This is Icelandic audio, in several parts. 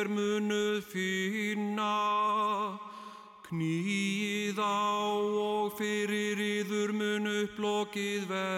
þér munuð finna, knýið á og fyrir yður mun upplokið verða.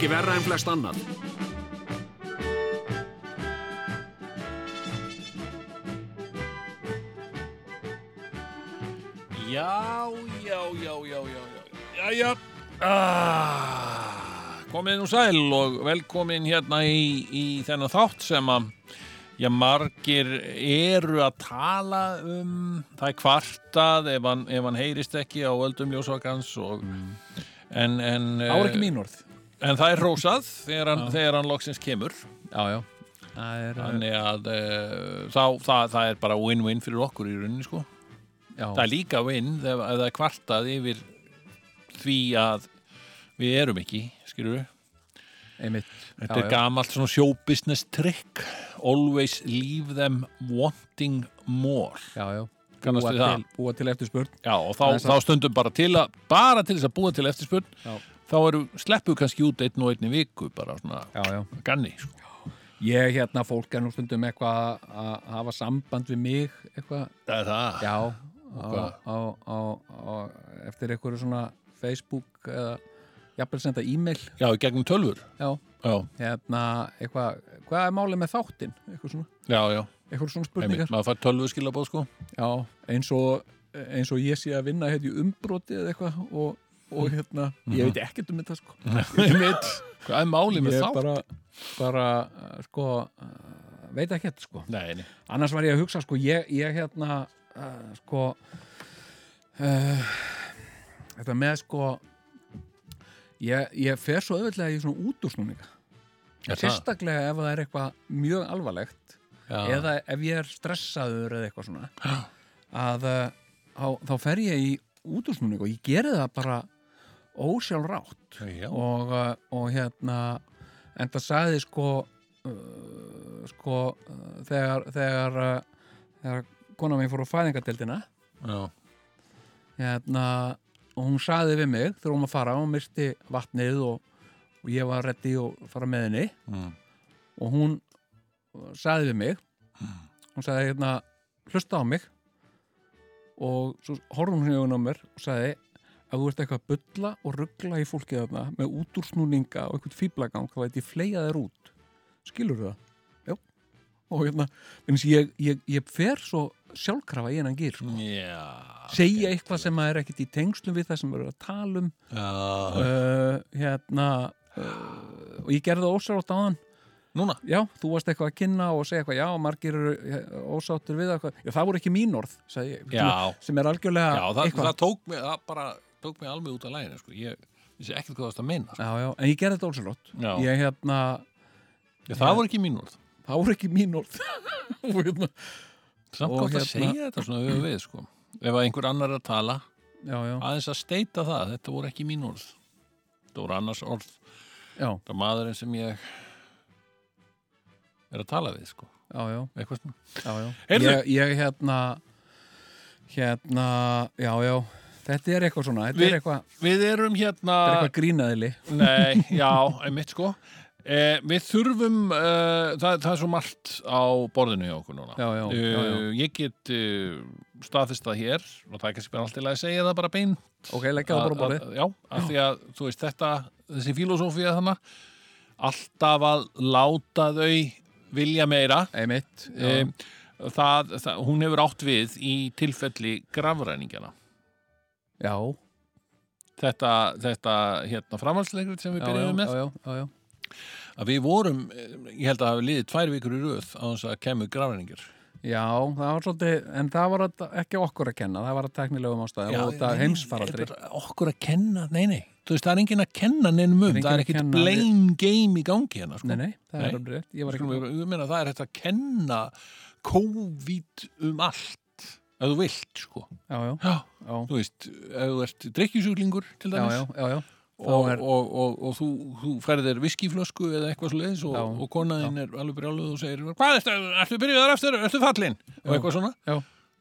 Ekki verra en flest annað. Já, já, já, já, já, já, já, ah, komið nú sæl og velkomin hérna í, í þennan þátt sem að, já, margir eru að tala um, það er kvartað ef hann, ef hann heyrist ekki á öldum ljósvakans og, en, en, Það voru ekki mín orð. En það er rósað þegar hann, þegar hann loksins kemur, Já, já. Það er, þannig að uh, þá, það, það er bara win-win fyrir okkur í rauninni, sko. já, Það er líka vinn ef ef það er kvartað yfir því að við erum ekki, skilur við. einmitt. Þetta já, er gamalt svona show business trick. Always leave them wanting more. Já, já. Búa til, búa til eftirspurn. Já, og þá, þá stundum bara til að, bara til þess að búa til eftirspurn, Já. Þá eru, sleppu kannski út einn og einn í viku, bara svona Já, já. ganni, sko. Ég hérna, fólk er nú stundum eitthvað að hafa samband við mig, eitthvað, Það er það. já, á, á, á, eftir eitthvað svona Facebook eða jafnvel senda e-mail, Já, gegnum tölfur. já, Já, hérna, eitthvað, hvað er málið með þáttinn, eitthvað svona, já, já. eitthvað svona Einmitt, spurningar. maður fær tölvu skilabóð, sko. Já, eins og, eins og ég sé að vinna hérna í umbroti eða eitthvað og, og hérna, ég veit ekkert um þetta sko. Einmitt. Hvað er málið með ég þá? bara, bara uh, sko, uh, veit ekkert sko. Nei, nei. Annars var ég að hugsa sko, ég, ég hérna, uh, sko, uh, þetta með sko, ég, ég fer svo auðvitað í svona útúrsnúninga. Sérstaklega ef það er eitthvað mjög alvarlegt Já. eða ef ég er stressaður eða eitthvað svona að uh, þá, fer ég í útúrsnúning og ég geri það bara ósjálfrátt. Já. og, uh, og hérna en það sagði sko uh, sko uh, þegar þegar, uh, þegar kona mín fór á fæðingadeildina hérna og hún sagði við mig þegar hún var að fara hún misti vatnið og, og ég var reddi og fara með henni. Mm. og hún sagði við mig hún sagði hérna hlusta á mig. Og svo horfum hún augun á mér og sagði að þú ert eitthvað að bulla og ruggla í fólkið þarna með útúrsnúninga og eitthvað fýblagang þá veit ég fleia þér út skilur það? Já og hérna, ég, ég, ég fer svo sjálfkrafa í hennan gýr sko. Já. segja eitthvað sem er ekkit í tengslum við það sem við erum að tala um Já. uh, hérna uh, og ég gerði það ósátt á hann Núna? já, þú varst eitthvað að kynna og segja eitthvað, já, margir eru eh, ósáttir við eitthvað, já, það voru ekki mín orð ég, Já. sem er algjörlega Já, það, eitthvað, það tók mig, það bara tók mig alveg út af læginu, sko. Ég vissi ekkert hvað það varst að meina, sko. já, já, en ég gerði þetta ósálótt Já. ég hérna, Já, það voru ekki mín orð. það voru ekki mín orð hérna, Samt Og gott að hérna- segja þetta svona við við, sko. Ef að einhver annar er að tala, já, já, aðeins að steita það, þetta voru ekki mín orð. Þetta voru annars orð. Það er maðurinn sem ég er að tala við, sko. já, já, já, já. Ég, ég hérna hérna, já, já þetta er eitthvað svona, er eitthvað, Við erum hérna... þetta er eitthvað grínaðili Nei, já, einmitt sko. Eh, Við þurfum eh, það, það er svo margt á borðinu hjá okkur núna. Já, já, já, já. Eh, Ég get uh, staðfist það hér og það er kannski bara alltaf að segja það bara bein ok, leggja það bara borðið. Já, af því að þú veist þetta þessi filosófía þannig alltaf að láta þau vilja meira. Einmitt, það, það, hún hefur átt við í tilfelli grafræningjana já, þetta, þetta hérna framhaldsleikrit sem við byrjuðum með já, já, já, já. að við vorum, eh, ég held að hafa liðið tvær vikur í röð á þess að kemur grafræningar Já, það var svolítið, en það var að, ekki okkur að kenna, það var að teknilegum ástæðum og þetta heimsfaradri. bara okkur að kenna, nei, nei þú veist, það er enginn að kenna neinum um Það er það ekkit kenna- blame game í gangi hérna, sko. Nei, nei, það Nei. er rétt. Ég var ekki... við, meina, það er hægt að kenna COVID um allt ef þú vilt, sko. Já, já, já, þú veist, ef þú ert drikkjusjúklingur til dæmis já, já, já. og, er- og, og, og þú, þú færið þér viskiflösku eða eitthvað svo leiðis og, konaðinn er alveg brjáluð og segir hvað ertu, ertu byrjuðar eftir, ertu fallin og eitthvað svona. Já.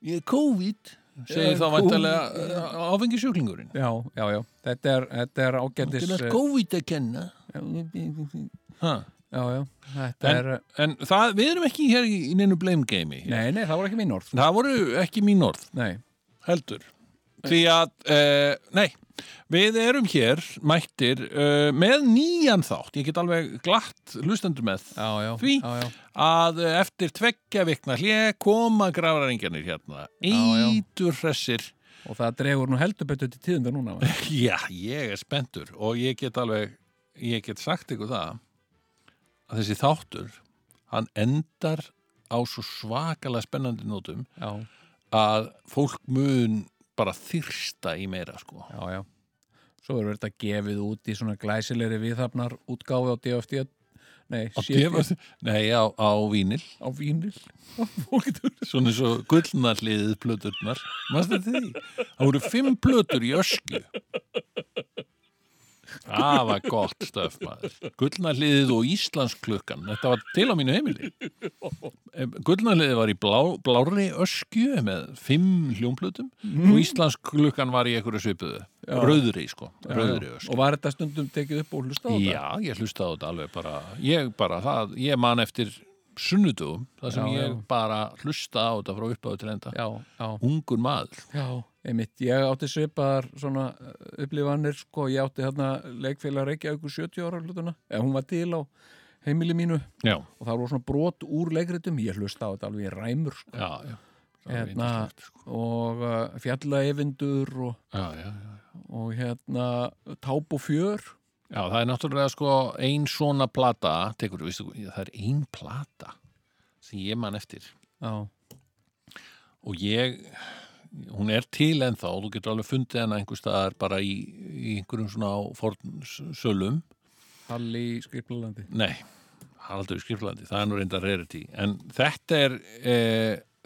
ég er COVID. Segir er þá vantarlega áfengisjúklingurinn. Já, já, já, þetta er, þetta er ágætis... til að COVID að kenna. Ha. Já, já, þetta En- er... en það, við erum ekki hér í, neinu blame gamei Nei, nei, það var ekki mín orð. það voru ekki mín orð Nei, heldur. Því að, uh, nei við erum hér mættir uh, með nýjan þátt. Ég get alveg glatt hlustendur með já, já, Því? já, að eftir tveggja vikna hlje koma grafraringjarnir hérna. Ítur hressir. Og það dregur nú heldur betur til tíðunda núna. já, ég er spenntur og ég get alveg ég get sagt ykkur það að þessi þáttur hann endar á svo svakalega spennandi nótum Já, að fólk mun bara þyrsta í meira sko. Já, já. Svo er þetta gefið út í svona glæsilegri viðhafnar útgáfi á DFT, nei, á, nei, á, á vínil á vínil. Svona og gullnarliðið plöturnar. Maður þetta því? Það voru fimm plötur í ösku það var gott stöf maður. Gullnarliðið og Íslandsklukkan. Þetta var til á mínu heimili. Gullnarliðið var í blá, blárri ösku með fimm hljómplötum og Íslandsklukkan var í einhverju svipuðu. Já. rauðri sko, Já, rauðri já. ösku Og var þetta stundum tekið upp og hlusta á þetta? Já, ég hlustaði á þetta alveg bara. Ég bara það, ég man eftir sunnudugum, það sem Já, ég já. bara hlustaði á þetta frá uppáðu til enda. Já, já, ungur maður. Já, einmitt, ég átti svipaðar svona uh, upplifanir, sko, ég átti hérna leikfélag Reykjavíkur 70 ára hlutuna, eða hún var til á heimili mínu. Já, og það voru svona brot úr leikritum, ég hlusta á þetta alveg í ræmur, sko, já, já. Hérna, sko. og uh, fjallaeyvindur og, já, já, já. og hérna táp og fjör, já, það er náttúrulega sko ein svona plata tekur, vistu, það er ein plata sem ég man eftir. Og ég hún er til ennþá og þú getur alveg fundið hana einhver staðar bara í, í einhverjum svona fornsölum Halli í Skriplalandi. Nei, Haraldur í Skriflandi, það er nú reyndar rarity. En þetta er, e,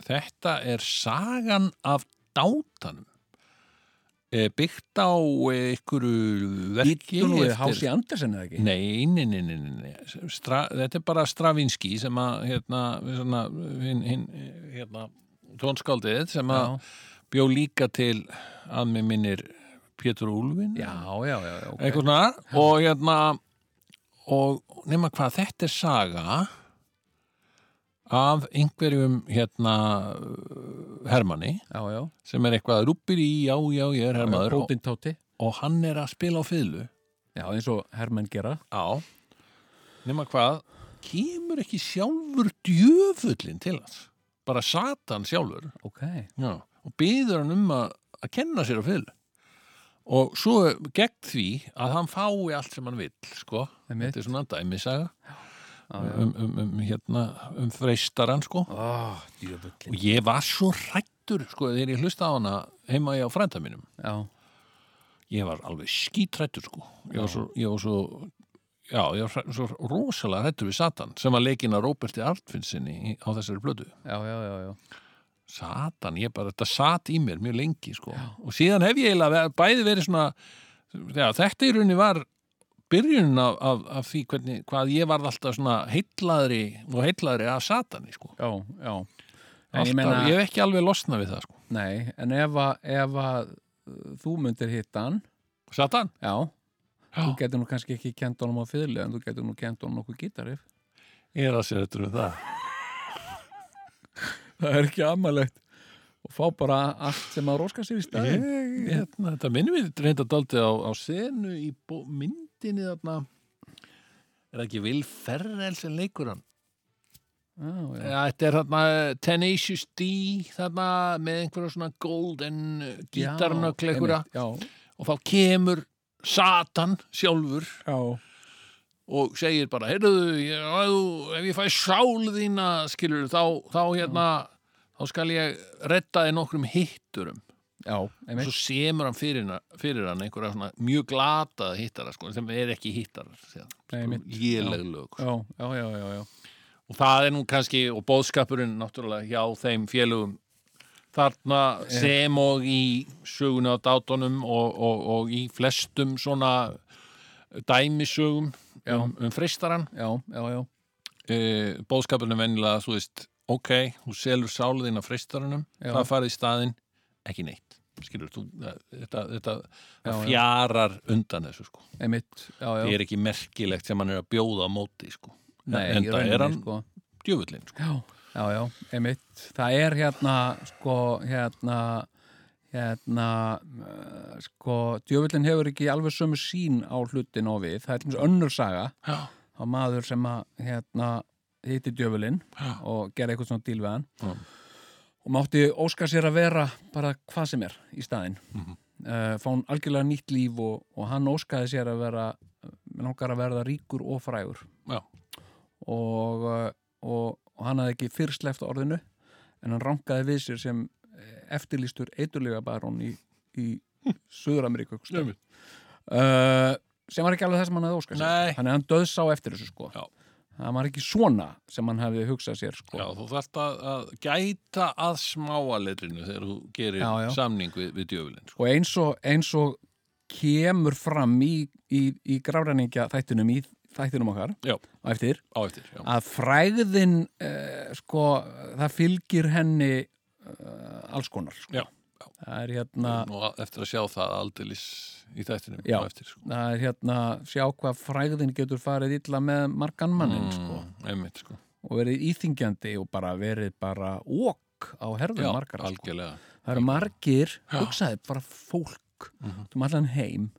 þetta er sagan af dátanum. E, byggt á einhverju verki Hási Andersen eða ekki? Nei, nei, nei, nei, nei. Stra, þetta er bara Stravinski sem að, hérna, hin, hérna, tónskáldið sem að bjó líka til að með minnir Pétur Úlfin. já, já, já, já, ok. eitthvað svona. Og hérna og nema hvað þetta er saga af einhverjum hérna Hermanni Já, já, sem er eitthvað rúpir í já, já, ég er Hermaður og, og hann er að spila á fiðlu. Já, eins og hermenn gera. já. Nema hvað kemur ekki sjálfur djöfullin til hans. Bara Satan sjálfur. Ok, Já, og byður hann um að, að kenna sér á fyll og svo gegn því að hann fái allt sem hann vill sko, þetta er svona dæmisaga. Já, um, um, um, hérna, um freistaran sko. Djöfullin. og ég var svo hrættur sko þegar ég hlusta á hana heima ég á frænda mínum. Já, ég var alveg skítrættur sko. Ég var svo, ég var svo já, ég var svo rosalega hrættur við Satan sem að leikina Róberti Artfinnsinni á þessari blödu já, já, já, já. Satan, ég bara, þetta sat í mér mjög lengi sko. og síðan hef ég eiginlega bæði verið svona já, þetta í rauninni var byrjunin af, af, af því hvernig, hvað ég varð alltaf svona heitlaðri og heitlaðri af Satani sko. Já, já. Alltaf, ég meina, ég hef ekki alveg losnað við það sko. nei, en ef að, uh, þú myndir hitta hann, Satan? já, Já, þú getur nú kannski ekki kent honum á fiðli, en þú getur nú kent honum okkur gítarif. ég er að sér þetta um það Það er ekki amalegt. Og fá bara allt sem að róska sér í ég, staðin. hérna, þetta minnum við reynda daldið á, á senu í myndinni þarna er það ekki Vil Ferrell sem leikur hann já. Já, þetta er þarna Tenacious D þarna með einhverja svona golden gítarnökl einhverja Já, og þá kemur Satan sjálfur já, og segir bara, heyrðu, ef ég fæ sál þína skilur þá, þá hérna þá skal ég redda þið nokkrum hitturum. Já, og svo semur hann fyrir, fyrir hann einhverja svona mjög glataða hittara sko, sem er ekki Nei, einmitt. léleg lög sko. já, já, og það er nú kannski og bóðskapurinn náttúrulega hjá þeim félögum þarna sem og í söguna á dátunum og, og, og í flestum svona dæmisögum um, um já, já. uh, bóðskapurinn er venjulega þú veist, ok, þú selur sáliðin af freistarunum, það farið í staðinn ekki neitt, skilur þú það- þetta, þetta Já, það já. fjarar undan þessu sko einmitt já, já. það er ekki merkilegt sem hann er að bjóða á móti sko, Nei, en það er hann sko. djöfullin sko. Já, já, einmitt. Það er hérna, sko, hérna, hérna, uh, sko, djöfullin hefur ekki alveg sömu sín á hlutin og við. Það er eins og önnur saga á maður sem að, hérna, hitti djöfullin Já. og gera eitthvað svona díl við hann. Já. Og mátti óska sér að vera bara hvað sem er í staðinn. Mhm. uh, fá hann algjörlega nýtt líf og, og hann óskaði sér að vera, með langar að verða ríkur og frægur og, uh, og, og hann hafði ekki fyrst left orðinu en hann rankaði við sér sem eh, eftirlýstur eiturlega barón í, í Suður-Ameríku uh, sem var ekki alveg það sem hann hafði óskað sér hann döðs á eftir þessu sko Já. Það var ekki svona sem hann hefði hugsað sér sko já, þú þarft að, að gæta að smáaletrinu þegar þú gerir Já, já. samning við, við djöfullin sko. og eins og, eins og kemur fram í, í, í gráræninga þættinum í þættinum okkar Já. á eftir á eftir, að fræðin uh, sko, það fylgir henni uh, alls konar sko. Já, það er hérna og eftir að sjá það aldeilis í þættinum Já. eftir sko. það er hérna sjá hvað fræðin getur farið illa með margan mannin sko, mm, einmitt sko. Og verið íþingjandi og bara verið bara ók á herðum margar sko. algjörlega. Það eru margir, hugsaði bara fólk Mhm. um allan heim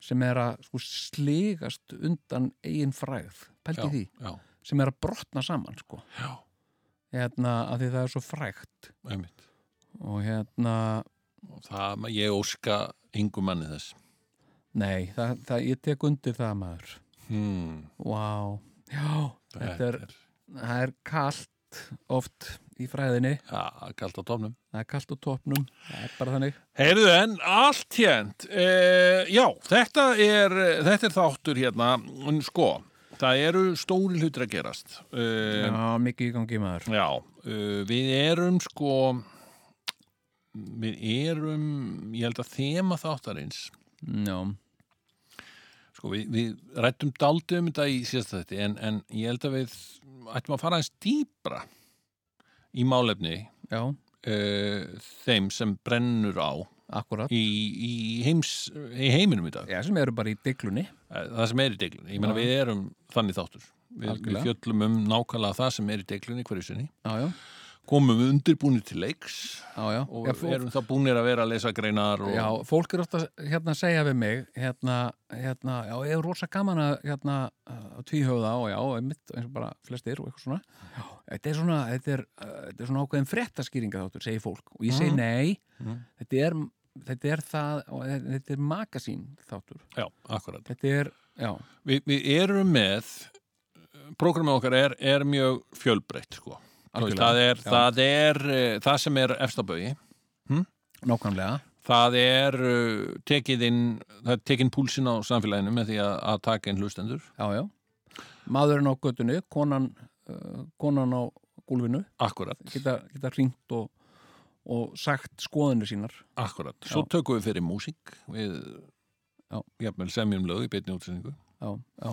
sem er að sko, sligast undan eigin fræð pælti því, já, sem er að brotna saman sko, já, hérna af því það er svo frægt. Einmitt og hérna það, ég óska yngu manni þess. Nei, það, það, ég tek undir það maður. Hmm, Vá, já, þetta er, það er kalt oft í fræðinni, ja, kalt á tómnum það er kalt á topnum, það er bara þannig. Heyrðu en, allt hérnt uh, já, þetta er þetta er þáttur hérna en sko, það eru stóri hlutir að gerast uh, Já, mikið í gangi maður. Já, uh, við erum sko við erum ég held að þema þáttarins. Já, sko við, við rættum daldið um þetta í síðasta þetta en, en ég held að við ættum að fara eins dýbra í málefni já, uh, þeim sem brennur á akkurat. í, í, heims, í heiminum í dag. Já, sem eru bara í diglunni. Eh, það sem er í deglunni, ég meina Já. við erum þannig þáttur, við, við fjöllum um nákvæmlega það sem er í deglunni hverju sinni. Já, já, komum við undirbúinir til leiks já, já. og já, fólk, erum það búinir að vera að lesa greinar og já, fólk er ofta hérna að segja við mig, hérna, hérna, já, ég er rosa gaman að, hérna, að tvíhjóða og já, einmitt, eins og bara flestir og eitthvað svona. Þetta er svona, þetta er, uh, þetta er svona ákveðin fréttaskýringa þáttur, segir fólk. Og ég segi Mhm. nei, Mhm. þetta er, þetta er það, þetta er magasín þáttur. já, akkurat Þetta er, já, Vi, við erum með prógramið okkar er, er mjög fjölbreytt sko. Veist, það er, það er eh, það sem er efstabögi nákvæmlega. það er uh, tekið inn það er tekin púlsin á samfélaginu með því að, að taka inn hlustendur. Já, já. Maðurinn á göttunni, konan, uh, konan á gólfinu, akkurat, geta, geta hringt og, og sagt skoðinu sínar. akkurat. Svo Já. tökum við fyrir músík. Við semjum lög í beinni útsendingu Já, já.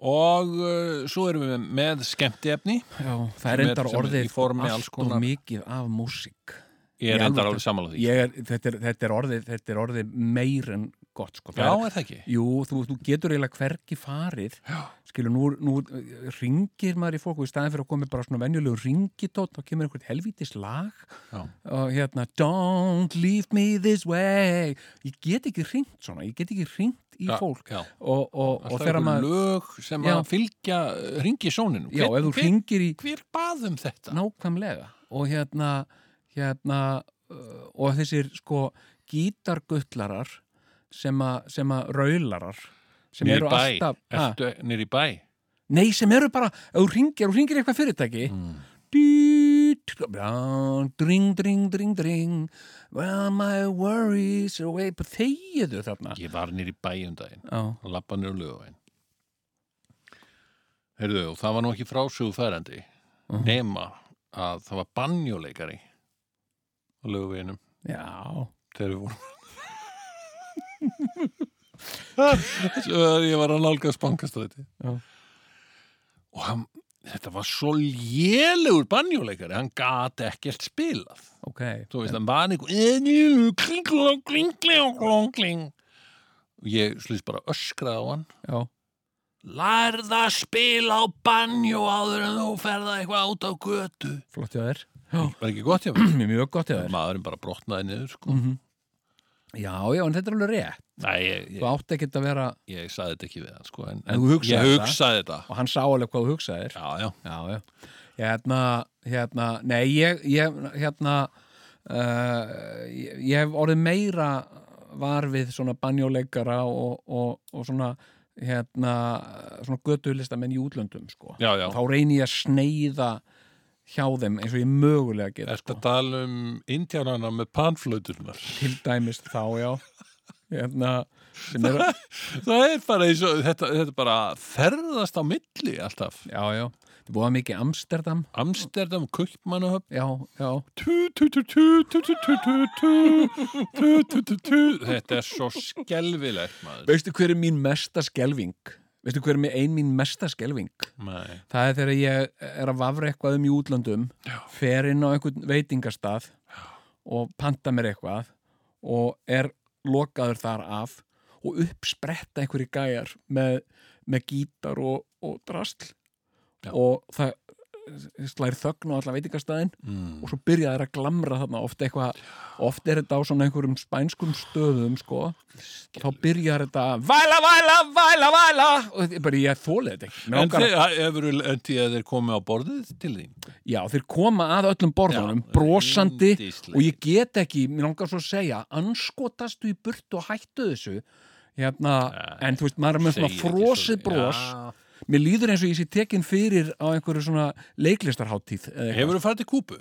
Og uh, svo erum við með skemmtiefni. Já, það er endar orðið allt og mikið af músík. ég er endar alveg sammála því. Þetta, er, þetta, er orðið, þetta er orðið meir en gott, sko. já, er, það ekki? jú, þú, þú getur eiginlega hvergi farið. Já. Skilur, nú, nú ringir maður í fólk og í staðin fyrir að koma bara svona venjulegu ringitótt, þá kemur einhvern helvítis lag Já. og hérna Don't leave me this way ég get ekki ringt svona, ég get ekki ringt í Já, fólk já. og, og, og þegar maður lög sem Já. að fylgja ringi sóninu já, þú ringir í hver baðum þetta? nákvæmlega og hérna hérna uh, og þessir sko gítarguttlarar sem að sem að raularar sem í eru bæ, alltaf ha, ertu nýr í bæ? Nei, sem eru bara, þú ringir, ringir eitthvað fyrirtæki mm. dú, dring, dring, dring, dring. Well my worries are away but þegiðu þarna. Ég var nýr í bæjum daginn. Og lappa nýr lögvæn Heyrðu, og það var nú ekki frásögu færandi Mhm. nema að það var banjóleikari á lögveinum já, þegar við vorum ég var að nálgast bankastræti. Og hann, þetta var svo lélegur banjóleikari, hann gat ekkert spilað. Ok. Þú veist, hann var einhver kling, kling, kling, kling, kling, kling. Og ég slýst bara öskraði á hann. Já, lærð að spila á banjó áður en þú ferða eitthvað át á götu. Flott hjá þér. Já, var ekki gott hjá mér? Mjög gott hjá þér. Maðurinn bara brotnaði niður sko. Mhm. Já, já, en þetta er alveg rétt. Nei, ég, þú ég, átt ekkert að vera ég sagði þetta ekki við hann sko, en, En þú ég hugsaði þetta. Og hann sá alveg hvað þú hugsaðir. Já, já, já, já, hérna hérna, nei, ég, ég hérna uh, ég, hef orðið meira var við svona banjóleikara og, og, og svona hérna, svona götulistamenn í útlöndum, sko. Já, já. þá reyni ég að sneiða hjá þeim eins og ég mögulega get Þetta sko. tala um indjánana með panflöðunar Til dæmis þá, já Hérna er að... Það er bara eins og þetta, þetta bara ferðast á milli alltaf Já, já, það búið mikið Amsterdam Amsterdam, Kullmannahöfn Já, já Þetta er svo skelvilegt maður Veistu hver er mín mesta skelving? Veistu hver er ein mín mesta skelving Nei. það er þegar ég er að vafra eitthvað um í útlöndum Já. fer inn á einhvern veitingastað og panta mér eitthvað og er lokaður þar af og uppspretta einhverju gæjar með, með gítar og, og drastl Já. og það slær þögn á alla veitingastæðin mm. og svo byrja þær að glamra þarna. Oft eitthvað, oft er þetta á svona einhverjum spænskum stöðum sko. Og þá byrjar þetta væla, væla, væla, væla. Og þetta er bara ég þólið þetta ekki. En langar að- þeir, þeir komið á borðið til þín? Já, þeir koma að öllum borðunum Já, brosandi og ég get ekki, mér langar svo að segja anskotastu í burtu og hættu þessu. Hérna, Nei, en þú veist, maður er með svona frosið bros. Já. Mér líður eins og ég sé tekin fyrir á einhverju svona leiklistarháttíð hefur þú farið til Kúbu?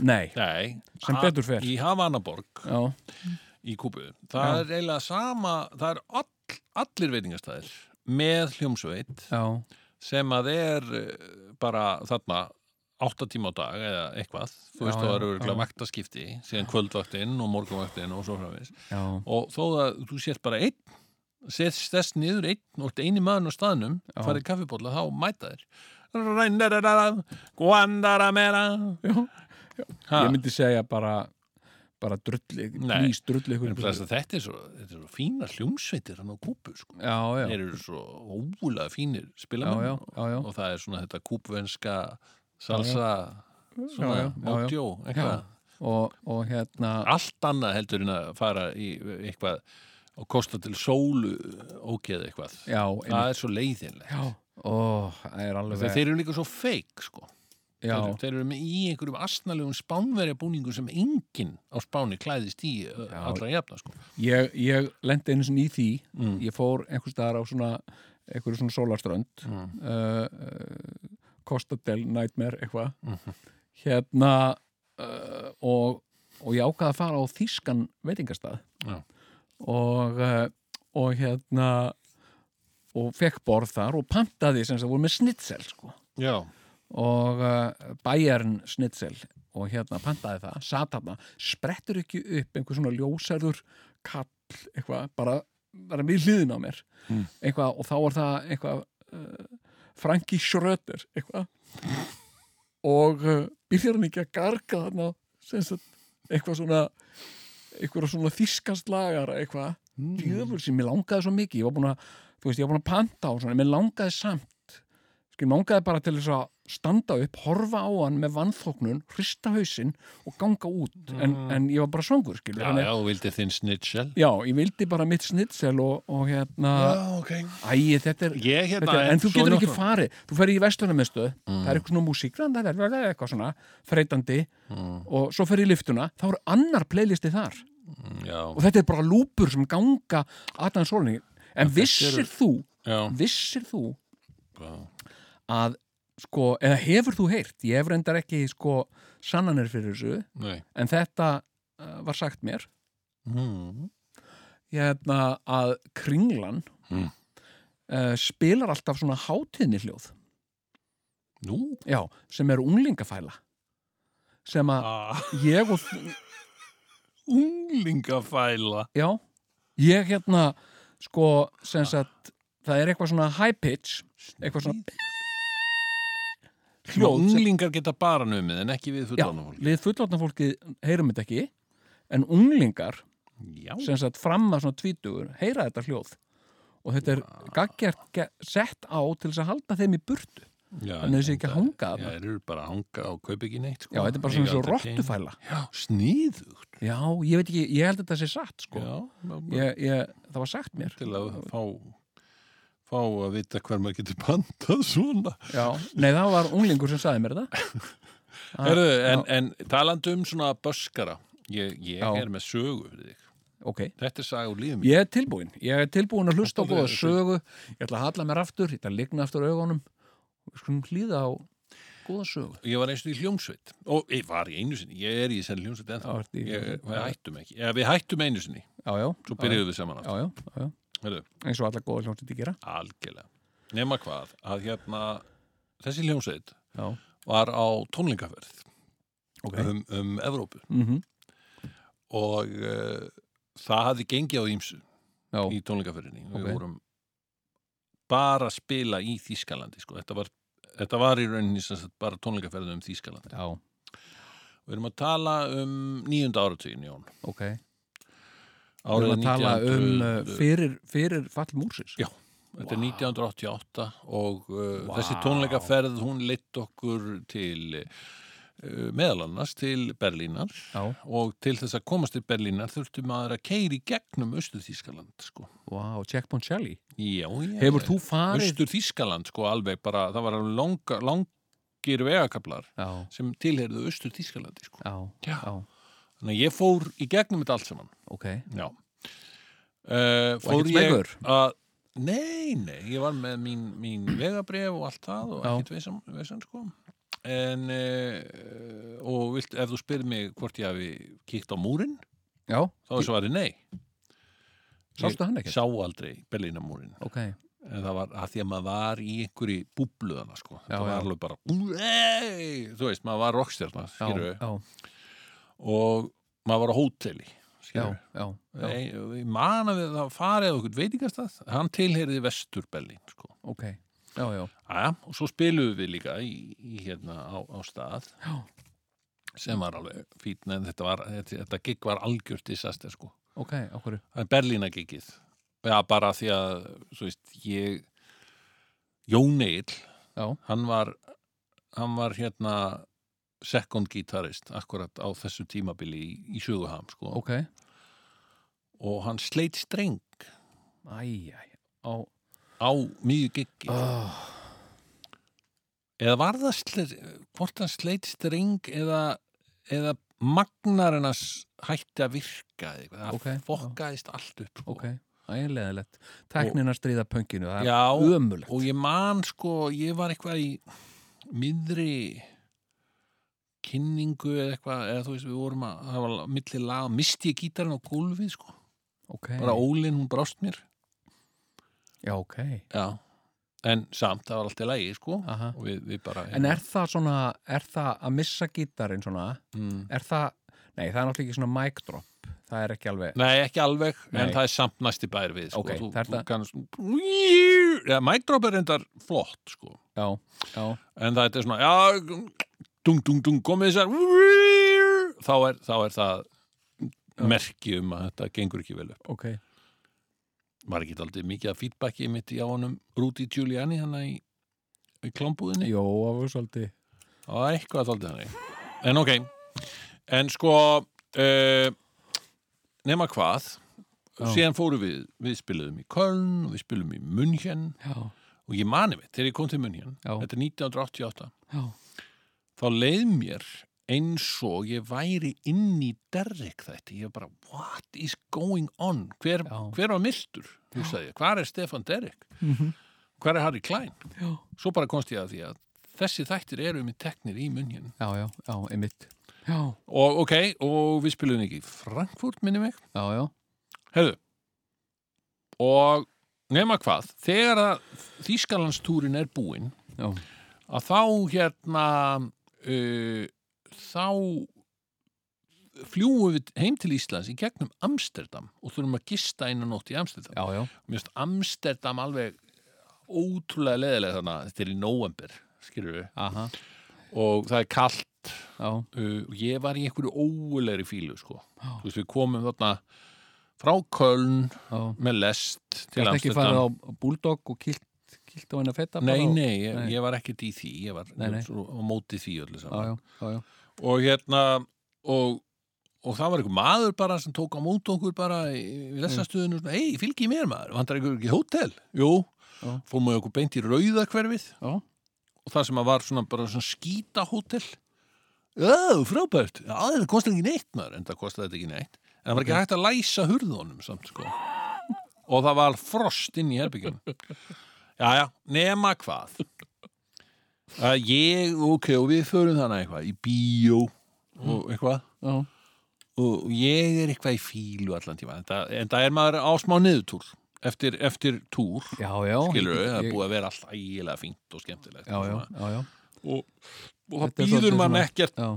Nei, Nei, Sem Ha- betur fer. í Havanaborg. Já, í Kúbu. Það er eiginlega sama það er all, allir veitingastæðir með hljómsveit já, sem að er eh, bara þarna átta tíma á dag eða eitthvað. Þú veist Já, þá já, eru örgulega já. vaktaskipti síðan kvöldvaktinn og morgunvaktinn og svo framvegis. Já, og þó að þú sért bara einn setst þess niður einn og eini maður á staðnum farið kaffibólla þá mæta þér ég myndi segja bara bara drulli, plís drulli þetta er svo, þetta er svo fína hljómsveitir hann á kúpu sko. já, já, þeir eru svo ógulega fínir spilamenn. Og, það er svona þetta kúpvenska salsa svona eitthvað. Og, og hérna allt annað heldur en að fara í eitthvað og kosta til sólu ógeð eitthvað já, það er svo leiðinlegt já, ó, er alveg þeir, þeir eru líka svo feik sko. þeir, þeir eru í einhverjum asnalegum spánverja búningu sem enginn á spáni klæðist í já. allra jafna sko. ég, ég lendi einu sinni í því mm. ég fór einhvers staðar á svona einhverju svona sólarströnd Mm. uh, uh, Costa del Nightmare eitthvað Mhm. hérna uh, og, og ég ákvaði að fara á þýskan veitingastað Já. Og, uh, og hérna og fekk borð þar og pantaði sem það voru með snitsel sko. Já, og uh, Bayern snitsel og hérna pantaði það, sat þarna sprettur ekki upp einhver svona ljósærður kall, eitthvað bara, bara við hliðin á mér. Mm. eitthvað, og þá var það eitthvað uh, Franki Schröter eitthvað. Og uh, byrjar hann ekki að garga þarna sem sagt, eitthvað svona eitthvað svona þýskast lagara eitthvað, Mm. djöfur sem mér langaði svo mikið, ég var búin að þú veist, ég var búin að panta á svona, mér langaði samt skil, mér langaði bara til þess að standa upp, horfa á hann með vannþóknun, hrista hausinn og ganga út, en, en ég var bara svangur, skil, já, já, þú vildi þinn snitsel. Já, ég vildi bara mitt snitsel og, og hérna, ok. Æ, þetta er ég hérna, Þetta, en þú getur ekki farið, þú ferð í vestlunarmiðstöð Mm. það er eitthvað svona músík það er eitthvað svona þreytandi Mm, og svo ferð í liftuna, þá er annar playlisti þar. Mm, já, og þetta er bara lúpur sem ganga aðan sólning, en vissir eru- þú já, vissir þú já. Að sko, eða hefur þú heyrt ég hef reyndar ekki sko sannanir fyrir þessu, Nei. en þetta uh, var sagt mér Mm. ég hefna að kringlan Mm. uh, spilar alltaf svona hátíðni hljóð Nú? já, sem eru unglingafæla sem að Ah. ég og Unglingafæla. já, ég hérna sko, sem sagt það er eitthvað svona high pitch eitthvað svona hljóð Unglingar geta bara numið en ekki við já, fullorðna fólk. við fullorðna fólki heyrum þetta ekki en unglingar Já. sem sagt fram að svona tvítugur heyra þetta hljóð og þetta er gaggjart sett á til þess að halda þeim í burtu Já, Þannig að þessi ekki að hanga Já, þarna. þeir eru bara að hanga og kaupa ekki neitt, sko. já, þetta er bara svona svo rottufæla Já, sníðugt. já, ég veit ekki, ég held að þetta sé satt sko. Já, já, ég, ég, það var sagt mér til að fá fá að vita hver maður getur pantað svona. já, nei það var unglingur sem saði mér þetta Ah, Herðu, en, já, en talandi um svona böskara, ég, ég er með sögu fyrir þig. ok, Þetta er saga úr lífum ég er tilbúin ég er tilbúin að hlusta er- góða sögu. Ég ætla að halla mér aftur, ég ætla að ligna aftur augunum. Og við skulum hlýða á góða sögu. Ég var eins og í hljómsveit. Og ég var í einu sinni, ég er í þessari hljómsveit ennþá. Við hættum ekki, eða við hættum einu sinni, já, já, svo byrjuðum við saman já, aftur. já, Herðu, eins og alla góða hljómsveit gera algjörlega. Nema hvað, að hérna, þessi hljómsveit já, var á tónlingaferð ok um, um Evrópu mm og uh, það hafði gengið á ímsu já, í tónleikaferðinni. Við Ok. vorum bara að spila í Þýskalandi, sko. Þetta var, þetta var í rauninni sagt bara tónleikaferði um Þýskalandi. já, Við erum að tala um nýjunda áratugin, Jón. ok við Árið erum að tala um uh, 1900 fyrir, fyrir fall múrsis Já. Þetta er 1988 og uh, Vá. þessi tónleikaferð hún leitt okkur til uh, meðal annars til Berlínar já, og til þess að komast til Berlínar þurfti maður að keiri gegnum Östur Þýskaland sko. wow, Checkpoint Shelly Já, já. hefur þú farið Östur Þýskaland sko alveg bara, það var alveg langa, langir vegakablar já, sem tilheyrðu Östur Þýskalandi sko. já, Já. Já, Þannig að ég fór í gegnum þetta allt saman. ok Já. Uh, fór ég að Nei, nei, ég var með mín, mín vegabref og allt það og Já. ekkert veisan, veisan sko. En, uh, og vilt, ef þú spyrir mig hvort ég hafi kíkt á múrin, já, þá er svarið nei. sástu hann ekkert sá aldrei Berlínamúrin. ok, En það var að því að maður var í einhverju búbluðana, sko. Já, það var já. alveg bara, þú veist, maður var rockstjarna, já, skilur já, og maður var á hóteli, já, já, já, Nei, man að það farið á okkur veitingastað, hann tilheyriði vestur Berlín, sko. ok já, já, Aja, og svo spiluðum við líka í, í hérna á, á stað Já. sem var alveg fítn en þetta var, þetta, þetta gig var algjört disaster, sko. ok, okkur er Berlína gigið. Já, bara því að, veist, ég Jón Egil, hann var hann var hérna second gitarist akkurat á þessu tímabili í, í söguham, sko. ok Og hann sleit streng æj, æj, á á mjög giggi. oh, eða var það sleit, hvort hann sleit streng eða, eða magnar hennas hætti að virka eitthvað, það Ok, já. fokkaðist allt upp sko. ok, ægilegilegt teknin að stríða pönginu, það er ömulegt og ég man sko, ég var eitthvað í miðri kynningu eða eitthvað, eða þú veist við vorum að, það var milli lag, misti ég gítarinn á gólfið sko, ok, bara Ólin hún brást mér, já, ok. Já. En samt, það var allt í lagi sko við, við bara en er það svona, er það að missa gítarinn svona, mm. er það nei, það er náttúrulega ekki svona mic drop það er ekki alveg, Nei, ekki alveg, Nei. en það er samt næsti bær við, sko. Ok, þú, er þú kannst... Ja, mic drop er reyndar flott, sko. já, já. En það er svona, já, dung, dung, dung, komið þessar... Þá er, þá er það merki um að þetta gengur ekki vel upp. ok, Var ekki aldrei mikið að feedbacki mitt í á honum Rúti Giuliani hann í, í klámbúðinni? jó, það var svolítið Það var eitthvað aldrei þannig. En ok, en sko, uh, nema hvað, Já. síðan fórum við, við spiluðum í Köln og við spiluðum í München já, og ég mani mitt, þegar ég kom til München, Já. þetta er 1988, já, þá leið mér eins og ég væri inn í Derrick þætti, ég bara, what is going on? Hver, hver var myrtur? Hugsaði ég, hvar er Stefan Derrick? Mhm. Hvar er Harry Klein? já, Svo bara komst ég að því að þessi þættir eru með teknir í munnin já, já, já, einmitt. Já, og ok, og við spilum ekki Frankfurt minni mig, já, já, hefðu og nema hvað þegar að Þýskalandstúrin er búinn að þá hérna uh, þá fljúum við heim til Íslands í gegnum Amsterdam og þurfum að gista einu nótt í Amsterdam. Já, já, finnst Amsterdam alveg ótrúlega leðilega þannig að þetta er í november og það er kallt uh, og ég var í einhverju óulegri fílu sko. veist við komum þarna frá Köln já. með lest til Gæst ekki Amsterdam. farið á Bulldog og kilt, kilt á henni að fetta nei, og- nei, ég, Nei. ég var ekkert í því ég var, Nei, nei. á móti því öllu saman. Já, já, já, og hérna og, og það var einhver maður bara sem tók á móti okkur bara í, í lestastöðinu mm. hei, fylgi mér maður, vantar einhver ekki hótel? Jú, Já. fórum við okkur beint í rauðakverfið já, og það sem var svona bara svona skýta hótel já, frábært. Já, það kostar ekki neitt maður. En það kostaði þetta ekki neitt. En það var ekki hægt að læsa hurðunum samt sko. Og það var frost inn í herbyggjum já, já, nema hvað? Að ég, ok, og við förum þannig eitthvað í bíó og eitthvað. Já, og ég er eitthvað í fílu allan tíma en það, en það er maður á smá niðurtúr eftir, eftir túr já, já. skilur við, það er búið að vera allt ægilega fínt og skemmtilegt Já, já, já, já, og, og það býður mann ekkert já,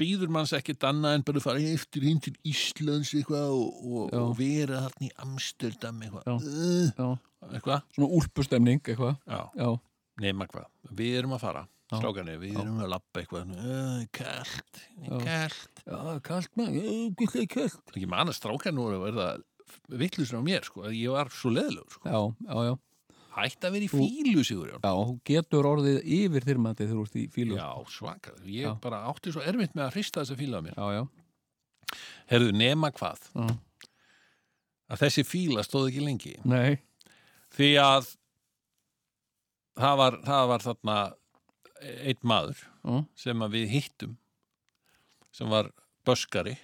býður manns ekkert annað en bara að fara eftir hinn til Íslands eitthvað og, og, og vera þarna í Amsterdam eitthvað. Uh, já. Eitthvað, Svona úlpustemning, eitthvað. Nema hvað. Við erum að fara, Já. strákanir við erum að lappa eitthvað, uh, kalt, já, kalt. Maður, kalt. Ekki manna strákanir voru að verða vittlusur á mér, sko, að ég var svo leðilegur, sko, Já, já, já hætt að vera í fílu sigur, Já, þú getur orðið yfir þyrmandi þegar þú ert í fílu já, svaka. Ég Já. bara átti svo erfitt með að hrista þessa fíla á mér. Já, já, herðu, nema hvað, já. að þessi fíla stóð ekki lengi. Nei, því að það var, það var þarna einn maður já, sem að við hittum sem var böskari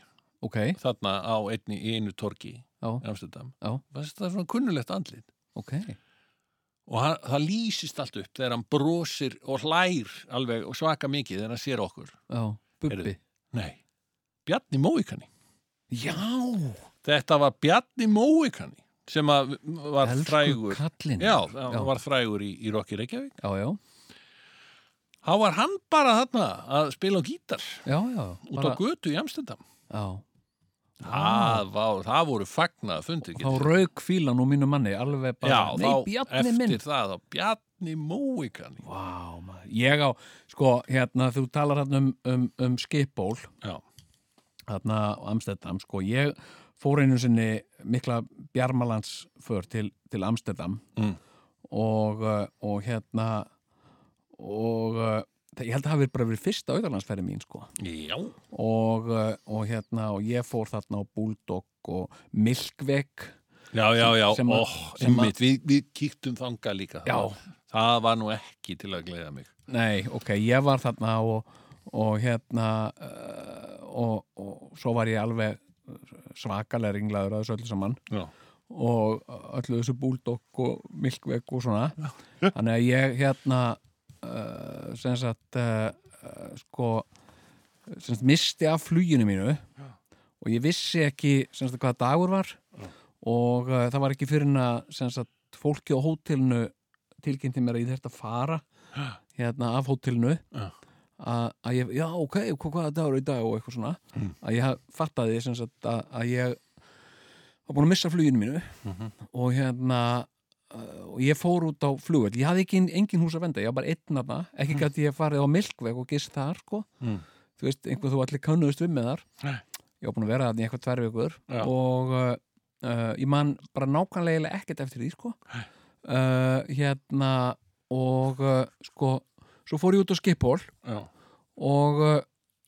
ok, þarna á einni, einu torki í Amsterdam. Það er svona kunnulegt andlit. Ok og hann, það lýsist allt upp þegar hann brosir og hlær alveg og svaka mikið þegar hann sér okkur. Já, Bubbi. Nei, Bjarni Móikani. Já, þetta var Bjarni Móikani sem að var elsku frægur. kallinn. Já, já, hann var frægur í, í Rocky Reykjavík. Já, já, þá var hann bara þarna að spila á gítar já, já út á götu í Amsterdam. Já, það, var, það voru fagnað fundir þá rauk fílan úr mínu manni alveg bara, Já, nei, Bjarni eftir minn það þá Bjarni Móikani Vá, maður, ég á, sko, hérna, þú talar hérna um, um, um skipból, Já, hérna á Amsterdam, sko, ég fór einu sinni mikla bjarmalandsför til, til Amsterdam. Mm. og, uh, og hérna, og það- ég held að það hafi bara verið fyrsta auðarlandsferði mín, sko, já, og, uh, og hérna, og ég fór þarna á Bulldog og Milkvek, já, já, já. Sem Ó, sem einmitt, við, við kíktum þanga líka. Já. það var nú ekki til að gleiða mig. Nei, ok, ég var þarna og, og hérna uh, og, og svo var ég alveg svakalega ringlaður að þessu öllu saman. Já, og öllu þessu búldokk og milkvegg og svona. Þannig að ég hérna uh, sem sagt uh, sko sem sagt misti af fluginu mínu og ég vissi ekki sem sagt hvað dagur var og uh, það var ekki fyrir en að sem sagt fólki á hótelinu tilkynnti mér að ég þurfti að fara hérna af hótelinu. Já. að að ég, já ok, hvað, hvað dagur er í dag og eitthvað svona. Að ég fattaði sem sagt að, að ég var búin að missa fluginu mínu og hérna og ég fór út á flugvöld ég hafði ekki engin hús að venda, ég var bara einn aðna ekki gæti ég farið á Milkveg og gist þar sko. Mm. þú veist, einhver þú allir kannuðust við með þar. Ég var búin að vera þarna í eitthvað tvær vikur Já. og uh, ég man bara nákvæmlega ekkert eftir því sko. uh, hérna og uh, sko svo fór ég út á Skiphól já, og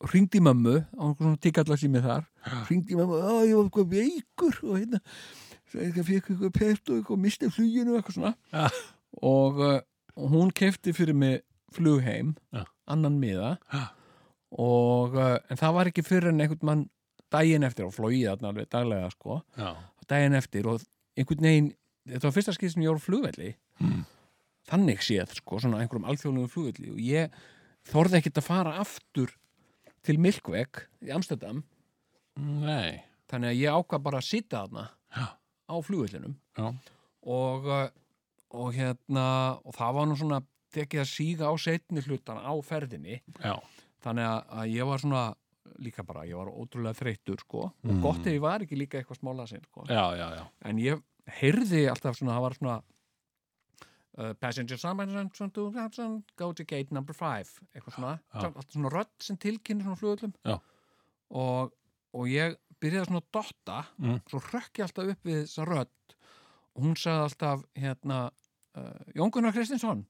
hringdi í mömmu á einhver svona mig þar. Hringdi í mömmu, að ég var eitthvað veikur og hérna eitthvað fekk eitthvað pert og eitthvað misti fluginu eitthvað svona Ja. og, uh, hún kefti fyrir mig flugheim Ja. annan miða Ja. og uh, en það var ekki fyrir en einhvern mann daginn eftir og flóið þarna alveg daglega sko daginn eftir og einhvern veginn þetta var fyrsta skil sem ég voru flugvelli Mm. þannig séð sko, svona einhverjum alþjóðlegum flugvelli og ég þorði ekkert að fara aftur til Milkveg í Amsterdam Nei, þannig að ég ákvað bara að sitja þarna Já. Á flugvillinum já, og, uh, og hérna og það var nú svona tekið að síga á setni hlutan á ferðinni já, þannig að, ég var svona líka bara, ég var ótrúlega þreyttur sko og Mm. gott ef ég var ekki líka eitthvað smála sinn sko. já, já, já. en ég heyrði alltaf svona, það var svona uh, passenger Samson go to gate number five eitthvað svona, Já. alltaf svona rödd sem tilkynir svona flugullum Já. og, og ég byrjaði svona að dotta Mm. svo rökk ég alltaf upp við þessa rödd. Og hún sagði alltaf hérna uh, Jón Gunnar Kristinsson.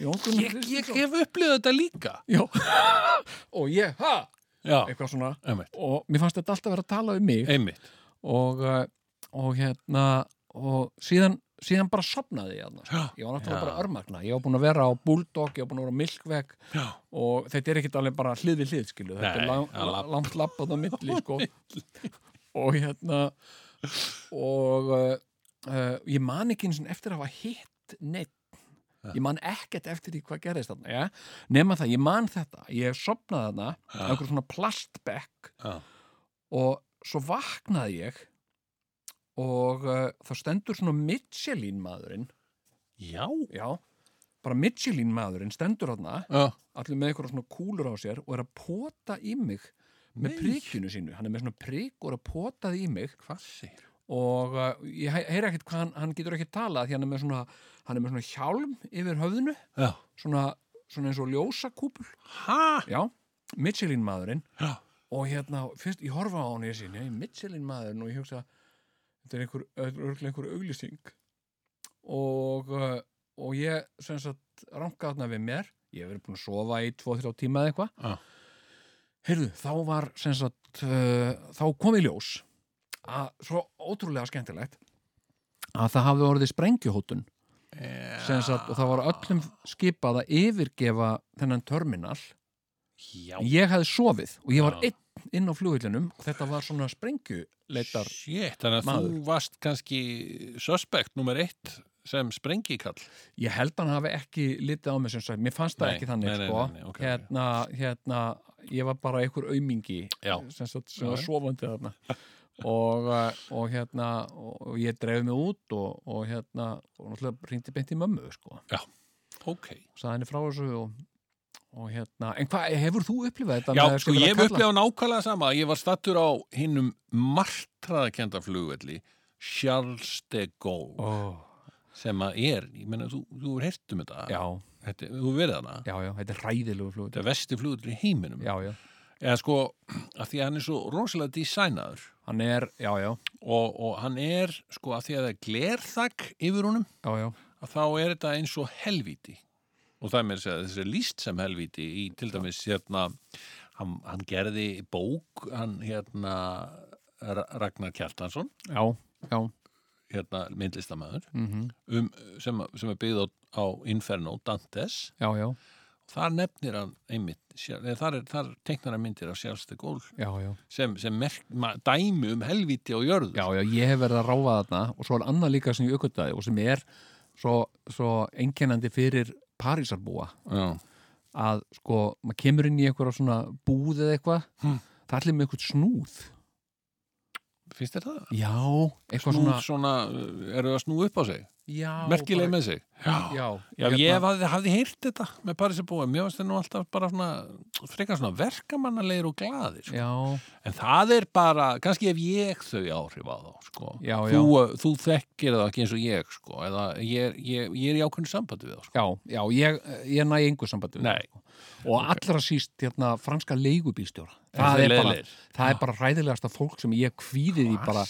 Jón Gunnar Ég, ég Kristinsson. hef upplifað þetta líka. Og ég, ha, Já, eitthvað svona. Einmitt, og mér fannst þetta alltaf vera að tala um mig. Einmitt. og, uh, og hérna og síðan, síðan bara sopnaði ég þarna, sko. Já, ég var náttúrulega Já. bara örmagna ég var búin að vera á Bulldog, ég var búin að vera á Milkveg já, og þetta er ekkit alveg bara hlið við hlið skilu, þetta er lang, lapp. langt lappað á milli sko. og hérna og uh, uh, ég man ekki eins og eftir að hafa hitt neitt ég man ekkert eftir því hvað gerðist þarna ja? nema það, ég man þetta ég sopnaði þarna einhver svona plastbekk og svo vaknaði ég og uh, þá stendur svona Michelin maðurinn já, já, bara Michelin maðurinn stendur þarna já, allir með eitthvað svona kúlur á sér og er að pota í mig með Nei. prikinu sínu. Hann er með svona prik og er að pota því í mig. Og uh, ég he- heyri ekkert hvað hann, hann getur ekkert talað því hann er með svona, hann er með svona hjálm yfir höfðinu. Svona, svona eins og ljósakúpul. Ha? já, Michelin maðurinn Já, og hérna, fyrst, ég horfa á hann sé, nei, Michelin maðurinn og ég hugsa þetta er einhver, örgulega einhver auglýsing. Og uh, og ég, sem sagt, ranka þarna við mér. Ég hef verið búin að sofa í 2-3 tíma eða eitthvað. Já. heyrðu, þá var sem sagt, uh, þá kom í ljós að, svo ótrúlega skemmtilegt að það hafði orðið sprengjuhótun. Sem sagt, og það var öllum skipað að yfirgefa þennan terminal. Já, ég hefði sofið og ég var einn inn á flugvillinum og þetta var svona sprengjuleitar Shit, þannig að maður. þú varst kannski suspect nummer eitt sem sprengikall. ég held hann hafi ekki litið á mig sem sagt, mér fannst það Nei, ekki þannig nei, nei, sko. nei, nei, ok, ok. hérna, hérna ég var bara einhver aumingi Já. sem, sagt, sem Já, var já. sofandi þarna og, uh, og hérna og ég dreif mig út og, og hérna og náttúrulega ringdi beint í mömmu sko, Ok. sagði henni frá þessu og, og hérna, en hvað, hefur þú upplifað þetta? Já, sko ég hef upplegað nákvæmlega sama. Ég var stattur á hinnum martraðakenda flugvelli Charles de Gaulle Ó, sem að er, ég menna, þú, þú er heyrt um þetta. já, Þetta, þú verið hana. já, já, þetta er hræðilegu flug Þetta er vesti flugvelli í heiminum. já, já, Eða sko, að því að hann er svo rosalega designaður hann er, já, já, og, og hann er, sko, að því að það er glerþakk yfir honum, já, já að þá er þetta eins og helvíti og það er með að segja þessi er líst sem helvíti í til dæmis hérna hann, hann gerði bók hann hérna Ra- Ragnar Kjartansson. Já, já, hérna myndlistamæður mhm, um, sem, sem er byggð á, á Inferno Dantes. Já, já. Þar nefnir hann einmitt þar, þar teiknar hann myndir af sjálfste gól já, já, sem, sem merk, dæmi um helvíti á jörðu já, já, ég hef verið að ráfa þarna og svo er annað líka sem ég aukvöldaði og sem er svo, svo einkennandi fyrir Parísarbúa. Að sko, maður kemur inn í eitthvað svona búð eða eitthvað Hm. það er allir með eitthvað snúð. Finnst þér það? já, eitthvað Snú, svona svona, eru það að snú upp á sig merkileg með sig já, Já, hérna- ég hafði, hafði heyrt þetta með Parísarbúa, mér varst það nú alltaf bara svona, frekar svona verkamannalegur og glaðir, sko. já, en það er bara, kannski ef ég þau áhrif á þá, sko. Já, þú, já. uh, þú þekkir það ekki eins og ég, sko, eða ég, ég, ég er í ákveðinu sambandi við það, sko. já, já, ég, ég næ engu sambandi við Nei. það, sko. og allra síst hérna, franska leigubílstjóra það þeir er, bara, það er bara hræðilegasta fólk sem ég kvíði því bara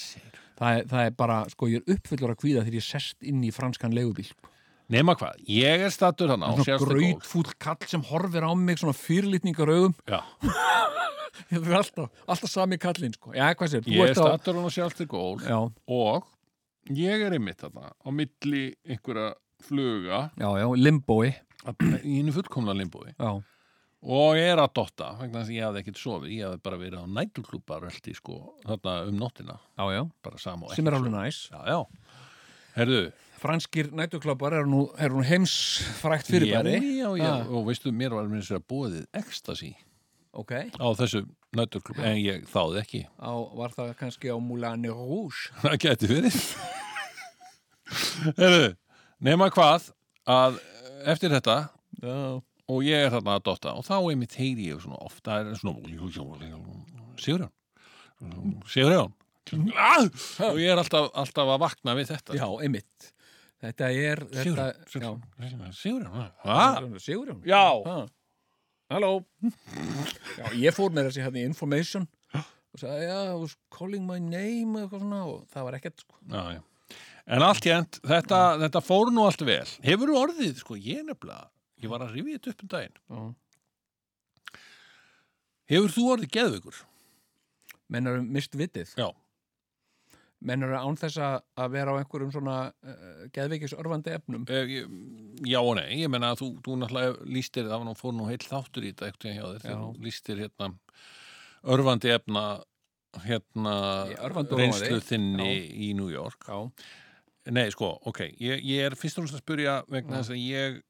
það það er bara, sko, ég er uppfullur að kvíða þegar ég sest inn í franskan leigubíl sko. Nema hvað, ég er stattur hann á grautfúll kall sem horfir á mig svona fyrirlitningar augum Já, það er alltaf, alltaf sami kallinn sko. já, hvað sér, ég er stattur hann á sérstu gól já, og ég er einmitt þarna á milli einhverja fluga. Já, já, limbói í einu fullkomna limbúi. já, og ég er að dotta vegna þess að ég hafði ekkert sofið, ég hafði bara verið á nætulklúpar sko, þarna um nóttina. Já, já, sem er alveg næs. Já, já, herðu, franskir nætuklubbar eru nú, er nú heimsfrækt fyrirbæri? Já, já, já, Ah. og veistu, mér var mér sér að bóðið ecstasy. Ok, á þessu nætturklub, en ég þáði ekki. Á, var það kannski á Moulin Rouge? Það gæti verið. Nema hvað að eftir þetta já, og ég er þarna að dotta og þá einmitt heyri ég svona ofta er svona Sigurjón Sigurjón Ah! og ég er alltaf, alltaf að vakna við þetta já, einmitt þetta er Sigurjón Sigurjón Já. Ha. Halló Já, ég fór með þessi hérna í information og sagði, já, I was calling my name og og það var ekkert sko. Já. En allt end, þetta, þetta fór nú allt vel. Hefur þú orðið, sko, ég nefnilega, ég var að rifja þetta upp um daginn. Já. Hefur þú orðið geðveikur? menn eru mist vitið Já. menn eru án þess að vera á einhverjum svona uh, geðveikis örfandi efnum Eh, Já og nei, ég menna að þú, þú náttúrulega lístir, það var nú fór nú heil þáttur í þetta ekkert hjá þér, þegar Já. þú lístir hérna örfandi efna hérna reynslu þinni í New York. Já, Nei, sko, ok, ég, ég er fyrst og fremst að spyrja vegna Já. þess að ég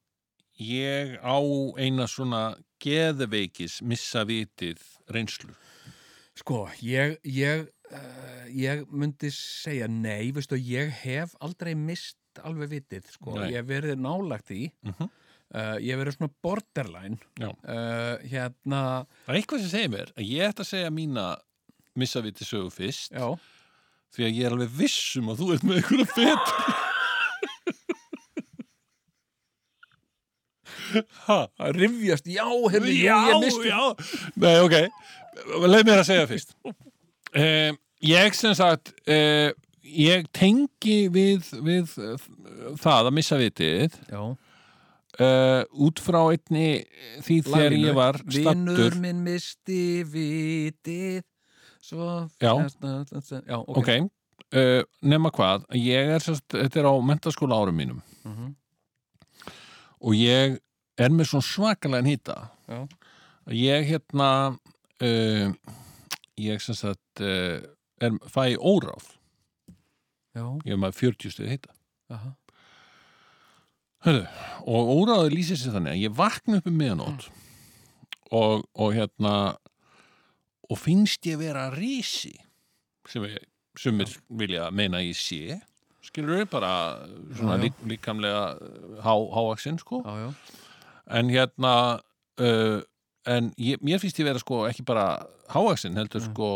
ég á eina svona geðveikis missa vitið reynslu. sko, ég ég, uh, ég myndi segja nei, veistu, ég hef aldrei mist alveg vitið, sko, Nei. ég verið nálagt í Mhm. uh, ég verið svona borderline uh, hérna, Það er eitthvað sem segir mér að ég ætti að segja mína missa vitið sögu fyrst já því að ég er alveg vissum að þú ert með einhverja betur. Að rifjast, já, heyrðu, já, ég misti já. Nei, ok, leið mér að segja fyrst. Um, ég sem sagt, uh, ég tengi við, við uh, það að missa vitið já, uh, út frá einni því þegar ég var stattur. minn misti vitið Svo Já. Já, ok, Ok, uh, nema hvað, ég er sérst, þetta er á mentaskóla árum mínum Mhm. og ég er með svona svakalega hýta Já. ég hérna uh, ég sem sagt uh, er, fæ óráð. Já, ég er maður 40 stuði hýta aha, Hörðu, og óráði lýsir sér þannig að ég vakna upp um miðanót og, og hérna og finnst ég vera rísi sem ég, sumir vilja meina ég sé. Skilur við bara svona já. lík, líkamlega há, hávaxinn sko. Já, já en hérna uh, en ég, mér finnst ég vera sko ekki bara hávaxinn heldur Mm. sko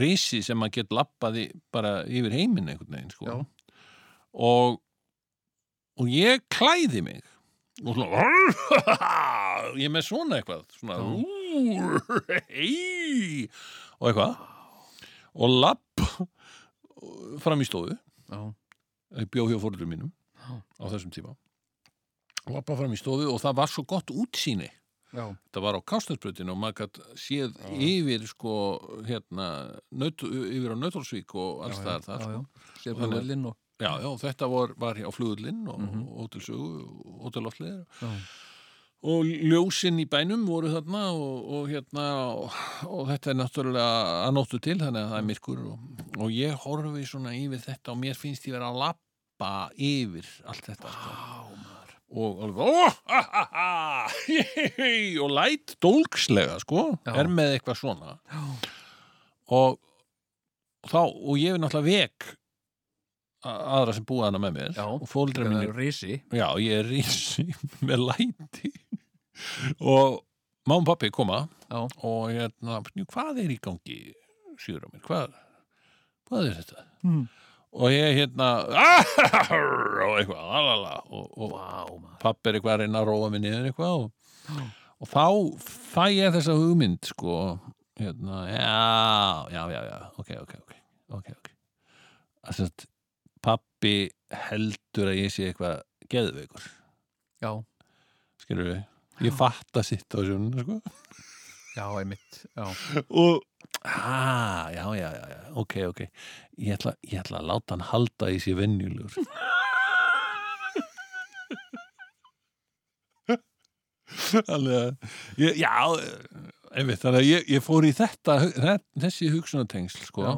rísi sem maður get lappaði bara yfir heiminn einhvern veginn sko. Og og ég klæði mig. Og svona ég með svona eitthvað svona "Ú, hei og eitthvað. Og lapp fram í stofu. Ég bjó hjá fóröldur mínum á þessum tíma lappa fram í stofu og það var svo gott útsýni. Já, það var á Kástarsbrötinu og maður gætt séð yfir sko hérna naut, yfir á Nautalsvík og alls það er það já, sko. já. Sér Þannig- og já, já, þetta var, var á flugullinn og Mhm. hótelsögu og Já, og ljósinn í bænum voru þarna og, og hérna og, og þetta er náttúrulega að nóttu til þannig að það er myrkur og, og ég horfi svona yfir þetta og mér finnst ég vera að lappa yfir allt þetta sko. Og alveg ó, ha, ha, ha, hei, og læt dólkslega sko, Já. er með eitthvað svona já, og þá, og ég er náttúrulega vek aðra sem búa hana með mér Já. og fóldra mínir er risi Já, ég er rísi með læti og má og pappi koma Já, og hérna, hvað er í gangi á mér, hvað hvað er þetta? Mm. Og ég hérna og eitthvað, og, og maður. pappi er eitthvað að reyna að róa mig niður eitthvað og, og þá fæ ég þessa hugmynd sko, hérna, já já, já, já, ok, ok, ok ok, ok. Að sérst, pappi heldur að ég sé eitthvað geðveikur. Já, skilur við, ég fatta sitt á sjónu sko. já, einmitt Já, og ah, já, já, já, ok, ok. Ég ætla, ég ætla að láta hann halda í sér venjulegur. Þannig að já, einmitt, þannig að ég, ég fór í þetta, þessi hugsunatengsl sko, já,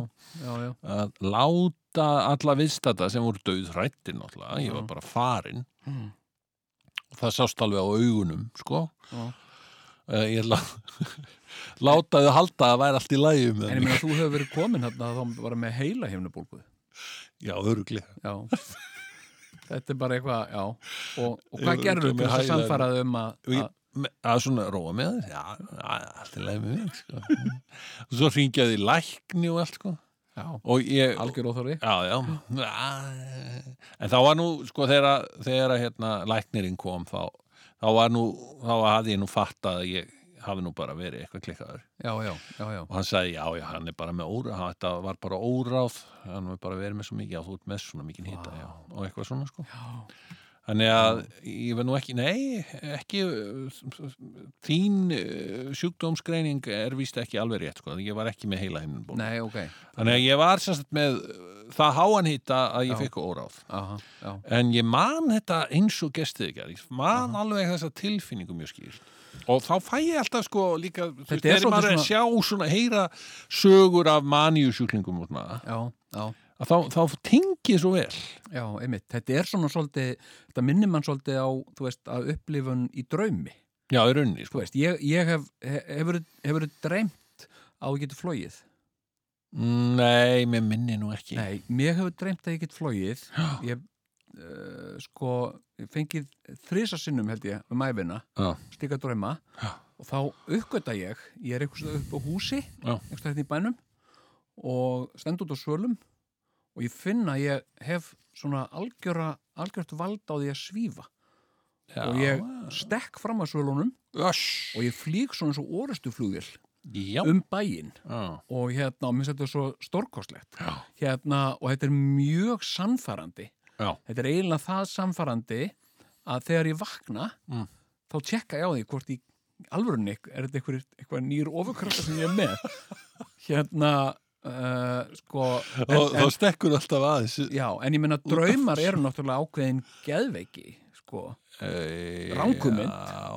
já, já, að láta alla viðstata sem voru döðrættir náttúrulega, ég var bara farinn Mm. og það sást alveg á augunum sko. Já. Uh, ég ætla að láta þau halda að væri allt í lagi um En ég meina þú hefur verið komin hérna þá var með heila hefnubólgu já, öruglega Já. Þetta er bara eitthvað, já. Og, og hvað gerður örugglega til þess að samfaraði um að, að að svona róa með þér? Allt með mig sko. og svo ringjaði lækni og allt sko. Já, ég algjör óþóri já, já. En þá var nú sko þegar, þegar hérna, læknirinn kom þá, þá var nú þá hafði ég nú fattað að ég hafi nú bara verið eitthvað klikkaður. Já, já, já, já. Og hann sagði já, já, hann er bara með óráð þetta var bara óráð hann var bara verið með svo mikið, já, þú ert með svona mikið hýta já, og eitthvað svona sko. Já, Þannig að ég var nú ekki, nei, ekki, þín uh, sjúkdómsgreining er víst ekki alveg rétt, sko, ég var ekki með heila hinn nei, ok. Þannig að ég var sérst með það háan hýta að ég fekk óráð. Aha, já, En ég man þetta eins og gestið ekki, ég man alveg þessa tilfinningu mjög skýrt. Og þá fæ ég alltaf sko líka, Þetta er maður að sjá svona, heyra sögur af maníusjúklingum og svona, já, já að þá, þá tengið svo vel. Já, einmitt, þetta er svona svolítið, þetta minnir mann svolítið á, þú veist, að upplifun í draumi. Já, í rauninni, Þú sko. veist, ég, ég hef, hefur, hefur dreymt á að ég geti flóið. Nei, með minni nú ekki. Nei, mér hefur dreymt að ég geti flóið. Ég, uh, sko, fengið þrisa sinnum, held ég, um æfina, drauma. Já. Og þá uppgöta ég, ég er eitthvað upp á húsi, eitthvað hérna í bænum, og stend út á svölum, og ég finn að ég hef svona algjöra, algjört vald á því að svífa. já. og ég stekk fram að svölunum Öss. og ég flýg svona svo orustu flugvél Já. um bæinn og hérna, og mér setja svo stórkostlegt Já. hérna, og þetta er mjög sannfærandi Já. þetta er eiginlega það sannfærandi að þegar ég vakna Mm. þá tjekka ég á því hvort í alvörunni er þetta eitthvað, eitthvað nýr ofurkrafta sem ég er með hérna uh, sko en, Og þá stekkur alltaf aðeins. já, en ég meina draumar eru náttúrulega ákveðin geðveiki sko, E, Ranghugmynd. Já,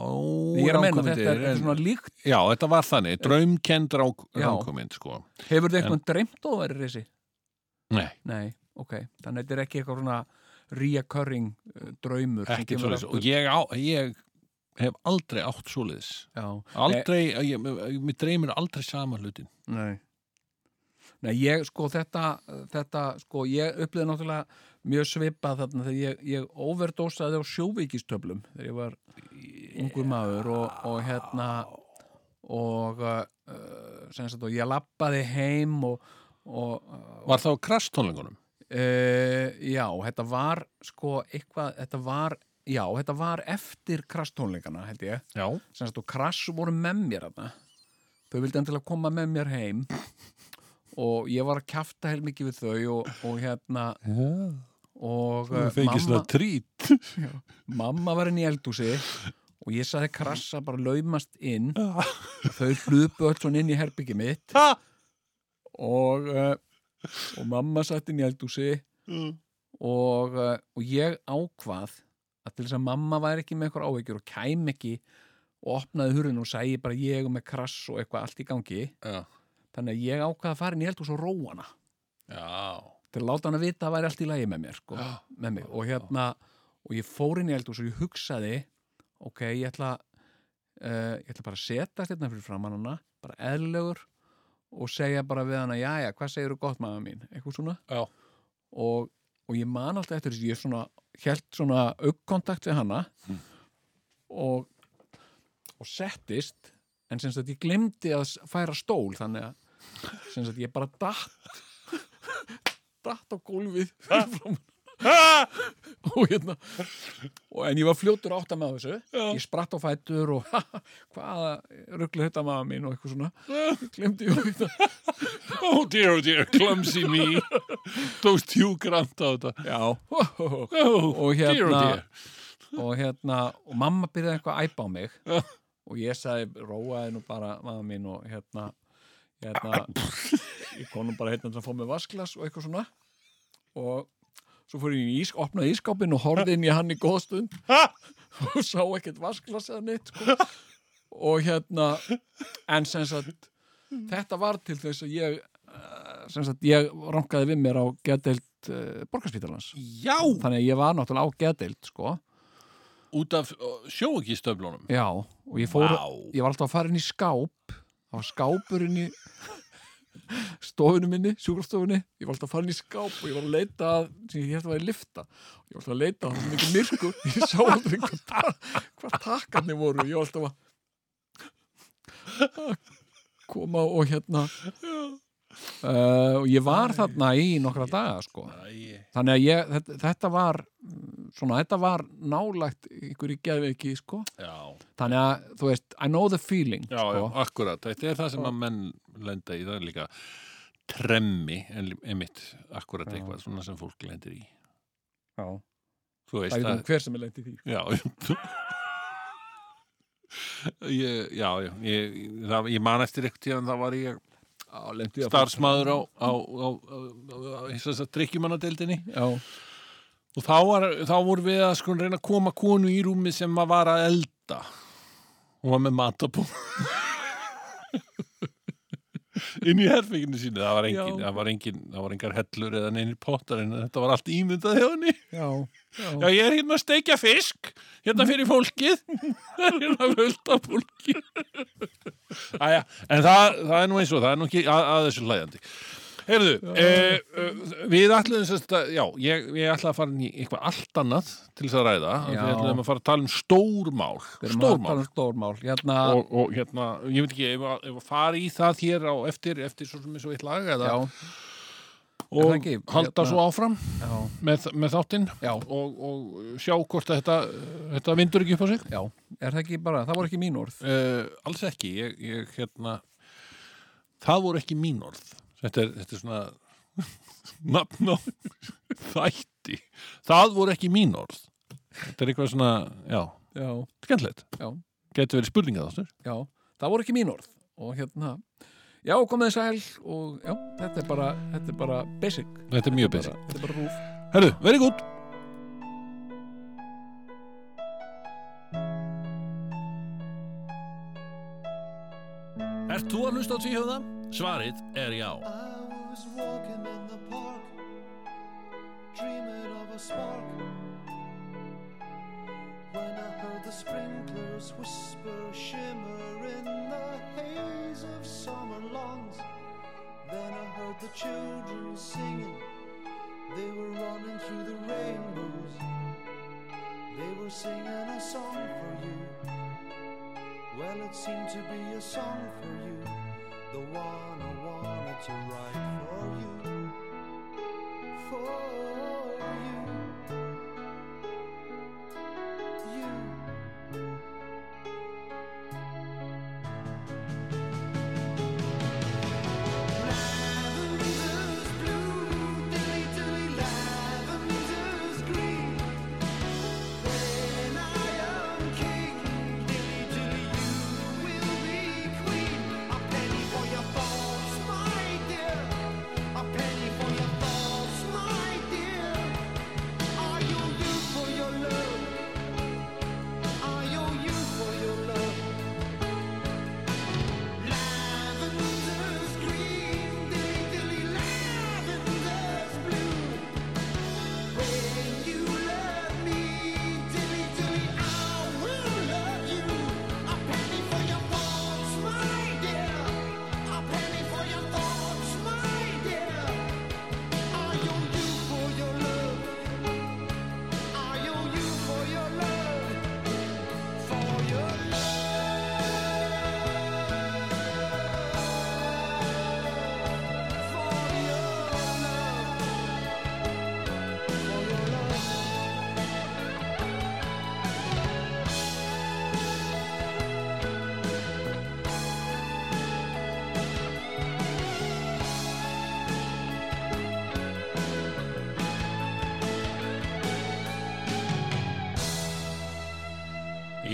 ég er að meina þetta er, er svona líkt Já, þetta var þannig, draumkend Já. ránkvömynd, sko. Hefur þið eitthvað dreymt og verið reysi? Nei, Nei, ok. Þannig að þetta er ekki eitthvað svona reoccurring uh, draumur. ekki aftur. Og ég, á, ég hef aldrei átt. Já. Aldrei, ég, mér dreymir aldrei sama hlutin. Nei. Nei, ég, sko, þetta, þetta, sko, ég upplýði náttúrulega mjög svipað þarna þegar ég, ég overdósaði á sjóvíkistöflum þegar ég var ungur maður og, og hérna og uh, sagt og ég lappaði heim og, og uh, Var það á krastónlingunum? Uh, já, þetta var sko eitthvað, þetta var já, þetta var eftir krasstónleikana held ég, Já. sem sagt og krass voru með mér þarna þau vildi endilega koma með mér heim og ég var að kjafta heil mikið við þau og, og hérna Já. og fengið mamma, trít. mamma var inn í eldúsi og ég saði krassa bara laumast inn. Og þau hlupu öll svona inn í herbyggi mitt. Og, uh, og mamma satt inn í eldúsi og, uh, og ég ákvað að til þess að mamma væri ekki með eitthvað áhyggjur og kæm ekki og opnaði hurðin og segi bara ég er með krass og eitthvað allt í gangi. Já. Þannig að ég ákvað að fara inn í eldús og róa hana Já. til að láta hana vita að það væri allt í lagi með mér, sko, Já. með mig og hérna, og ég fór inn í eldús og ég hugsaði ok, ég ætla uh, ég ætla bara að setjast hérna fyrir framann hana bara eðlulegur og segja bara við hana, jæja, hvað segir þú gott maður mín, eitthvað svona Já. og, og ég man alltaf eftir þess ég svona, held svona augkontakt við hana Mm. og og settist en sem sagt ég glemdi að færa stól þannig að sem sagt ég bara datt. Datt á gólfið og hérna og en ég var fljótur átt að með þessu. Já. ég spratt á fætur og hvaða rugglu þetta maður mín og eitthvað svona. Glemdi ég þetta Oh dear, oh dear, clumsy me. Tókst tjú grant á þetta. já. Oh, og dear, oh hérna dear. og hérna og mamma byrjaði eitthvað að æpa á mig. Og ég sagði róaði nú bara mamma mín og hérna hérna ég nú bara hérna til að fá mig vasklas og eitthvað svona. Og svo fór ég í ís, opnaði ískápin og horfði inn í hann í góð stund. Og sá ekkert vasklas eða neitt sko. og hérna en sem sagt þetta var til þess að ég uh, sem sagt, ég rankaði við mér á geðdeild uh, borgarspítalans. Já, þannig að ég var náttúrulega á geðdeild sko, út af sjóekistöflunum já, og ég fór Vá. ég var alltaf að fara inn í skáp það var skápur inn í stofunum minni, sjúkrastofunni ég var alltaf að fara inn í skáp og ég var að leita sem ég hefði að vera í lifta ég var alltaf að leita að það sem mikið myrkur. Ég sá aldrei hvað, hvað takkarnir voru. Ég var alltaf að koma og hérna uh, og ég var þarna í nokkra daga sko. Æ, þannig að ég, þetta, þetta var mm, svona, þetta var nálægt ykkur í geðveiki sko. Já, þannig að, þú veist, I know the feeling já, sko. já, akkurat. Þetta er það sem að menn lenda í, það er líka tremmi, en einmitt akkurat Já. eitthvað svona sem fólk lendir í. Já. Þú veist það er það, hver sem er leint í því. Já ég, Já, já ég, það, ég man eftir eitthvað tíðan það var ég starfsmaður á, á, á, á, drikkjumannadeildinni og þá, var, þá voru við að sko reyna að koma konu í rúmi sem var að elda. Og var með matabú inn í herfinginu sínu. Það var engin, það var engin það var engar hellur eða neynir pottar en þetta var allt ímyndað hjá henni. Já, já. Já, ég er hérna að steikja fisk hérna fyrir fólkið. Hérna fullt af fólki. Æja, en það, það er nú eins og það er nú ekki að, að þessu hlæðandi Heyrðu, e, e, við að, já, ég, ég ætla að fara í eitthvað allt annað til þess að ræða við ætluðum að fara að tala um stórmál að stórmál um stórmál. hérna, og, og hérna, ég veit ekki ef að, fara í það hér á eftir, eftir svo sem er svo eitt lag eða, já, og ekki? halda Hérna- svo áfram já, með, með þáttinn og, og sjá hvort þetta, þetta vindur ekki upp á sig. Já. Er það ekki bara, það voru ekki mín orð. Uh, alls ekki ég, ég hérna það voru ekki mín orð þetta er, þetta er svona nafn á þætti. Það voru ekki mín orð. Þetta er eitthvað svona, já, já, skemmtilegt. Getur verið spurningað ástur já, það voru ekki mín orð. Og hérna, já, komið sæl og já, þetta er bara þetta er bara basic. Þetta er mjög basic. þetta er bara rúf herru, verið gútt Ert þú að hlusta á tvíhjóða? Svarið er já I was walking in the park, dreaming of a spark. When I heard the sprinklers whisper, shimmer in the haze of summer lawns. Then I heard the children singing, they were running through the rainbows. They were singing a song for you. Well, it seemed to be a song for you the one I wanted to write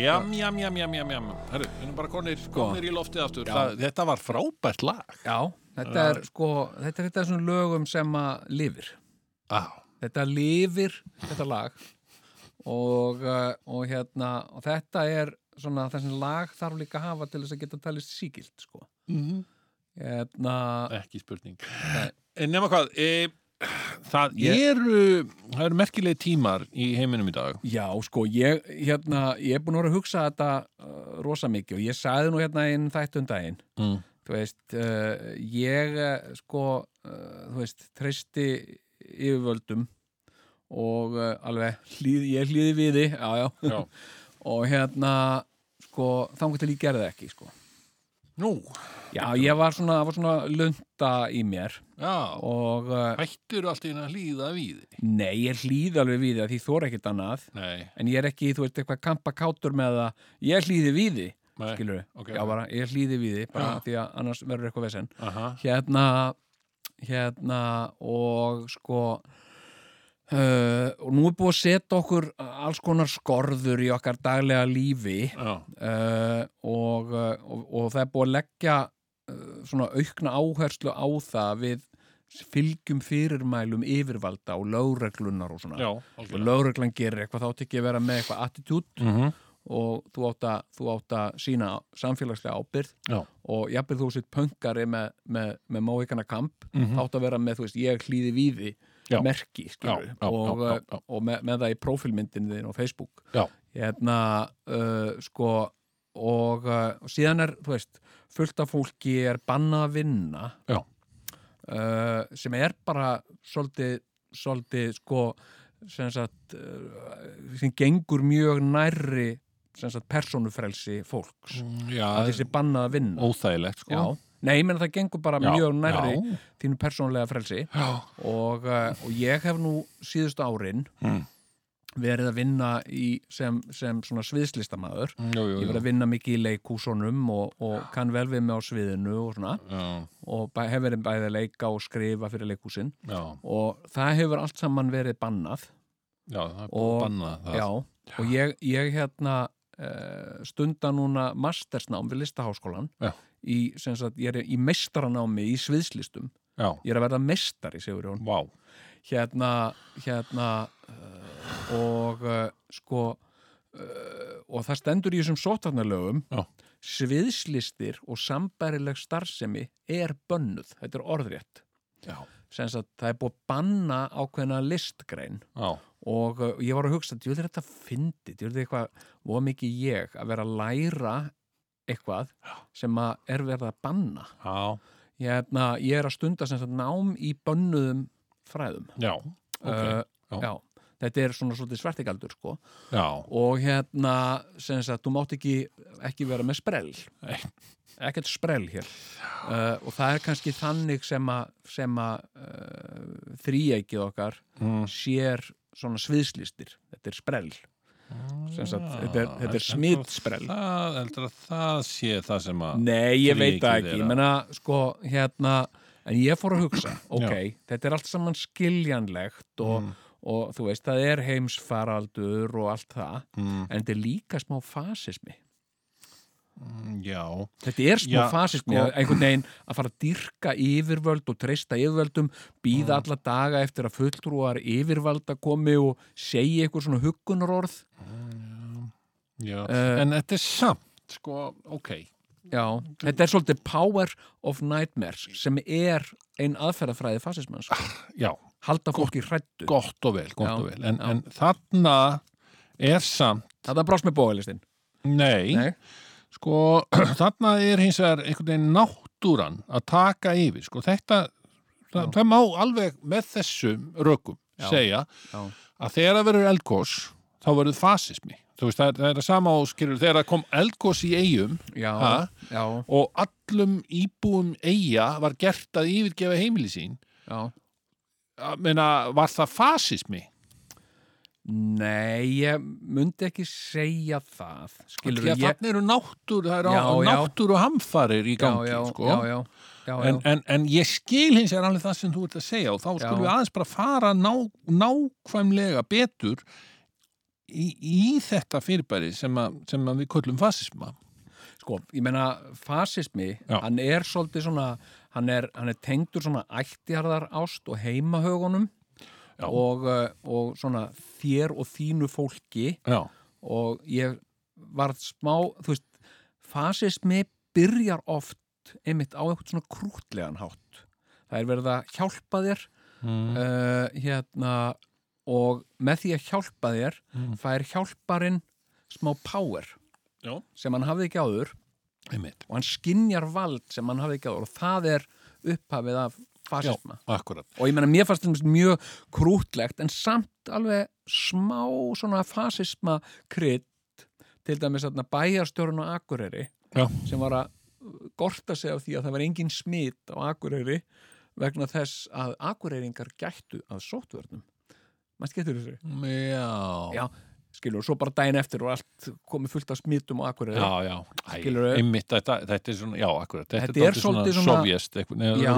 Jam, jam, jam, jam, jam, jam. Herru, við erum bara konir, konir í loftið aftur. Já. Það, Þetta var frábært lag. Já, þetta er sko þetta er þetta svona lögum sem að lifir. Ah. þetta lifir þetta lag. Og, uh, og hérna og þetta er svona þessi lag þarf líka að hafa til þess að geta talist síkilt sko. Mm hérna, Ekki spurning. En nema hvað, e, það eru, það eru merkilegi tímar í heiminum í dag. Já, sko, ég, hérna, ég er búin að vera að hugsa þetta uh, rosa mikið og ég sagði nú hérna einn þættun daginn Mm. þú veist, uh, ég uh, sko, uh, þú veist treysti yfirvöldum og uh, alveg hlýð, ég hlýði við því, já, já, Já. og hérna sko, þannig til ég gerði það ekki, sko Nú, Já, ég var svona, var svona lunda í mér já, og uh, hættur allt einu að hlýða við því. nei, ég hlýði alveg við því að því er ekkert annað. Nei, en ég er ekki, þú veist, eitthvað kampa kátur með það ég hlýði við nei, skilur ok. já, bara, ég hlýði við því, bara Já. því að annars verður eitthvað vesen. Aha, hérna hérna og sko uh, og nú er búið að setja okkur alls konar skorður í okkar daglega lífi. Uh, og, og, og það er búið að leggja uh, svona aukna áherslu á það við fylgjum fyrirmælum yfirvalda og lögreglunar og svona. Já, og lögreglan gerir eitthvað þá ekki að vera með eitthvað attitút. Mhm, og þú átt að, þú átt að sína samfélagslega ábyrð Já. og jafnvel þú sitt pöngari með, með, með móikana kamp Mhm. þá átt að vera með, þú veist, ég hlýði víði Já. merki, skilur Já, og, og með, með það í prófilmyndin þinn á Facebook. Hérna, uh, sko og uh, síðan er, veist fullt af fólki er banna að vinna. Uh, sem er bara svolítið, svolítið sko sem sagt uh, sem gengur mjög nærri sagt persónufrelsi fólks. Já, að þessi banna að vinna. óþægilegt, sko. Já, nei, menn það gengur bara Já, mjög nærri já. þínu persónulega frelsi. Og, uh, og ég hef nú síðustu árin Mm. verið að vinna í, sem, sem svona sviðslistamaður. Jú, jú, ég verið að vinna mikið í leikúsunum og, og kann vel við mig á sviðinu og svona. Og hef verið bæði að leika og skrifa fyrir leikúsin og það hefur allt saman verið bannað. Já, það er búið Og- að banna það. já, og ég, ég hérna uh, stunda núna mastersnám við listaháskólan Já. Í, sagt, ég er í meistaranámi í sviðslistum. Já, ég er að verða meistari, segur Jón. Vá. hérna, hérna uh, og uh, sko uh, og það stendur í þessum sótarnalögum sviðslistir og sambærileg starfsemi er bönnuð, þetta er orðrétt. Sagt, það er búið að banna ákveðna listgrein. Já, og ég var að hugsa, djúður þetta fyndið, djúður þetta eitthvað, voða mikið ég að vera að læra eitthvað sem er verið að banna. Ég, hérna, ég er að stunda sem sagt nám í bönnuðum fræðum. Já, ok, Uh, já. já. þetta er svona svolítið svertigaldur sko. Og hérna sem sagt, þú mátt ekki ekki vera með sprell. Ekkert sprell hér. Uh, og það er kannski þannig sem að uh, þríækið okkar Mm. sér svona sviðslistir. Þetta er sprell sagt, þetta er, þetta er smittsprell Það, heldur að það sé það sem að Nei, ég veit það ekki, menna sko, hérna, en ég fór að hugsa ok, Já. þetta er allt saman skiljanlegt og, Mm. og þú veist, það er heimsfaraldur og allt það, mm, en þetta er líka smá fasismi Já, þetta er smá fasismi, sko. að einhvern veginn að fara að dyrka yfirvöld og treysta yfirvöldum, býða alla daga eftir að fulltrúar yfirvalda komi og segja eitthvað svona huggunarorð. Já, Eh, en þetta er samt, sko, ok, Já, þetta er svolítið power of nightmares sem er ein aðferðafræði fasismans sko. já, halda fólki hrættu gott og vel, gott Já, og vel, en, en þarna er samt, Þetta brást með bóðalistin nei, Nei, sko, þarna er hins vegar einhvern veginn náttúran að taka yfir, sko, þetta, það, það má alveg með þessum rökum Já. segja já, að þegar það verður eldgós þá verður fasismi. Þú veist, það er, það er sama á skilur þegar það kom eldgós í eigum já, Ha? og allum íbúum eiga var gert að yfirgefa heimili sín. Meina, var það fasismi? Nei, ég myndi ekki segja það Því að ég þannig eru náttúr, það eru náttúr og hamfarir í gangi, já, já, sko. já, já, já, En, en, en ég skil hins er alveg það sem þú ert að segja og þá skulum við aðeins bara fara ná, nákvæmlega betur í, í þetta fyrirbæri sem, að, sem að við köllum fasisma. Sko, ég meina fasismi, hann er svolítið svona, hann er, hann er tengdur svona ættjarðar ást og heimahögunum og, uh, og svona þér og þínu fólki Já, og ég var smá, þú veist, fasismi byrjar oft einmitt á eitthvað svona krútlegan hátt. það er verið að hjálpa þér mm. uh, hérna og með því að hjálpa þér Mm. fær hjálparinn smá power Já. sem hann hafði ekki áður einmitt, og hann skinjar vald sem hann hafði ekki áður og það er upphafið af fasisma. Akkurat. Og ég meina mér fannst þetta mjög krútlegt en samt alveg smá svona fasisma krydd til dæmis að bæjarstjórun á Akureyri Já. sem var að gorta sig af því að það var engin smit á Akureyri vegna þess að Akureyringar gættu að sóttvörnum. Maður skettur þessu. Já, Já, skilur, og svo bara daginn eftir og allt komið fullt af smitum á Akureyri. Já, já. Æ, Skilurðu? einmitt, þetta, þetta er svona, já, akkurat þetta, Þetta er svolítið svona- sovjest,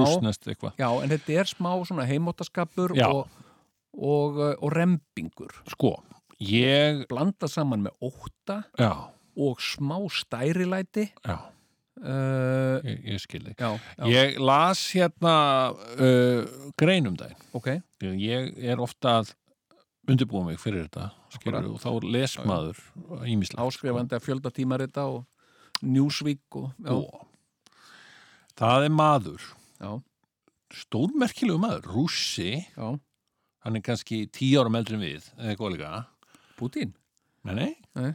rúsnest eitthvað. Já, en þetta er smá svona heimóttaskapur Já. og, og, uh, og rembingur. Sko, ég blanda saman með ótta já, og smá stærilæti. Já, uh, ég, ég skil þig. Já, já, Ég las hérna uh, greinum daginn. Ok. Ég er ofta að undirbúa mig fyrir þetta skilur, og þá les maður ímislegt Áskrifandi að fjölda tímarita og Newsweek og já, það er maður. Já, stórmerkilegu maður, rússi. Já, hann er kannski tíu árum eldri en við eða líka. Putin nei, nei, Nei.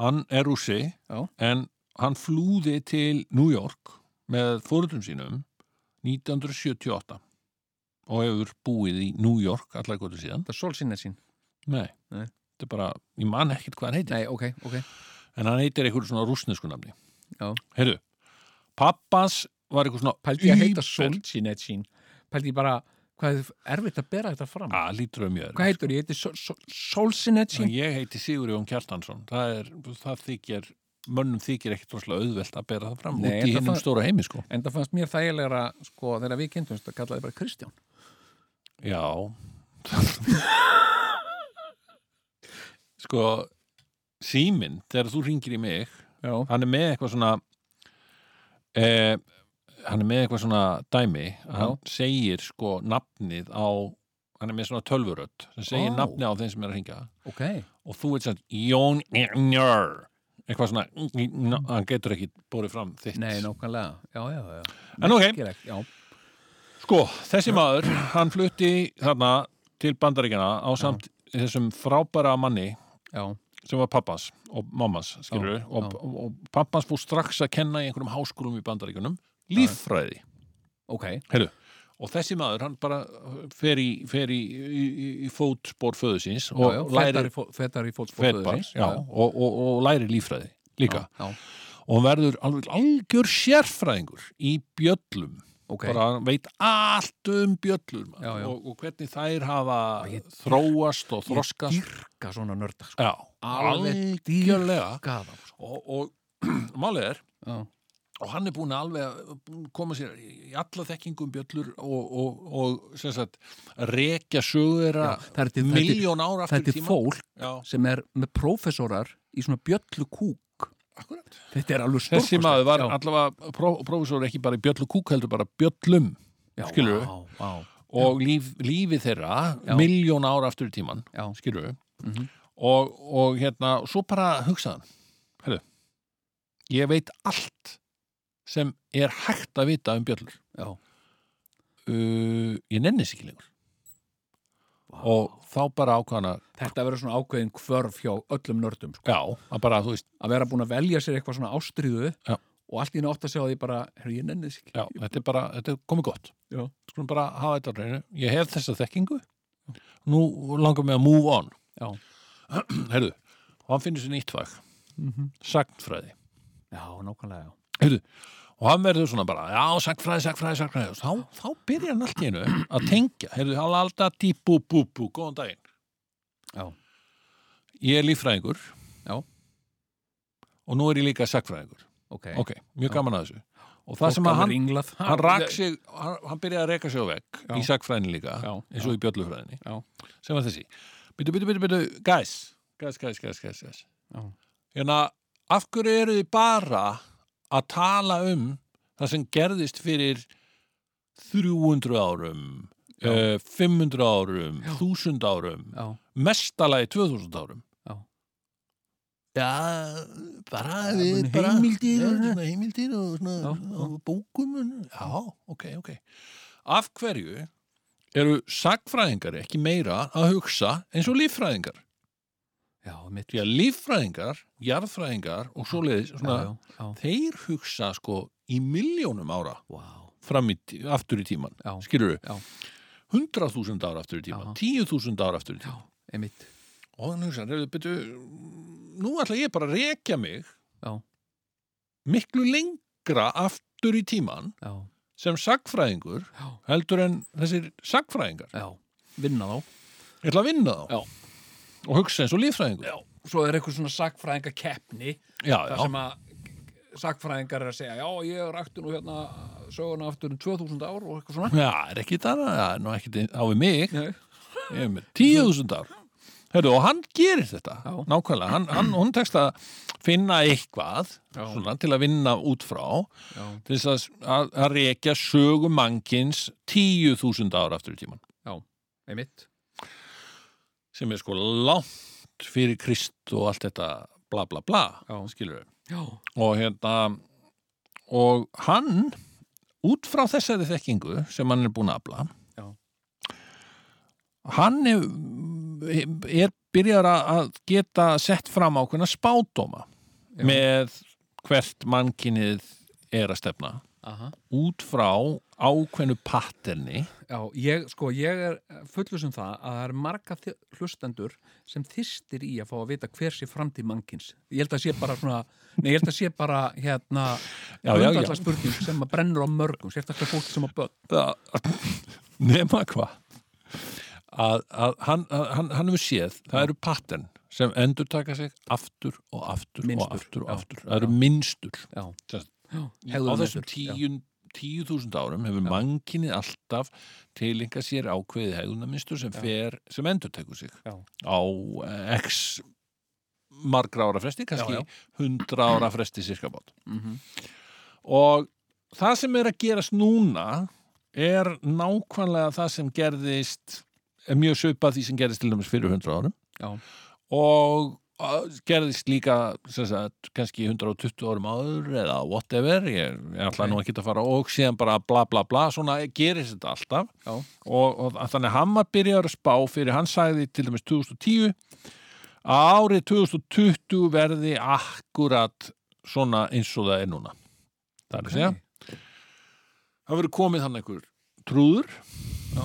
hann er rússi en hann flúði til New York með fórundum sínum 1978 og hefur búið í New York allar góður síðan. Það er solsinni sín nei, Nei. þetta er bara, ég man ekkert hvað hann heitir. Nei, ok, ok. En hann heitir einhverju svona rúsnesku nafni. Já. heyrðu, pappans var eitthvað svona Pældi ég að heita Íber- solsinni sín Pældi ég bara, hvað er erfitt að bera þetta fram? Að lítur um mjög Hvað heitur ég? Ég heiti solsinni sín ég heiti Sigur Jón Kjartansson. Það, er, það þykir mönnum þykir ekkert rosalega auðvelt að bera það fram Nei, út í hinnum stóra heimi sko. En það fannst mér þægilegra, sko, þegar við kynntumst að kalla þið bara Kristján já. Sko síminn, þegar þú ringir í mig Já, hann er með eitthvað svona eh, hann er með eitthvað svona dæmi. Hann segir sko nafnið á hann er með svona tölvurödd sem segir Ó. nafnið á þeim sem er að ringja ok. Og þú veit satt Jón Njör eitthvað svona hann getur ekki bórið fram þitt. Nei, nákvæmlega, já, já, já. En ok. Merkilegt, Já, sko, þessi maður, hann flutti þarna til bandaríkjana á samt þessum frábæra manni já, sem var pappans og mammas skilur Já, og, já. og, og pappans fór strax að kenna í einhverjum háskólum í bandaríkunum líffræði. Ok. Heyrðu, og þessi maður, hann bara fer í, fer í, í, í, í fótspor föðu síns og já, já, lærir fetar í fó- fetar í fótspor fetbars, já, og, og, og lærir líffræði líka, já, og hann verður alveg algjör sérfræðingur í bjöllum ok. Bara veit allt um bjöllur Já, já. Og, og hvernig þær hafa ég- þróast og Ég þroskast dýrka svona nörda sko. Alveg Gaða, sko. og, og málið er já, og hann er búin að alveg koma sér í alla þekkingum bjöllur og, og, sagt rekja sögura miljón ára aftur Þetta í er tíma fólk sem er með prófessorar í svona bjöllu kúk akkurat Þetta er alveg þessi stórkostlegt. maður var já, allavega pró, prófessor ekki bara í bjöllu kúk heldur bara bjöllum já, skilurðu? vá, vá, og líf, lífi þeirra Já. miljón ára aftur í tíman Já. skilur við Mhm. og, og hérna, svo bara hugsaðan herru, ég veit allt sem er hægt að vita um bjöllur já, uh, ég nennis ekki lengur vá. og þá bara ákvæðana Þetta verður svona ákveðin kvörf hjá öllum nördum sko. já, að bara, þú veist, að vera búin að velja sér eitthvað svona ástriðu Já. og allt í nátt að segja því bara herru, ég nenni þess ekki já, þetta er bara þetta er komið gott, Já. skulum bara hafa þetta á reynu ég hef þessa þekkingu nú langar mig að move on Já. herru, hann finnur sér nýtt fag Mhm. sagnfræði Já, nákvæmlega, já Heyrðu, og hann verður svona bara já, sagfræði, sagfræði, sagfræði þá, þá byrjar hann allt í einu að tengja heyrðu, alltaf típu, bú, bú, góðan daginn Já. ég er líffræðingur Já. og nú er ég líka sagfræðingur Ok, ok, mjög Já. gaman að þessu og það sem að hann, ringlað, hann rak sig hann, hann byrjaði að reka sig á Já. í sagfræðinni líka, eins og í bjöllufræðinni Já. sem var þessi byttu, byttu, guys guys, guys, guys, guys, guys. Já. hérna, af hverju eru þið bara að tala um það sem gerðist fyrir 300 árum uh, 500 árum Já. 1000 árum Já, mestalagi 2000 árum. Já. Bara Ja, við bara heimildir og- svona. heimildir og svona Já, á bókum já, ok, ok. Af hverju eru sagfræðingar ekki meira að hugsa eins og líffræðingar? Já, mitt. Því að líffræðingar, jarðfræðingar og svoleiðis, svona, já, já, þeir hugsa sko í miljónum ára já, fram í, aftur í tíman skilur hundrað þúsund ára aftur í tíman Já. tíu þúsund ára aftur í tíman og hann hugsa, reyðu, byrju nú ætla ég bara að rekja mig miklu lengra aftur í tíman sem sagfræðingur heldur en þessir sagfræðingar vinna þá. Ég ætla að vinna þá og hugsa eins og líffræðingur. Já, svo er eitthvað svona sagfræðinga keppni já, þar já. sem að sagfræðingar er að segja já, ég rækti nú hérna söguna aftur um 2000 ár og eitthvað svona. Já, er ekki það, það er nú ekki á við mig. Ég er með tíu þúsund ár. Heru, og hann gerir þetta Já. nákvæmlega, hann, hann, hún tekst að finna eitthvað Já. svona, til að vinna út frá já, til þess að, að, að rekja sögu mannkins tíu þúsund ár aftur í tíman einmitt. Sem er sko langt fyrir Krist og allt þetta bla bla bla skilur við og hérna og hann út frá þessari þekkingu sem hann er búin að afla Já. hann er, er byrjar að geta sett fram ákveðna spádóma Já. með hvert mannkinnið er að stefna. Aha. Út frá ákveðnu patterni Já, ég, sko, ég er fullus um það að það er marga hlustendur sem þýstir í að fá að vita hver sé framtíð mannkins. Ég held að sé bara svona, nei, ég held að sé bara hérna, hundallar spurning sem að brennur á mörgum, sérstaklega fólk sem að börn. Nefna hvað? Að, að hann, hann, hann hefur séð, það eru pattern sem endur taka sig aftur og aftur minstur, og aftur og já, aftur. Það eru já. minnstur. Já, já. Á þessum tíund 10.000 árum hefur manginni alltaf tilinga sér ákveðið hegðunarmynstur sem, sem endur tekur sig já. á eh, x margra ára fresti, kannski já, já. 100 ára fresti cirka bát mm -hmm. og það sem er að gerast núna er nákvæmlega það sem gerðist mjög söpað því sem gerðist til dæmis fyrir 100 árum og gerðist líka sagt, kannski 120 árum áður eða whatever, ég, ég ætla nú ekki að fara og síðan bara bla bla bla svona gerist þetta alltaf. Og, og þannig var byrjar að spá fyrir hann sagði til dæmis 2010 að árið 2020 verði akkurat svona eins og það er núna. Það er að segja. Það verður komið hann einhver trúður Já.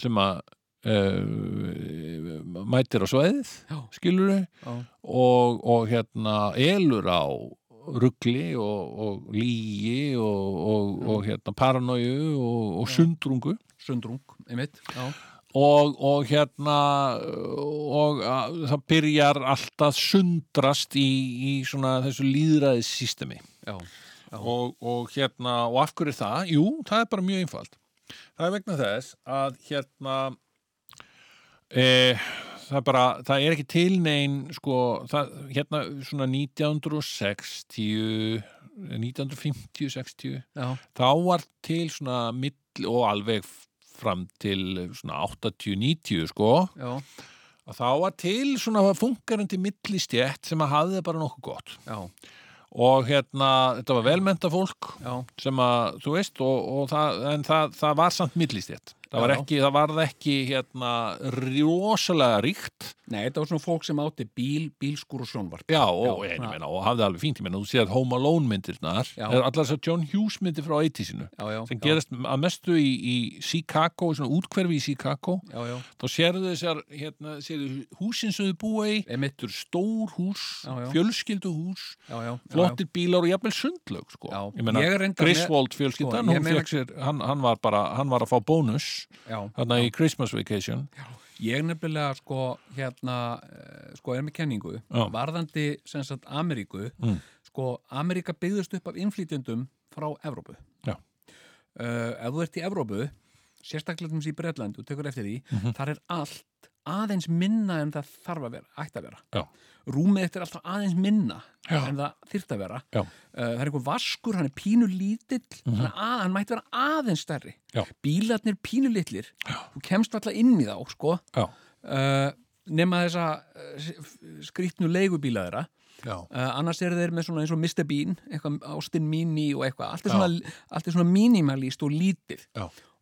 sem að uh, mætir á svæðið Já. skilur og, og hérna elur á ruggli og, og lígi og, og, og hérna paranóju og, og sundrungu Sundrung, einmitt. Já, og, og hérna og að, það byrjar alltaf sundrast í, í svona þessu líðræðis já. og, og hérna og af hverju er það? Jú, það er bara mjög einfalt það er vegna þess að hérna e, það er bara, það er ekki til nein sko, það, hérna svona 1960 1950, 60 já, þá var til svona mill og alveg fram til svona 80-90 sko. Já, að þá var til svona funkarandi millistjætt sem að hafði bara nokkuð gott. Já, og hérna, þetta var velmenta fólk já, sem að, þú veist, og, og það, en það, það var samt millistjætt það var ekki, það varð ekki hérna rosalega ríkt. Nei, þetta var svona fólk sem átti bíl, bílskur og sjónvarp. já, og, Já, meina, og hafði alveg fínt, ég meina, þú séð Home Alone myndirnar er allar þess að John Hughes myndir frá 80-sinu Já, já. sem já, gerast að mestu í, í Chicago, svona útkverfi í Chicago. Já, já, þá sérðu þessar, hérna, sérðu húsin sem þau búa í, eru stór hús fjölskyldu hús flottir bílar og jafnvel sundlaug sko. Ég með- Griswold fjölskyldan Sko, hann, hann var bara hann var að fá bónus þarna í Christmas Vacation Ég nefnilega sko hérna eh, sko er með kenningu Já. varðandi sem sagt Ameríku Mm. sko Ameríka byggðust upp af innflytjendum frá Evrópu Já. uh, Ef þú ert í Evrópu sérstaklega til í Bretland og tekur eftir því Mhm. þar er allt aðeins minna en það þarf að vera, ætti að vera. Já. Rúmið þetta er alltaf aðeins minna Já. en það þyrft að vera. Uh, Það er einhver vaskur, hann er pínu lítill hann, er að, hann mætti vera aðeins stærri. Já. Bílarnir pínu litlir. Þú kemst alltaf inn í þá sko. Uh, nema þessa uh, skrýtnu leigubíla þeirra. Annars eru þeir með svona eins og Mr. Bean eitthvað Austin Mini og eitthvað. Allt er svona, er svona minimalist og lítið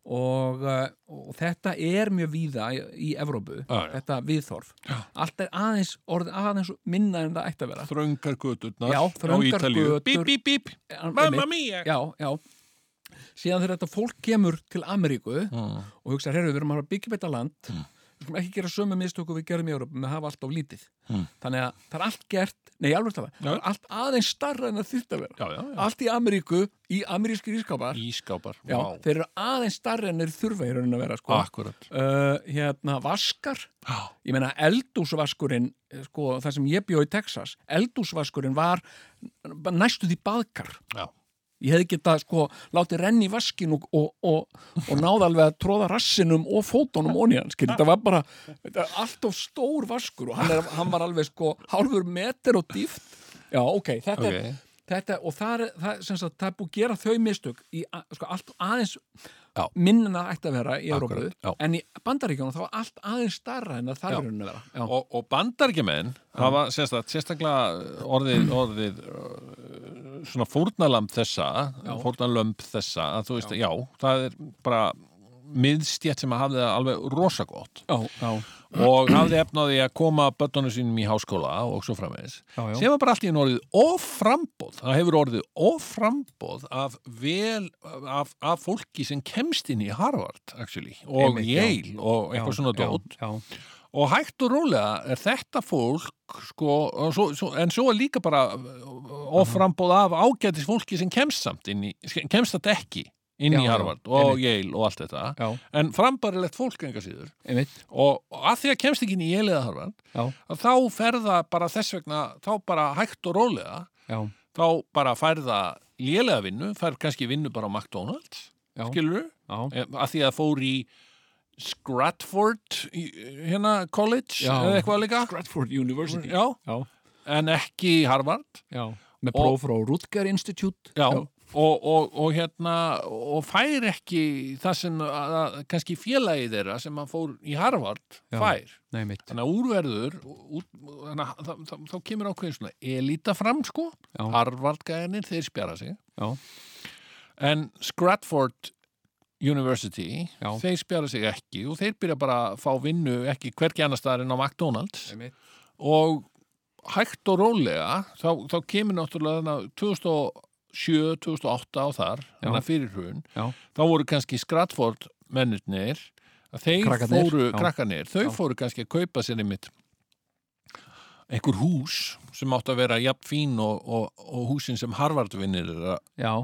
og, uh, og þetta er mjög víða í, í Evrópu, Já, já. þetta viðþorf allt er aðeins, orðið aðeins minna en það ætti að vera Þröngar göturnar Já, þröngar á Ítalíu. Bíp, bíp, bíp. Mamma mía. Já, já síðan þegar þetta fólk kemur til Ameríku Mm. og hugsa, herru, við erum að byggja þetta land skulum ekki gera sömu mistöku við gerum í Európa með að hafa allt of lítið Mm. þannig að það er allt gert, nei, alveg það er allt aðeins starra en það þyrft að vera Já, já, allt í Ameríku, í amerískir ískápar Ískápar. já, Vá. þeir eru aðeins starra en þeir þurfa í raunin að vera sko. Akkurat. uh, hérna, vaskar Já. ég meina eldúsvaskurinn eh, sko, það sem ég bjó í Texas eldúsvaskurinn var næstu því baðkar Já. Ég hefði getað sko látið renni í vaskin og, og, og, og náði alveg að tróða rassinum og fótunum onni hann, skil, þetta var bara þetta er allt of stór vaskur og hann, er, hann var alveg sko hálfur meter og dýft já, ok, þetta Ok. er þetta, og það er, það, sem sagt, það er búið að gera þau mistök í sko, allt aðeins Já. það ætti að vera í Európu en í bandaríkjónum þá var allt aðeins starra en það Já. í rauninni að vera já. Og, og bandargemenn hafa sérstaklega orðið, orðið svona fórnalamb þessa, fórnalamb þessa, að þú veist, já. það er bara miðstjætt sem að hafði það alveg rosa gott. Já, já, og hafði efnaði að koma börnunum sínum í háskóla og svo framvegis. Já, já. sem var bara allt í einu orðið offrambóð það hefur orðið offrambóð af vel, af, af fólki sem kemst inn í Harvard actually, og já. Yale og eitthvað svona já, dót. já, og hægt og rólega er þetta fólk sko, og svo, svo, en svo er líka bara offrambóð af ágætis fólki sem kemst samt inn í, kemst þetta ekki inn Já, í já, Harvard og einmitt. Yale og allt þetta. Já, en frambarilegt fólk enga síður. Einmitt. Og, og að því að kemst ekki inn í Yale eða Harvard Já, þá ferða bara þess vegna þá bara hægt og rólega já, þá bara færða lélega vinnu, fær kannski vinnu bara á McDonalds já, skilur já, að því að fór í Stratford hérna college Já. eða eitthvað líka? Stratford University. Já, já, en ekki Harvard. Já. Með próf frá Rutger Institute. Já, Og, og, og hérna og fær ekki það sem að, að, kannski félagið þeirra sem að fór í Harvard fær. Nei, þannig að úrverður út, þannig að þá, þá, þá kemur ákveðin svona elita fram sko. Já. Harvard-gæðinir, þeir spjara sig. Já, en Stratford University Já. þeir spjara sig ekki og þeir byrja bara að fá vinnu ekki hvergi annar staðar en á McDonalds einmitt og hægt og rólega þá, þá kemur náttúrulega þarna 2007, 2008 á þar þannig að fyrir Já. þá voru kannski Stratford mennirnir að þeir Krakkarnir, fóru, já. krakkarnir, þau Já. fóru kannski að kaupa sér einmitt einhver hús sem átt að vera jafn fín og, og, og húsin sem Harvardvinnir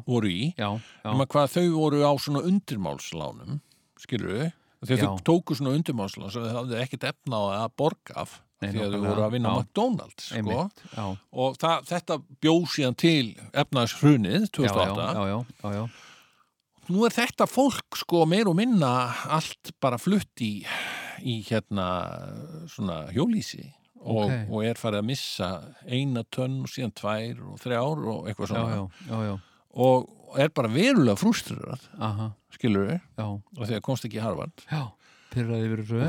voru í já, já, nema hvað þau voru á svona undirmálslánum skilur Já. þau tóku svona undirmálslán þau hafði ekkert efna á að borga af Nei, því að þau voru að vinna á. McDonalds sko. einmitt og það, þetta bjóð síðan til efnaðshrunið já, já, 2008 já, já, já, já. nú er þetta fólk sko meir og minna allt bara flutt í, í hérna svona hjólísi og, Ok. og er farið að missa eina tönn og síðan tvær og þrjár og eitthvað svona. Já, já, já, og er bara verulega frústrurað aha, skilur við, já, og því að komst ekki í Harvard.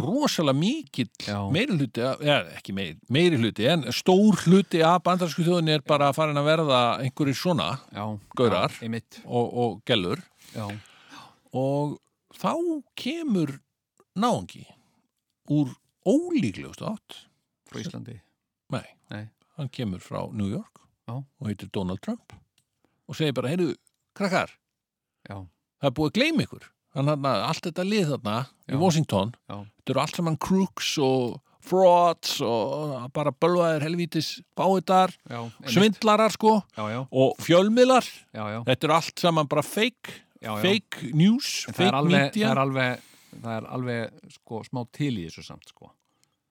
Rosalega mikill meiri hluti, ja, ekki meiri, meiri hluti en stór hluti af bandarsku þjóðinni er bara farin að verða einhverjir svona Já, Gaurar. og, og gellur. Já, og þá kemur náungi úr ólíklegust átt frá Íslandi? Nei, Nei. hann kemur frá New York Já. og heitir Donald Trump og segir bara, heyrðu, krakkar Já, það er búið að gleyma ykkur. Þannig að allt þetta lið þarna í Washington já, þetta eru allt saman crooks og frauds og bara bölvaðir helvítis einmitt. svindlarar sko Já, já, og fjölmiðlar, já, já, þetta eru allt saman bara fake, já, já. fake news En það fake er alveg, media. það er alveg, það er alveg, sko, smá til í þessu samt, sko.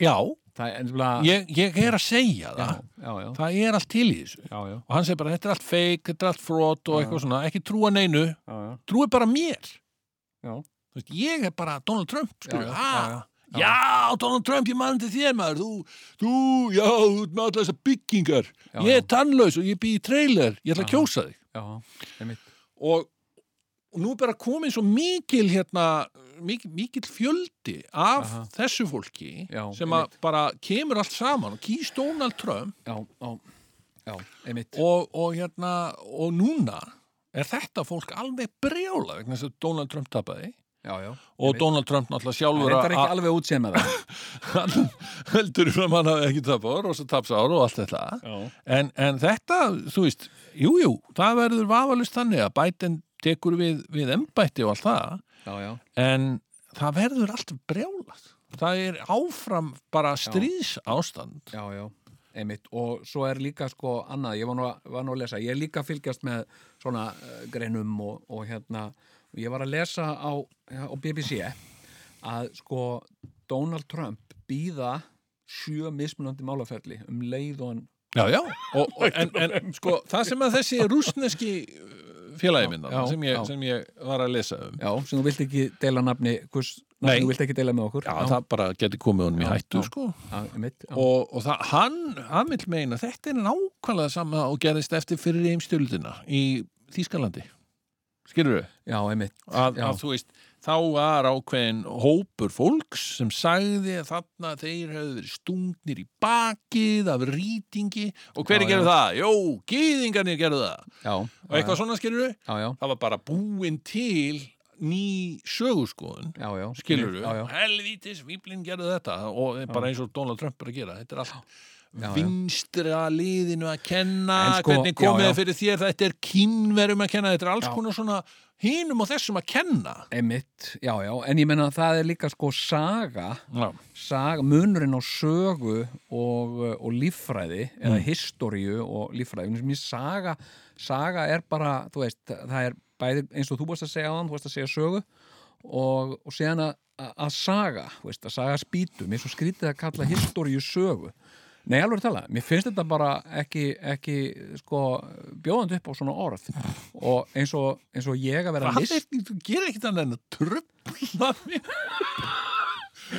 já, Er ennfélag, ég, ég er að segja já, það. Já, já, það er allt til í þessu. Já, já, og hann segir bara, þetta er allt fake, þetta er allt fraud og eitthvað svona, ekki trúa neinu. Já, já, trúi bara mér. Já. Veist, ég er bara Donald Trump já, skilur, já, já, já. Já, Donald Trump, ég mann til þér maður. Þú, þú, já, þú ert með allar þessar byggingar. Já, ég er já. tannlaus og ég býð í trailer. Ég ætla að Já. kjósa þig. Já, og, og nú er bara komin svo mikil hérna, mikil, mikil fjöldi af Aha. þessu fólki Já, sem að bara kemur allt saman og kýst Donald Trump. Já, já, og, og hérna og núna er þetta fólk alveg brjála vegna þess að Donald Trump tapaði. Já, já og Donald Trump náttúrulega Það sjálfur reyndar ekki að- alveg útséð með það. Hann heldur um að hann ekki tapar og svo tapsár og allt þetta. En, en þetta, þú veist jú, jú, það verður vafalust þannig að Biden tekur við, við embætti og allt það já, já, en það verður alltaf brjálað. Það er áfram bara stríðs ástand já, já. Einmitt, og svo er líka sko annað, ég var nú, var nú að lesa, ég er líka fylgjast með svona uh, greinum og, og hérna, ég var að lesa á, á BBC að sko Donald Trump býða sjö mismunandi málaferli um leið og hann já, já, og, og, en, en sko það sem að þessi rúsneski félagi minna Já, sem, já. sem ég var að lesa um Já, sem þú vilt ekki deila nafni hvers Nei. þú vilt ekki deila með okkur já, það bara geti komið honum í Já, hættu já. sko Já, já. og, og það, hann, hann vil meina þetta er nákvæmlega sama og gerðist eftir fyrir heimstjöldina í Þýskalandi skilur við? já, einmitt Að, Já. að þú veist, þá var ákveðin hópur fólks sem sagði að þarna þeir hefðu verið stungnir í bakið af rýtingi. Og hverju gerðu það? Jó, gýðingarnir gerðu það. Já, og eitthvað svona já, já, Það var bara búin til ný sögurskoðun já, já. skilur við, Já, já, helvítis, Víblin gerðu þetta og bara eins og Donald Trump er að gera. Þetta er allt. Vinstra liðinu að kenna En sko, hvernig komið það fyrir þér þetta er kynverum að kenna, þetta er alls Já. konar svona hinum og þessum að kenna. Einmitt, já, já, en ég menna það er líka sko saga, saga munurinn á sögu og, og líffræði eða Mm. historiu og líffræði. Mér saga, saga er bara þú veist, það er bæði eins og þú varst að segja á hann, þú varst að segja sögu og, og síðan að, að- að saga veist, að saga mér er svo skrítið að kalla historiu sögu Nei, alveg að tala, mér finnst þetta bara ekki, ekki sko, bjóðandi upp á svona orð. Og eins og, eins og ég að vera Hvað list er, þú gerir ekkert annað en að tröfla mig.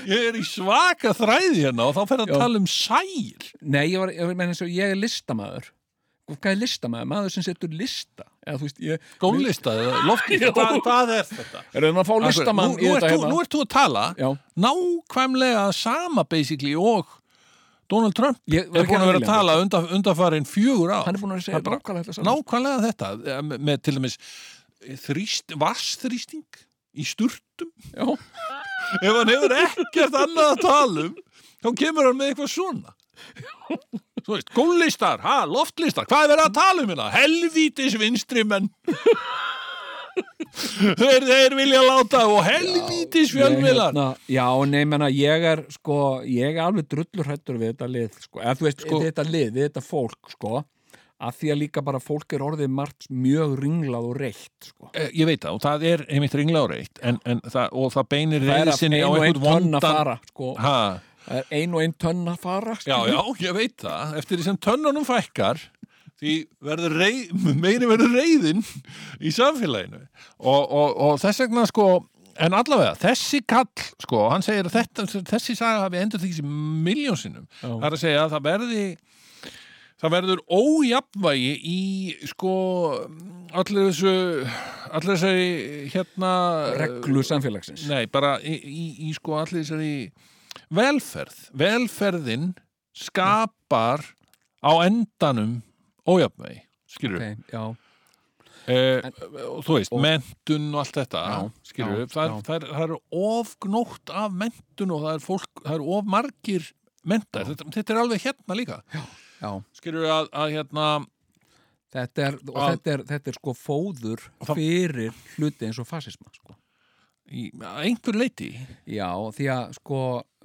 Ég er í svaka þræði hérna og þá fer að Já. tala um sær Nei, ég var, ég og ég er listamæður Hvað er listamæður? Maður sem setur lista. Eða loftlista, hvað, er þetta? Er það að fá listamann í þetta hérna? nú ert þú að tala nákvæmlega sama basically og Donald Trump ég er búin að vera að tala undan, undanfarin fjögur á Hann er búin að segja nákvæmlega nákvæmlega þetta eh, með, til dæmis þrýst, vassþrýsting í sturtum. Ef hann hefur ekkert annað að tala um þá kemur hann með eitthvað svona. Þú veist, góllistar, ha, loftlistar hvað er verið að tala um hérna? Helvítis vinstri menn þeir, þeir vilja láta og helvítis fjölmiðlar hérna, Já, nei, menna, ég er sko Ég er alveg drullur hættur við þetta lið sko. Eða þú veist, Sko- við þetta lið, við þetta fólk sko að því að líka bara fólk er orðið margt mjög ringlað og reitt sko. Eh, ég veit það og það er einmitt ringla á reitt en, en það, og það beinir Það reyði að sinni ein á og ein einhvern vondan fara sko. Það er ein og ein tönn að fara sko. Já, já, ég veit það. Eftir því sem tönnunum fækkar, því verður reið, meiri verður reyðin í samfélaginu. Og, og, og þess vegna, sko, en allavega, þessi kall, sko, hann segir að þetta, þessi saga hafi endur því sem miljónsinnum. Það er að segja að það verði, það verður ójafnvægi í, sko, allir þessu, allir þessari, hérna... reglu samfélagsins Nei, bara í, í, í sko allir þessari velferð. Velferðin skapar á endanum ójafnvegi, skilur okay, Eh, og þú veist, og- mentun og allt þetta, Já, skilur já. Það, já. það, er, það er ofgnótt af mentun og það er fólk, það er of margir mentar. Þetta, þetta er alveg hérna líka. Skilur að, að hérna, Þetta er, og Að- þetta er, þetta er sko fóður fyrir hluti eins og fasisma sko. Að einhver leiti, Já, því að sko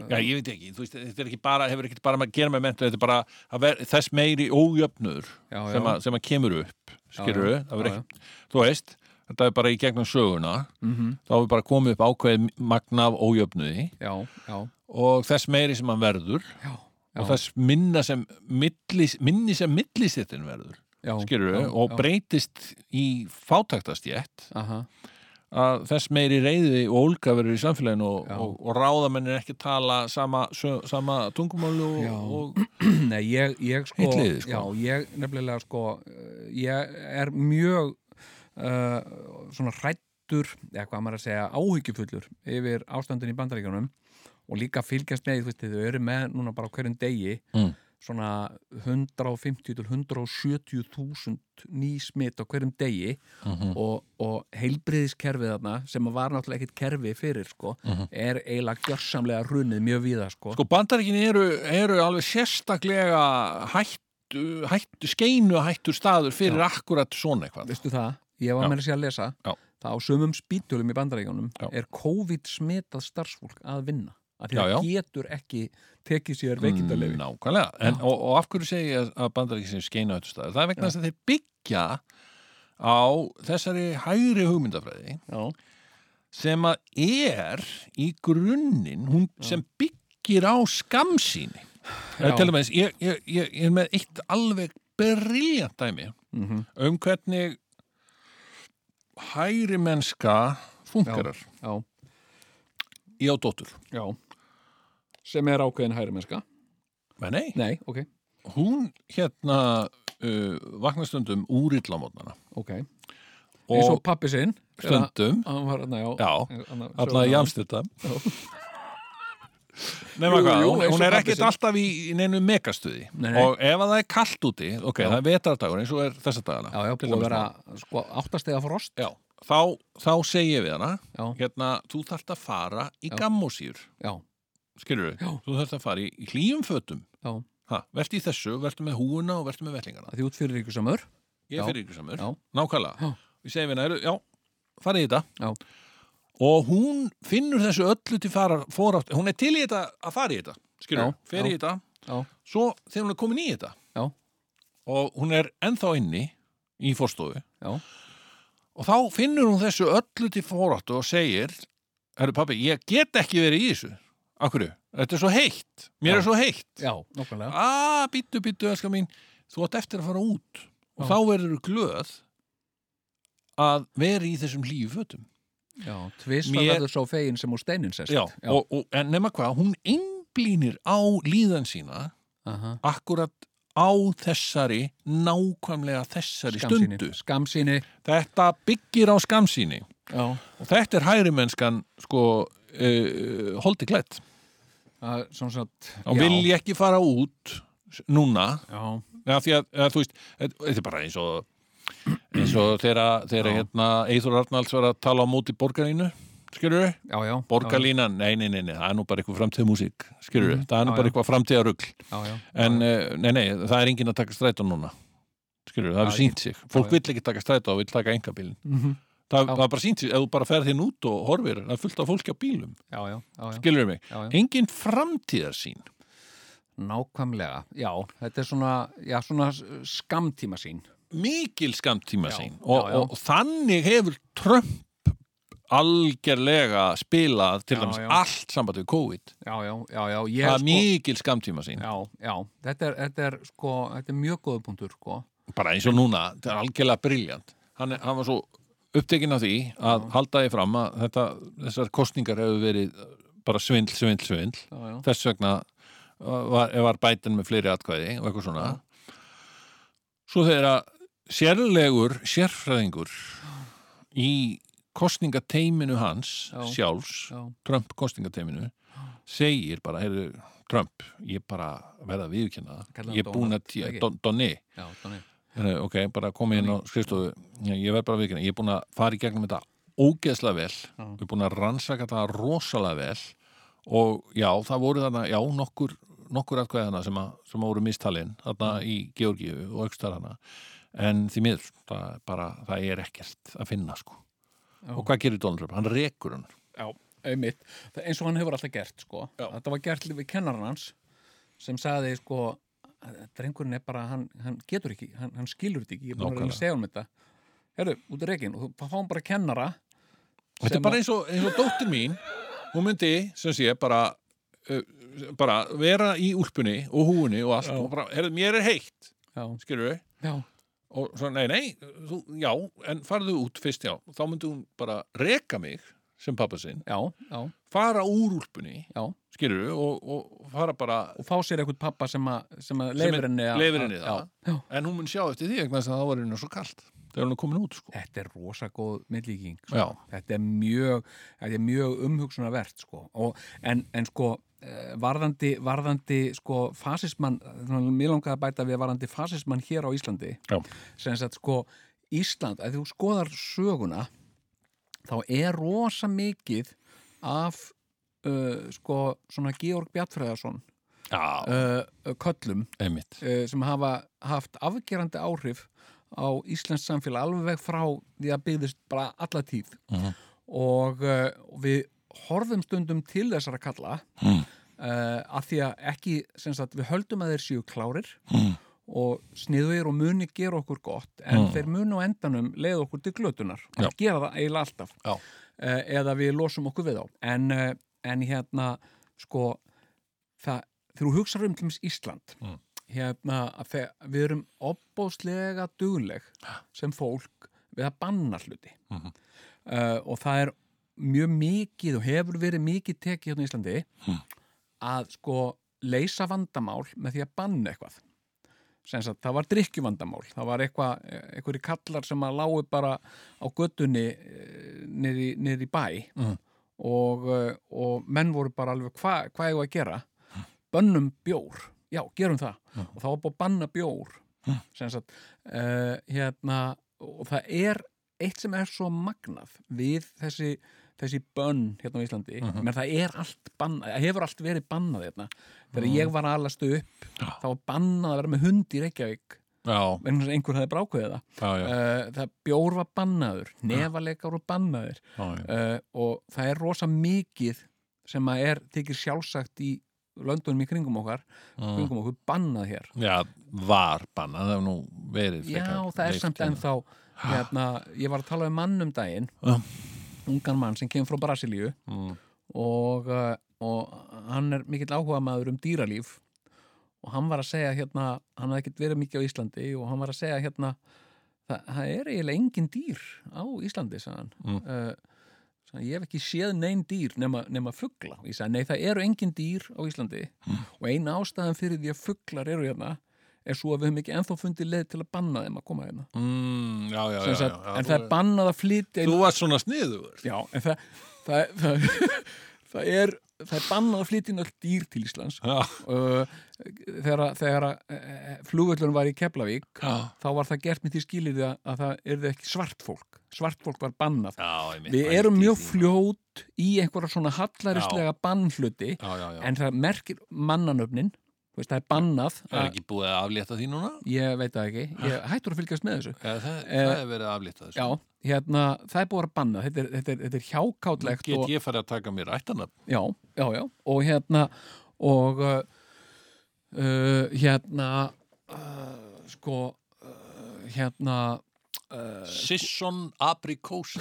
Já, ég veit ekki, þú veist, þetta er ekki bara, hefur ekki bara að gera með mentu, þetta er bara að ver, þess meiri ójöfnur já, já, sem, að, sem að kemur upp, skilur ekki, þú veist, þetta er bara í gegnum söguna, mhm, þá hefur bara komið upp ákveðið magna af ójöfnuði já, já, og þess meiri sem hann verður já, og þess minna sem millis, minni sem millistittin verður, skilur já, og breytist í fátæktastjétt aha, að þess meiri reyði og ólga verður í samfélaginu og, og, og ráðamenn er ekki tala sama, sama tungumáli Já. og, og Nei, ég, ég sko, Hitt liðið, sko. Já, ég nefnilega sko ég er mjög uh, svona hrættur eða hvað maður að segja, áhyggjufullur yfir ástandin í bandaríkjunum og líka fylgjast með, veist, þau eru með núna bara hverjum degi Mm. Svona 150 til 170 þúsund ný smitt á hverjum degi Mhm. og, og heilbriðiskerfið þarna sem var náttúrulega ekkit kerfi fyrir sko, er eiginlega gjörsamlega hrunið mjög víða sko. Mhm. Sko bandaríkin eru, eru alveg sérstaklega hættu, hættu skeinu hættur staður fyrir akkurat svona eitthvað. veistu það, ég var Já. með sé að lesa Já. það á sumum spítulum í bandaríkjónum Já. er COVID smitað starfsfólk að vinna að því Já, að já. getur ekki tekið sér veikindalefi Nákvæmlega, en, og, og af hverju segi ég að bandaríkin sem skeinu hættur staður? Það er vegna þess að þeir byggja á þessari hægri hugmyndafræði já, sem að er í grunninn, hún sem byggir á. Já. Til dæmis, ég, ég, ég, ég er með eitt alveg briljant dæmi mm um hvernig hægri mennska funkarar. já, Ég á dóttur. já sem er ákveðin hæri mennska. Men nei, nei, ok, hún hérna uh, vakna stundum úr illamótnana. ok. Eins og pappi sinn stundum, hann var hérna, já, já, þarna- alla í jamstutta. Nefna hvað, hún, hún er ekkert alltaf í, í neinu megastuði. Nei, nei. og ef að það er kallt úti, ok, Já. það er vetardagur eins og er þessa dagana já, já, búið að vera sko, áttastega frost. Já, þá, þá segi ég við hana já, hérna, þú þarft að fara í Já. gammósýr já, skilur Já. þú þarft að fara í, í hlýjum fötum. Verði í þessu, verði með húuna og verði með vettlingana að því út fyrir ykkur samur ég Já. fyrir ykkur samur, nákvæmlega. Við segjum "Heyrðu, já, farið í þetta. Já. og hún finnur þessu öllu til fara fórátt, hún er til í þetta að fara í þetta skilur, Já, fer í þetta. Já, svo þegar hún er komin í þetta Já. og hún er ennþá inni í fórstofu já, og þá finnur hún þessu öllu til fóráttu og segir herru pabbi, ég get ekki verið í þessu Akkurju, þetta er svo heitt. Mér Já. er svo heitt. Já, nokkulega að, býttu, býttu, elskar mín. Þú átt eftir að fara út. Og Já. þá verður þú glöð að vera í þessum hlýju fötum. Já, tvisvar Mér- verður svo fegin sem úr steinin sest. Já, Og, og, en nema hvað, hún einblínir á líðan sína Aha. akkurat á þessari nákvæmlega þessari Skammsýni. stundu. Skamsýni þetta byggir á skamsýni já, og þetta er hægri mennskan sko uh, holdi klætt svona sagt vil ég ekki fara út núna? Ja, því að, að, þú veist, þetta er bara eins og eins og þegar, hérna, Eithur Arnalds var að tala á móti borgarínu skilur já Borgarlínan, nei, nei, nei, nei, það er nú bara eitthvað framtíð músík, skilur við? Mhm, Það er nú já, bara eitthvað framtíða já, en, eh, nei, nei, það er enginn að taka strætó núna skilur við, það hefur sínt sig. Fólk já. vill ekki taka strætó, það vill taka engabílin Mhm. Það, Já. er bara sínt ef þú bara ferð þinn út og horfir, það er fullt af fólki á bílum. Já, já, já, já, skilur við mig, engin framtíðarsýn. Nákvæmlega já, þetta er svona, svona skamtíma sín mikil skamtíma sín og, og, og þannig hefur Trump algerlega spilað til dæmis allt samband við COVID. Já, já, já, það er er mikil skamtíma sín já, já, þetta er, þetta er sko, þetta er mjög góðu punktur sko, bara eins og núna, þetta er algjörlega briljant. Hann, hann var svo upptekinn af því að halda því fram að þetta, þessar kostningar hefur verið bara svindl, svindl, svindl. Já, já, þess vegna uh, var, var bætin með fleiri atkvæði og eitthvað svona. Svo þegar sérlegur sérfræðingur í kostningateiminu hans Já. sjálfs, já, Trump kostningateiminu segir bara, heyrðu Trump, ég bara verða að hann ég er búin að Donald, tí- ekki? Don- Ok, bara komið inn á skrifstofu ég verð bara að viðkjanna, ég er búin að fara í gegnum þetta ógeðslega vel Já. við erum búin að rannsaka það rosalega vel og já, það voru þarna já, nokkur, nokkur atkvæði hana sem, að, sem að voru mistalinn þarna í Georgíu og aukstar hana en því miður, það, bara, það er ekkert að finna sko Já. og hvað gerir Donald Trump? Hann rekur hann Já. Það- eins og hann hefur alltaf gert sko. Já. þetta var gert við kennaran hans sem sagði sko drengurinn er bara, hann, hann getur ekki hann, hann skilur þetta ekki, ég er búin að segja um þetta. Herru, út í reikin og þú fáum bara kennara Þetta er bara eins og, eins og dóttir mín hún myndi, sem sé, bara uh, bara vera í úlpunni og húunni og allt. Já. og bara, herrðu, mér er heitt. Já, skilur já, og svo, nei, nei þú, já, en farðu út fyrst, já. Þá myndi hún bara reka mig sem pappa sinn, já, já, fara úr úlpunni skilur við, og, og fara bara og fá sér eitthvað pappa sem að, sem að leifir henni það. já, já. en hún mun sjá eftir því, að það var henni svo kalt þegar hún er komin út, sko Þetta er rosa góð millíking sko. þetta er mjög, mjög umhugsunarvert sko. en, en sko eh, varðandi, varðandi sko fasismann, mér langaði að bæta við varðandi fasismann hér á Íslandi sem sagt sko Ísland, að þú skoðar söguna þá er rosa mikið af uh, sko svona Georg Bjartfræðarsson uh, köllum uh, sem hafa haft afgerandi áhrif á Íslands samfélag alveg frá því að byggðist bara alla tíð Mhm. og uh, við horfum stundum til þessara kalla Mm. uh, að því að ekki sagt, við höldum að þeir séu klárir Mm. og sniðuðir og muni gera okkur gott en Mm. þeir muni á endanum leið okkur til glötunar að gera það eiginlega alltaf Já. Uh, eða við losum okkur við á en, uh, en hérna sko það, þú hugsar um til dæmis Ísland Mm. hérna að við erum opbóðslega dugleg sem fólk við að banna hluti Mhm. uh, og það er mjög mikið og hefur verið mikið tekið hérna í Íslandi Mm. að sko leysa vandamál með því að banna eitthvað sagt, það var drikkjuvandamál það var eitthvað, einhverju kallar sem að lágu bara á göttunni niður, niður í bæ. Mhm. og, uh, og menn voru bara alveg hva, hvað ég að gera? Bönnum bjór, já, gerum það. Og það var búið að banna bjór. Sem sagt uh, hérna, og það er eitt sem er svo magnað við þessi, þessi bönn hérna á Íslandi, Mhm. menn það er allt bannað, hefur allt verið bannað hérna þegar Mhm. ég var að alastu upp þá var bannað að vera með hund í Reykjavík að einhver hefði brákveðið það já, já. uh, það bjór var bannaður nefaleikar var bannaður já, uh, og það er rosa mikið sem að er, þykir sjálfsagt í löndunum í kringum okkar Mm. kringum okkur bannað hér Já, var bannað, það hefur nú verið Já, það er samt hérna. ennþá hérna, ég var að tala um mann um daginn. Ungan mann sem kemur frá Brasilíu Mm. og, uh, og hann er mikill áhuga maður um dýralíf og hann var að segja hérna, hann hafði ekkert verið mikið á Íslandi og hann var að segja hérna það, það er eiginlega engin dýr á Íslandi sagði hann Mm. uh, sagði, ég hef ekki séð neinn dýr nema, nema fugla og ég sagði, nei það eru engin dýr á Íslandi Mm. og eina ástæðan fyrir því að fuglar eru hérna er svo að við höfum ekki ennþá fundið leið til að banna þeim að koma hérna. Mm, já, já, já, já en það er bannað að flytja Þú varst svona sniður Já, en það, það, það, það er það er bannað að flytja inn öll dýr til Íslands. Uh, þegar, þegar uh, flugvöllun var í Keflavík þá var það gert með því skilið að, að það er ekki svart fólk. Svart fólk var bannað. Já við erum mjög fljót í einhverja svona hallarislega bannhluti en það merkir mannanöfnin veist, það er bannað Það er að, ekki búið að aflétta því núna? ég veit það ekki. Ég hættur að fylgjast með þessu. Ja, það, Eh, það er verið að aflétta þessu. já, hérna, það er búið að banna. Þetta er, þetta er, þetta er hjákátlegt Get og, ég farið að taka mér ættanab? já, já, já, og hérna og uh, hérna uh, sko uh, hérna uh, Sisson aprikósa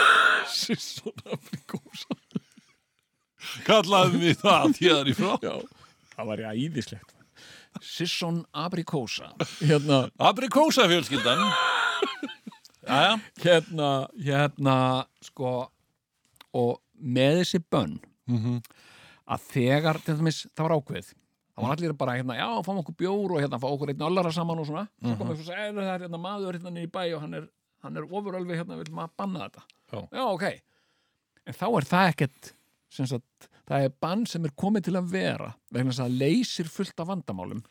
Sisson Afrikósa Kallaði mig það hér í frá já, það var ég æðislegt. Sisson Aprikósa hérna, Aprikósa fjölskyldan. Jæja. Hérna hérna, sko og með þessi bönn Mhm. að þegar, til dæmis, það var ákveð það var allir bara, hérna, já, fáum okkur bjór og hérna, fá okkur einn öllara saman og svona. Svo kom eitthvað að segja, það hérna maður hérna niður í bæ og hann er, hann er ofurölvi hérna, vil maður banna þetta. Já. ok. En þá er það ekkert sagt, það er bann sem er komið til að vera vegna þess að leysir fullt af vandamálum.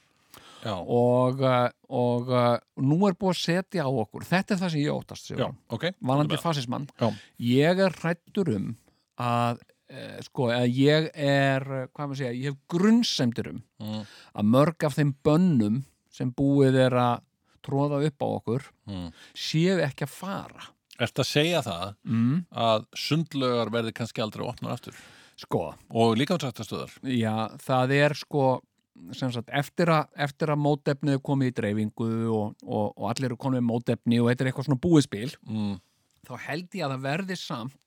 Og, uh, og uh, nú er búið að setja á okkur þetta er það sem ég óttast já, Sigurjón. ok valandi fasismann. Ég er hrættur um að eh, sko, að ég er eh, hvað maður segja, ég hef grunnsemdir um Mm. að mörg af þeim bönnum sem búið er að tróða upp á okkur Mm. séu ekki að fara Ertu að segja það mm. að sundlögar verði kannski aldrei opnar aftur sko, og líkamsrættastöðar já, það er sko sem sagt, eftir að, eftir að mótefnið er komið í dreifingu og, og, og allir eru komið með mótefni og þetta er eitthvað svona búiðspil mm. þá held ég að það verði samt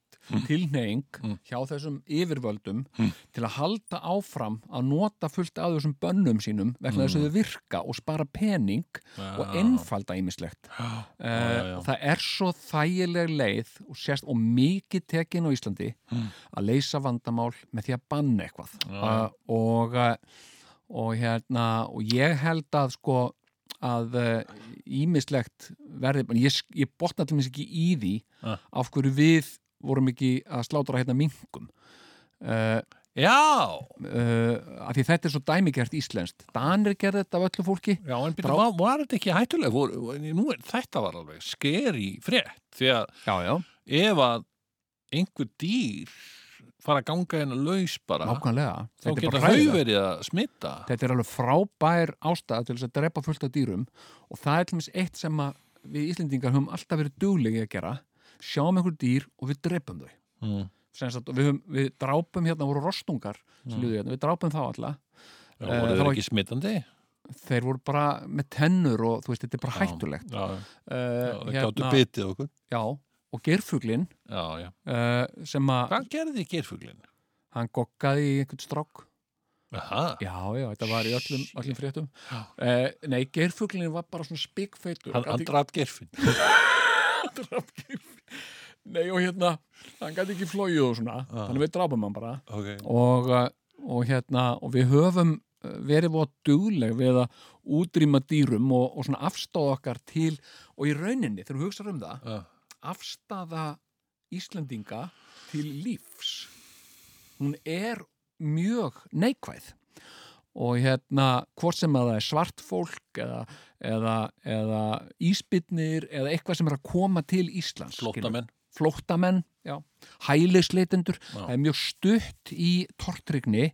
tilneying Mm. hjá þessum yfirvöldum Mm. til að halda áfram að nota fullt af þessum bönnum sínum vegna þess að þau virka og spara pening og Já. einfalda ýmislegt Já, uh, já, já. það er svo þægileg leið og, sérst, og mikið tekin á Íslandi Mm. að leysa vandamál með því að banna eitthvað uh, og, uh, og hérna og ég held að sko að ímislegt verði, ég, ég botna til mér ekki í því Ah. af hverju við vorum ekki að slátra hérna minkum. Uh, Já, uh, af því þetta er svo dæmigert íslenskt. Danir gerði þetta af öllu fólki. Já, en byrju, Dráp- var, var þetta ekki hættuleg? Vor, nú er, þetta var alveg skeri frétt, því að Já, já, ef að einhver dýr fara að ganga hérna laus bara, nákvæmlega. þá Þetta geta bara þau hræðilegt. verið að smitta. Þetta er alveg frábær ástæða til þess að drepa fullt af dýrum og það er til dæmis eitt sem við Íslendingar höfum alltaf verið duglegi að gera sjáum einhver dýr og við drepum þau Mm. Sem sagt, við, við drápum hérna voru rostungar líðu hérna, við drápum þá alla Já, Eh, voru það þeir ekki smittandi? þeir voru bara með tennur og þú veist, þetta er bara hættulegt Já, já, uh, já það gáttu bitið okkur. já, og gerfuglin Já, já. uh, sem að Hvað gerði gerfuglinn? hann goggaði í einhvern strák Aha, já, já, þetta var í öllum, öllum fréttum Já. uh, nei, gerfuglin var bara svona spikfeitur hann, hann draf gerfinn. drap gerfugl. nei, og hérna hann gæti ekki flóið og svona þannig við drápum hann bara Ok. og, uh, og hérna og við höfum uh, verið búið dugleg við að útrýma dýrum og, og svona afstáða okkar til og í rauninni, þegar við hugsaðum um það Já. afstafa Íslendinga til lífs hún er mjög neikvæð og hérna hvort sem að það er svart fólk eða, eða, eða íspytnir eða eitthvað sem er að koma til Íslands. Flóttamenn. flóttamenn já. hælisleitendur Já. það er mjög stutt í tortrygni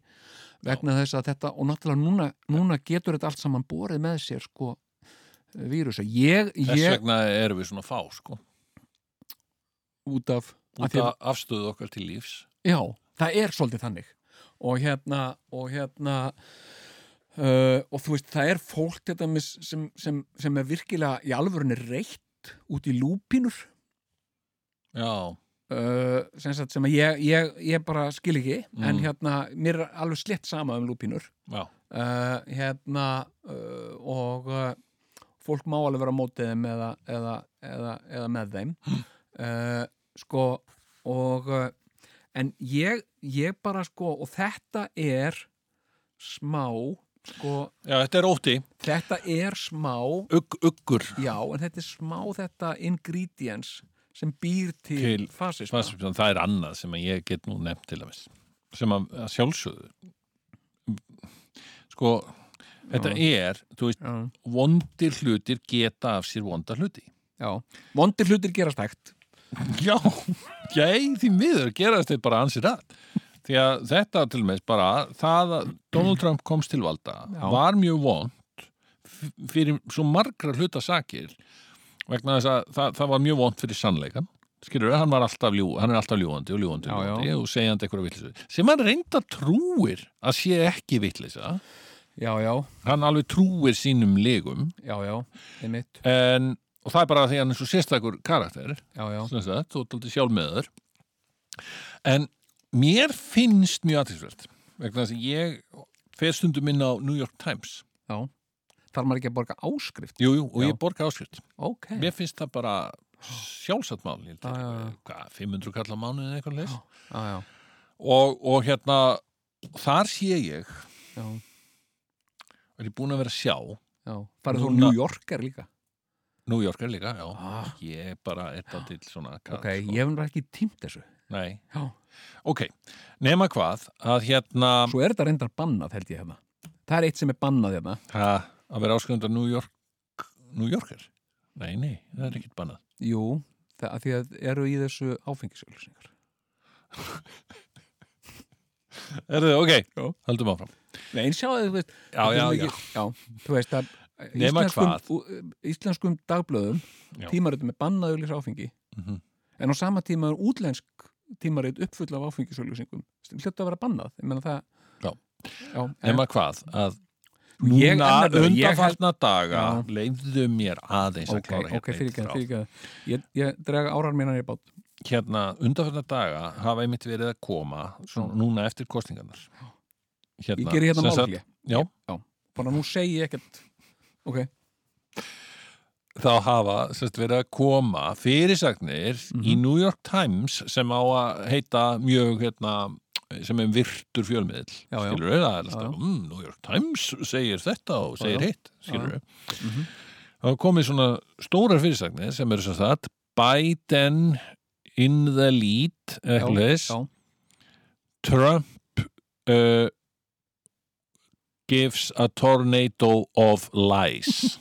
vegna þess að þetta og náttúrulega núna, núna getur þetta allt saman borið með sér sko vírusa ég, Þess ég vegna erum við svona fá, sko. út af Út af afstöðu okkar til lífs. Já, það er svolítið þannig og hérna og hérna uh, og þú veist, það er fólk þetta sem, sem, sem er virkilega í alvörunni reitt út í lúpínur. Já, uh, sem, sagt, sem að ég, ég, ég bara skil ekki en Mm. hérna, mér er alveg slett sama um lúpínur. Já. uh, hérna uh, og uh, fólk má alveg vera á mótið þeim eða, eða, eða, eða með þeim. Uh, sko og uh, en ég, ég bara sko og þetta er smá sko, Já, þetta er ótti. þetta er smá Ugg, uggur. já, en þetta er smá þetta ingredients sem býr til, Til fasisma það er annað sem ég get nú nefnt til að. Sem að, að sjálfsögðu. Sko, þetta er, þú veist, já, vondir hlutir geta af sér vonda hluti. já, vondir hlutir gerast hægt Já, já, því miður gerast þetta bara ansið rætt. Því að þetta til með bara, það að Donald Trump komst til valda Já. var mjög vond fyrir svo margra hluta sakir vegna þess að það, það var mjög vond fyrir sannleikan. Skilur hann ljú, hann er alltaf ljúandi og ljúandi, Já, og já. ljúandi og segjandi eitthvað vitlisu. Sem hann reynda trúir að sé ekki vitlisa. já, já, Hann alveg trúir sínum legum já, já, einmitt en, og það er bara því að hann er svo sérstakur karakter þú ert aldrei sjálf með þur en mér finnst mjög aðtilsvert vegna þess að ég fer stundum inn á New York Times. Já. Þarf maður ekki að borga áskrift? Jú, jú, og Já. ég borga áskrift. Ok, mér finnst það bara sjálfsagt mál hvað, 500 kall á mánuði eða eitthvað leys? Já, og, og hérna þar sé ég já, er ég búin að vera að sjá já. farið þú New Yorker líka New York er líka, já Ah. ég bara er það til svona kall, ok, ég hef nú ekki tímt þessu Nei, já. ok, nema hvað að hérna svo er þetta reyndar bannað held ég hérna það er eitt sem er bannað hérna Ha, að vera áskrifundar New York New Yorker? Nei, nei, það er ekkert bannað. jú, það að því að eru í þessu áfengisauðlýsingar Er þið, ok, Já. höldum áfram. Nei, en sjáðu, þú veist Já, já, já. já, þú veist að Ú- íslenskum dagblöðum tímaritum er bannað auðlýsa áfengi. Mhm. en á sama tíma er útlensk tímarit uppfull af áfengisauðlýsingum hljótt að vera bannað. Ég það Já. já Nema hvað, að Ég- núna ég undanfarna daga leifðu mér aðeins að klára hérna eitt frá. ég, ég drega árar mínar í bát. Hérna, undanfarna daga hafa einmitt verið að koma svona, núna eftir kostingarnar. Hérna, ég geri hérna málflið Já, bara nú segi ég ekkert ok, þá hafa sérst, verið að koma fyrirsagnir í Mhm. New York Times sem á að heita mjög hérna, sem er virtur fjölmiðl Já, já. skilur við, það er alltaf mm, New York Times segir þetta og segir já. hitt skilur við Mhm. það hafa komið svona stórar fyrirsagnir sem eru sem sagt Biden in the lead eitthvað Trump uh, gives a tornado of lies.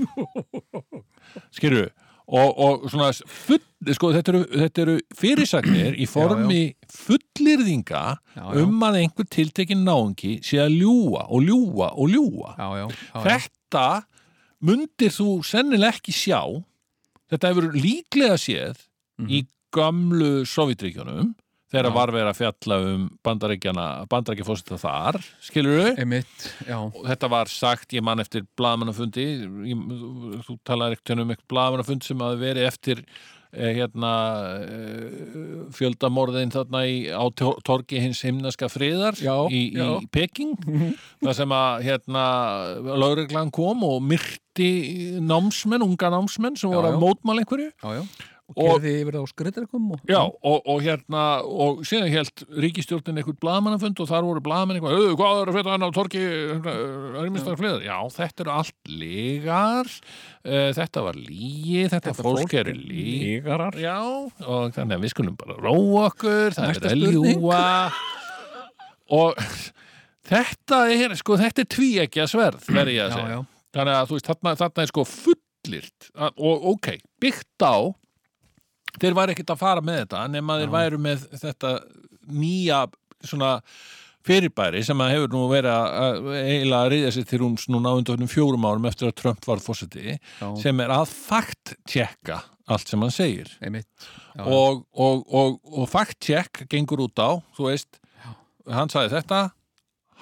Skilur og, og svona full, sko, þetta, eru, þetta eru fyrirsagnir í formi fullirðinga Já, já. um að einhver tiltekin náungi sé að ljúa og ljúa og ljúa já, já, já, já. þetta mundir þú sennilega ekki sjá. Þetta hefur líklega séð í gamlu Sovjetríkjunum þegar Já. var verið að fjalla um bandarækjana, bandarækjafósita þar skilur við Einmitt, já, og þetta var sagt, ég man eftir blaðmannafundi ég, þú talaði ekkert um eitthvað blaðmannafund sem hafi verið eftir eh, hérna eh, fjöldamorðin þarna í, á tor- torgi hins himnaska friðar Já, í, í Peking það sem að hérna lögreglan kom og myrti námsmenn, unga námsmenn sem voru að mótmála einhverju. Já, já og gerði yfir það á skriðdrekum og Já, og, og hérna, og síðan held ríkistjórnin einhvern blaðmannafund og þar voru blaðmenn eitthvað, "Auðu, hvað er að feta hann á torki ermistar fleðar? Já, þetta eru allt lígar, uh, þetta var lígi, þetta, Þetta fólk, fólk er er líg. lígarar. Já, og þannig að við skulum bara róa okkur, það Næsta er að spurning. ljúa. Og þetta er, sko, þetta er tvíekja sverð, verði ég að Já, segja. já, Þannig að þú veist, þarna, þarna er sko fullirt að- og ok, byggt á þeir væri ekkert að fara með þetta nema þeir Já. væru með þetta nýja svona fyrirbæri sem að hefur nú verið að eiginlega að reyða sér til rúms núna á undanfjörnum fjórum árum eftir að Trump var fósiti já, sem er að fakt-tjekka allt sem hann segir. Já, og, og, og, og fact-check gengur út á, þú veist hann sagði þetta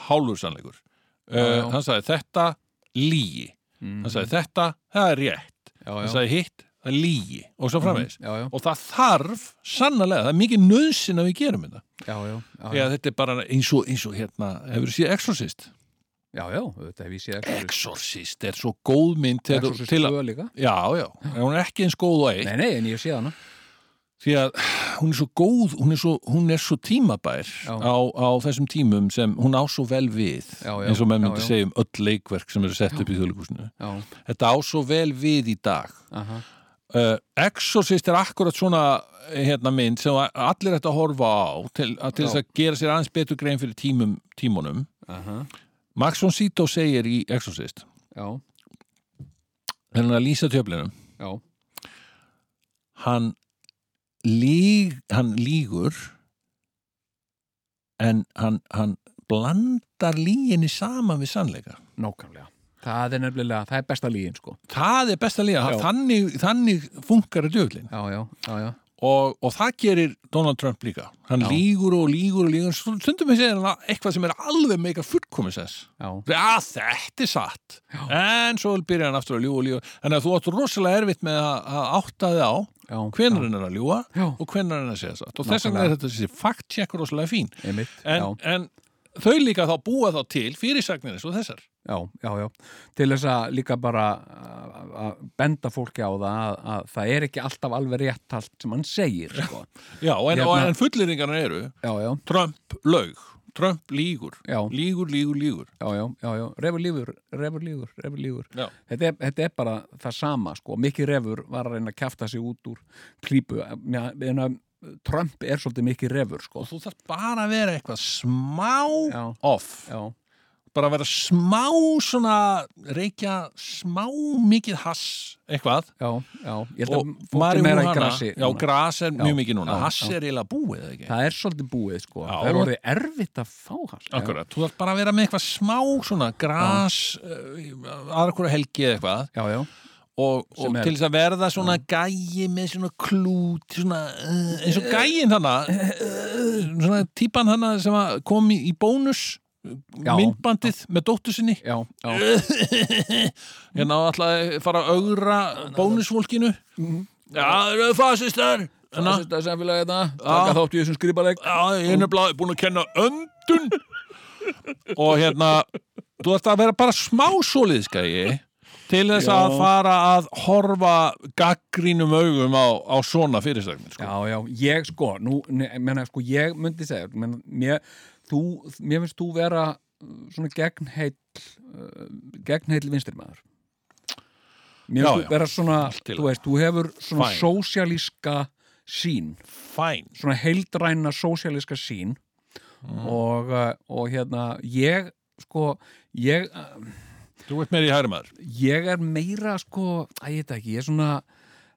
hálfur sannleikur Já, já. uh, hann sagði þetta lígi mm, hann sagði þetta, það er rétt. Já, hann já, sagði hitt, það er lígi og svo framvegis. Já, já, og það þarf sannlega, það er mikið nöðsinn að við gerum þetta. Já, að þetta er bara eins og, eins og hérna hefur séð Exorcist? Já, já, þetta hef ég séð Exorcist. Er svo góð mynd til, Exorcist til að, 2 líka. Já, já, hún er ekki eins góð og eitt. Nei, nei, en ég séð hana. Því að hún er svo góð hún er svo, hún er svo tímabær á, á þessum tímum sem hún á svo vel við eins og já, myndi segja um öll leikverk sem eru sett upp í þjóðleikúsinu þetta á svo vel við í dag. Aha, uh, Exorcist er akkurat svona eh, hérna mynd sem allir ætti að horfa á til, að, til þess að gera sér aðeins betur grein fyrir tímum, tímunum. Aha, Max von Sydow segir í Exorcist. Já, hennar að lýsa tjöflinum já, hann, líg, hann lígur en hann, hann blandar líginni saman við sannleika. Nákvæmlega Það er nefnilega, það er besta lígin, sko. Það er besta Já. þannig, þannig funkar Já, já, já, já, og, og það gerir Donald Trump líka. Hann Já. lígur og lígur og lígur. Stundum við segja eitthvað sem er alveg meika fullkomisess já, að þetta er satt. En svo byrja hann aftur að ljúga og ljúga. Þannig að þú áttu rosalega erfitt með að, átta þig á já hvenar hann er að ljúga Já. og hvenar hann er að segja satt. Og þess vegna er þetta þessi fact-check rosalega fín. Einmitt, en, já, en þau líka þá búa þá til fyrirsagnir eins og þessar já, já, já. Til þess að líka bara að- að benda fólki á það að, að það er ekki alltaf alveg rétt allt sem hann segir, sko. Já, en, Hérna- en fullýringarna eru Já, já, Trump laug, Trump lígur. Já. lígur, lígur, lígur. Já, já, já, já, refur lífur, refur lífur, refur lífur. Já, þetta er, þetta er bara það sama sko. mikið refur var að reyna að kjafta sig út úr klípu. Já, en að Trump er svolítið mikið refur sko. og þú þarf bara að vera eitthvað smá Já. off. Já, bara vera smá svona reykja smá mikið hass eitthvað. Já, já ég held og marihuana- grassi já, gras er mjög mikið núna. hass er eiginlega búið ekki? Það er svolítið búið sko. Það er orðið erfitt að fá hass Akkurat, þú þarf bara að vera með eitthvað smá svona gras uh, aðra hverju helgi eða eitthvað. Já, já, og, og til þess að verða svona gæi með svona klút svona, uh, eins og gæin þannig uh, svona típan þannig sem kom í, í bónus Já. myndbandið með dóttur sinni. Já, já, hérna alltaf að fara að augra bónusfólkinu. Já, það eru fasistar. Hérna, það er samfélagið þetta taka þátt í þessum skrifaleg Já, ég er nefnilega búin að kenna öndun. Og hérna þú ert að vera bara smá soliðskægi til þess að fara að horfa gaggrínum augum á, á svona fyrirsagnir sko. já, já, ég sko nú, menna, sko, ég myndi segja menna, mér, þú, mér finnst þú vera uh, svona gegnheill uh, gegnheill vinstri maður. Mér finnst þú vera svona þú veist, þú hefur svona Fæn. sósjalíska sín Fæn svona heildræna sósjalíska sín og, uh, og hérna ég sko ég, Þú ert meira í hæri maður. ég er meira sko, að ég veit ekki, ég er svona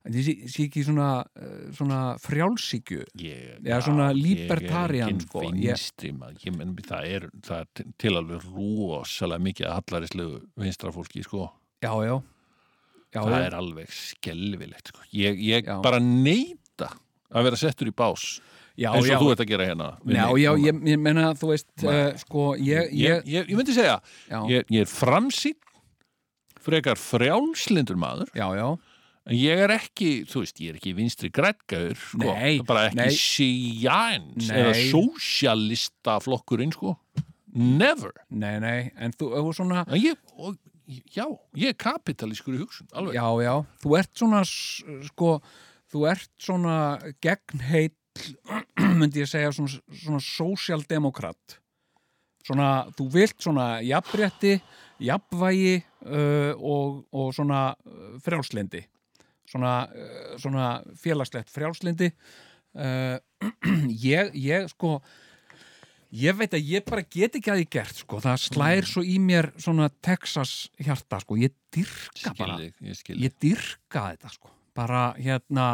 ég sé, sé ekki svona, uh, svona frjálsíkju Já, svona libertarian, Ég sko. er ekki vinstri maður. Ég, menn, það, er, það er til alveg rosalega mikið að hallaríslegu vinstra fólki sko. já, já, já, það já. er alveg skelvilegt sko. ég, ég bara neita að vera settur í bás já, eins og já, þú ert að gera hérna já, já, ég, ég meina, þú veist uh, sko, ég, ég, ég, myndi segja ég, ég er framsýn frekar frjálslindur maður. Já, já, en ég er ekki, þú veist, ég er ekki vinstri grætgaður, sko, Nei, bara ekki nei. síjans eða sósjalista flokkurinn, sko. Never, nei, nei en þú, þú svona, en ég og, já, ég er kapitalískur í hugsun alveg, já, já, þú ert svona sko, þú ert svona gegnheit myndi ég segja svona, svona sósjaldemokrat svona, þú vilt svona jafnrétti, jafnvægi uh, og, og svona uh, frjálslindi svona, uh, svona félagslegt frjálslindi uh, ég, ég sko ég veit að ég bara get ekki að því gert sko, það slær svo í mér svona Texas hjarta sko, ég dyrka bara. ég ég dyrka þetta sko. Bara hérna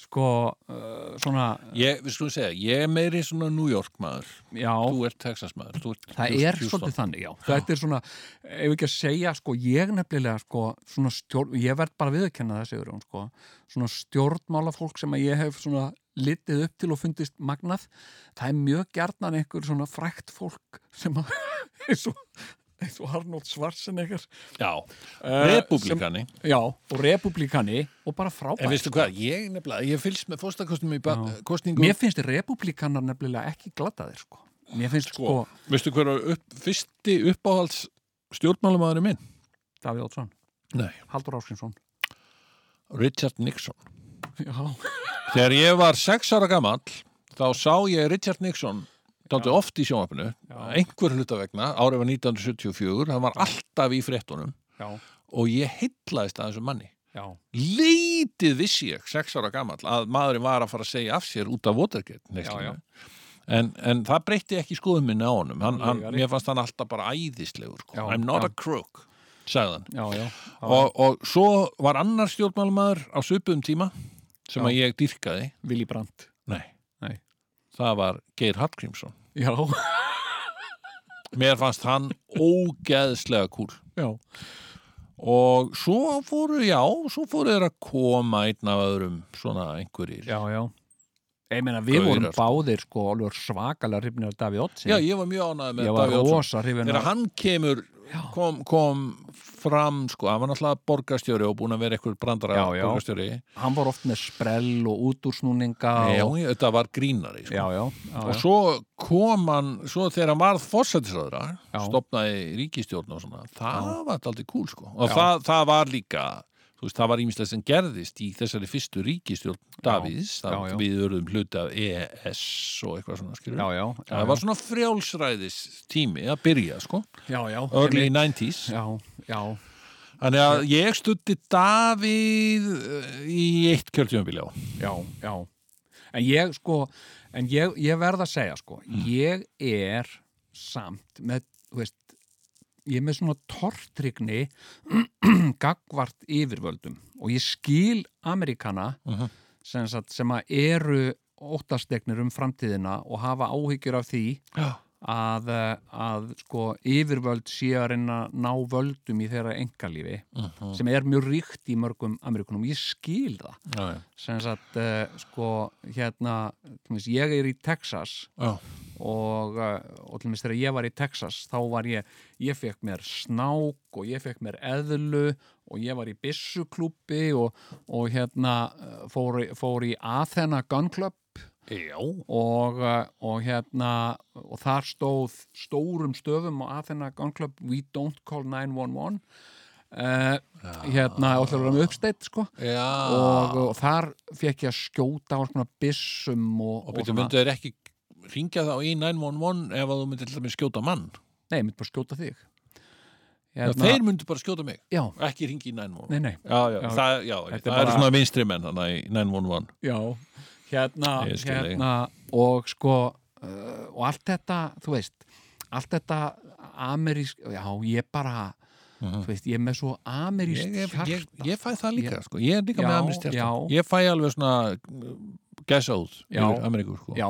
sko uh, svona ég, við skulum segja, ég er meiri svona New York maður, já, þú ert Texas maður þú ert það Houston- er svolítið þannig já. þetta er svona, ef ekki að segja sko ég nefnilega sko svona stjórn, ég verð bara viðurkenna það segur hún sko. Svona stjórnmálafólk sem að ég hef svona litið upp til og fundist magnað. Það er mjög gjarnan einhver svona frækt fólk sem að eins og, Arnold Schwarzenegger. Já, uh, republikani sem, já, og republikani og bara frábært en veistu hvað, ég nefnilega, ég fylgst með fórstakostum í kosningum. Mér finnst republikanar nefnilega ekki glataðir sko. Mér finnst sko, sko, veistu hver var upp, fyrsti uppáhalds stjórnmálumæðurinn minn? Davíð Ótsson, Nei, Haldur Áskinsson Richard Nixon. Já, Þegar ég var sex ára gamall þá sá ég Richard Nixon dálítið oft í sjónvarpinu einhver hluta vegna, árið var 1974 hann var alltaf í fréttunum já, og ég heitlaðist að þessum manni. Já, lítið vissi ég, sex ára gamall að maðurinn var að fara að segja af sér út af Watergate. Já, En, en það breytti ekki skoðum minni á honum. Hann, hann, mér fannst hann alltaf bara æðislegur sko. Já, I'm not a crook sagði hann. Já, já, og, og svo var annar stjórnmálmaður á svipuðum tíma sem að ég dýrkaði. Willy Brandt. Nei. Nei. Það var Geir Hallgrímsson. Já, Mér fannst hann ógeðslega kúl. já, Og svo fóru, já, svo fóru þeir að koma einn af öðrum svona einhverjir. já, já Ég meina, við vorum báðir sko alveg svakalega hrifnir af Davíð Ótsin Já, ég var mjög ánægð með Ég var Davíð hrifin Þegar hann kemur, kom, kom fram, sko, hann var náttúrulega borgarstjóri og búin að vera eitthvað brandara Já, já. borgarstjóri. Hann var oft með sprell og útúrsnúninga Já, og... þetta var grínari, sko. já, já, já, og svo kom hann svo þegar hann varð fórsættisraðra stopnaði ríkistjórn og svona það var aldrei kúl sko. Og það, það var líka þú veist, það var ímislega sem gerðist í þessari fyrstu ríkistjórn Davíðs það, Já, já. við örðum hluti af ES og eitthvað svona skilur já, já, já, það var svona frjálsræðis tími að byrja sko. Já, já, early einmitt. 90s já, já, þannig að ég stutti Davíð eh, í eitt kjörtjöfumbilja á já, já. En ég sko en ég, ég verð að segja sko ég er samt með, þú veist ég er með svona tortrygni gagvart yfirvöldum og ég skil Amerikana Mhm. sem, sagt, sem að eru óttastegnir um framtíðina og hafa áhyggjur af því já, að, eh, að sko yfirvöld sé að reyna að ná völdum í þeirra engalífi Mhm. sem er mjög ríkt í mörgum Amerikunum, ég skil það já, sem sagt uh, sko hérna, ég er í Texas já. Og, uh, og til dæmis þegar ég var í Texas þá var ég, ég fekk mér snák og ég fekk mér eðlu og ég var í byssuklúbbi og, og hérna uh, fór, fór í Athena Gun Club. Og, uh, og hérna og þar stóð stórum stöfum á Athena Gun Club We don't call 911 uh, hérna og það var með uppsteitt sko. Og, og þar fekk ég að skjóta á svona byssum og, Og byrju, myndu þeir ekki ringja þá í 911 ef að þú myndir til dæmis skjóta mann? Nei, ég myndi bara skjóta þig. Já, þeir myndu bara skjóta mig, Já, ekki ringi í 911. nei, nei. Já, já, það, það bara- eru svona vinstri menn þannig í 911. Já, hérna, hérna og sko uh, og allt þetta, þú veist allt þetta amerísk já, ég bara þú veist, ég er með svo amerísk Mhm. ég, ég, ég, hjarta. fæ það líka sko. ég er líka með amrist hjarta. ég fæ alveg svona Já. yfir Ameríku sko. já,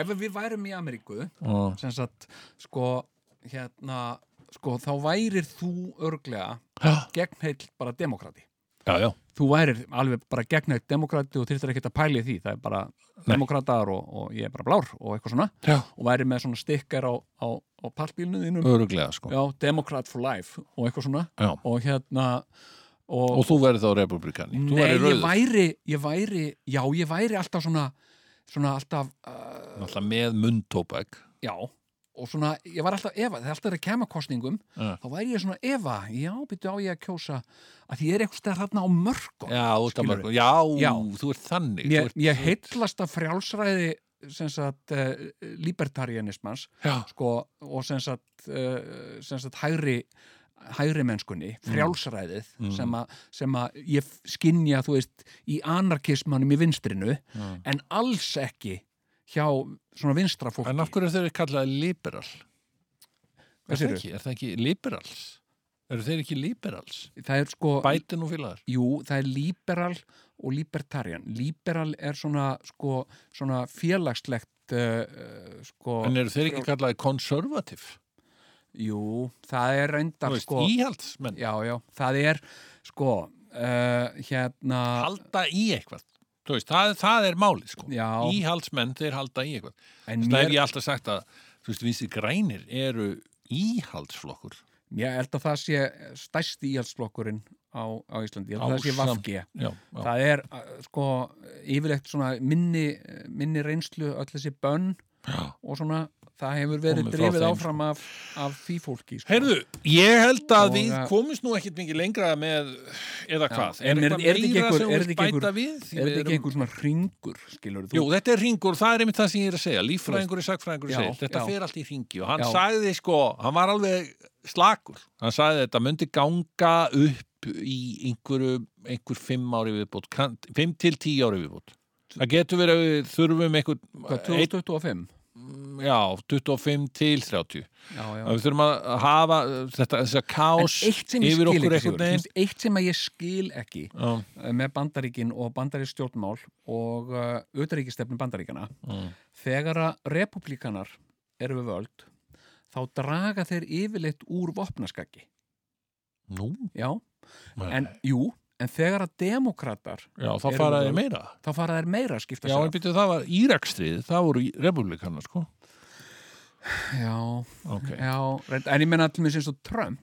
ef við værum í Ameríku Og- sem sagt, sko hérna, sko, þá værir þú örglega já, gegnheill bara demokrati já, já, þú værir alveg bara gegnheill demokrati og þyrftir ekkert að pæli því, það er bara Nei. demokratar og, og ég er bara blár og eitthvað svona já. og væri með svona stikkar á, á, á pallbílnu þínum öruglega sko. já, Democrat for life og eitthvað svona og hérna og, og þú verður þá republikani nei, ég væri, ég væri já, ég væri alltaf svona svona alltaf uh, alltaf með mundtóbak já, og svona, ég var alltaf efa, þegar alltaf er að kema kostningum Já. þá væri ég svona efa, já, byrju á ég að kjósa að ég er eitthvað stæðar þarna á mörgum já, að Skilurðu? mörgum. já, Já. þú ert þannig ég, þú ert, ég heitlast af frjálsræði sem sagt uh, libertarianismans sko, og sem sagt, uh, sem sagt hægri hægri mennskunni, frjálsræðið sem, a, sem að ég skinja þú veist, í anarkismanum í vinstrinu, en alls ekki hjá svona vinstra fólki. En af hverju þeir eru kallaði liberal er það ekki, er það ekki liberals eru þeir ekki liberals það er sko, bætin og félagar? Jú, það er liberal og libertarian liberal er svona, sko, svona félagslegt uh, uh, sko, en eru þeir ekki kallaði konservativ jú, það er reyndar veist, sko, íhaldsmenn. Já, já, það er sko, uh, hérna halda í eitthvað. Veist, það, það er málið sko. Já. íhaldsmenn þeir halda í eitthvað. En það mér, hef ég alltaf sagt að þú veist, vinstri grænir eru íhaldsflokkur. Ég held að það sé stærsti íhaldsflokkurinn á, á Íslandi, ég held að það sé já. það er uh, sko yfirleitt svona minni, minni reynslu öll þessi bönn Já. og svona það hefur verið drifið áfram af, af því fólki sko. Heyrðu, ég held að Og, við komumst nú ekkit mikið lengra með, eða hvað, En er- eitthvað er þetta ekki meira sem er við bæta við? Er þetta ekki einhver svona ringur? Jú, þetta er ringur, það er einmitt það sem ég er að segja líffræðingur er sagfræðingur Já, þetta já. fer allt í ringi og hann Já. sagði sko, hann var alveg slakur, hann sagði þetta myndi ganga upp í einhverju, einhver fimm ári viðbútt fimm til tíu ári viðbútt það getur verið að við þurfum einhver, Hvað, einn, 2025? Já, 25 til 30 Já, já. við þurfum að hafa þetta, En kás yfir okkur þú veist, eitt sem ég skil ekki Já, uh, með bandaríkin og bandarísk stjórnmál og uh, auðaríkistefnum bandaríkana Mm. þegar að republikanar eru við völd þá draga þeir yfirleitt úr vopnaskaki. Nú, já, en, en jú en þegar að demokratar já, þá faraði við- meira þá fara þeir meira að skipta Já, sér af. býttu það var Írakstrið, það voru republikanar, sko. já, Ok. já, en ég menna allir með sem svo Trump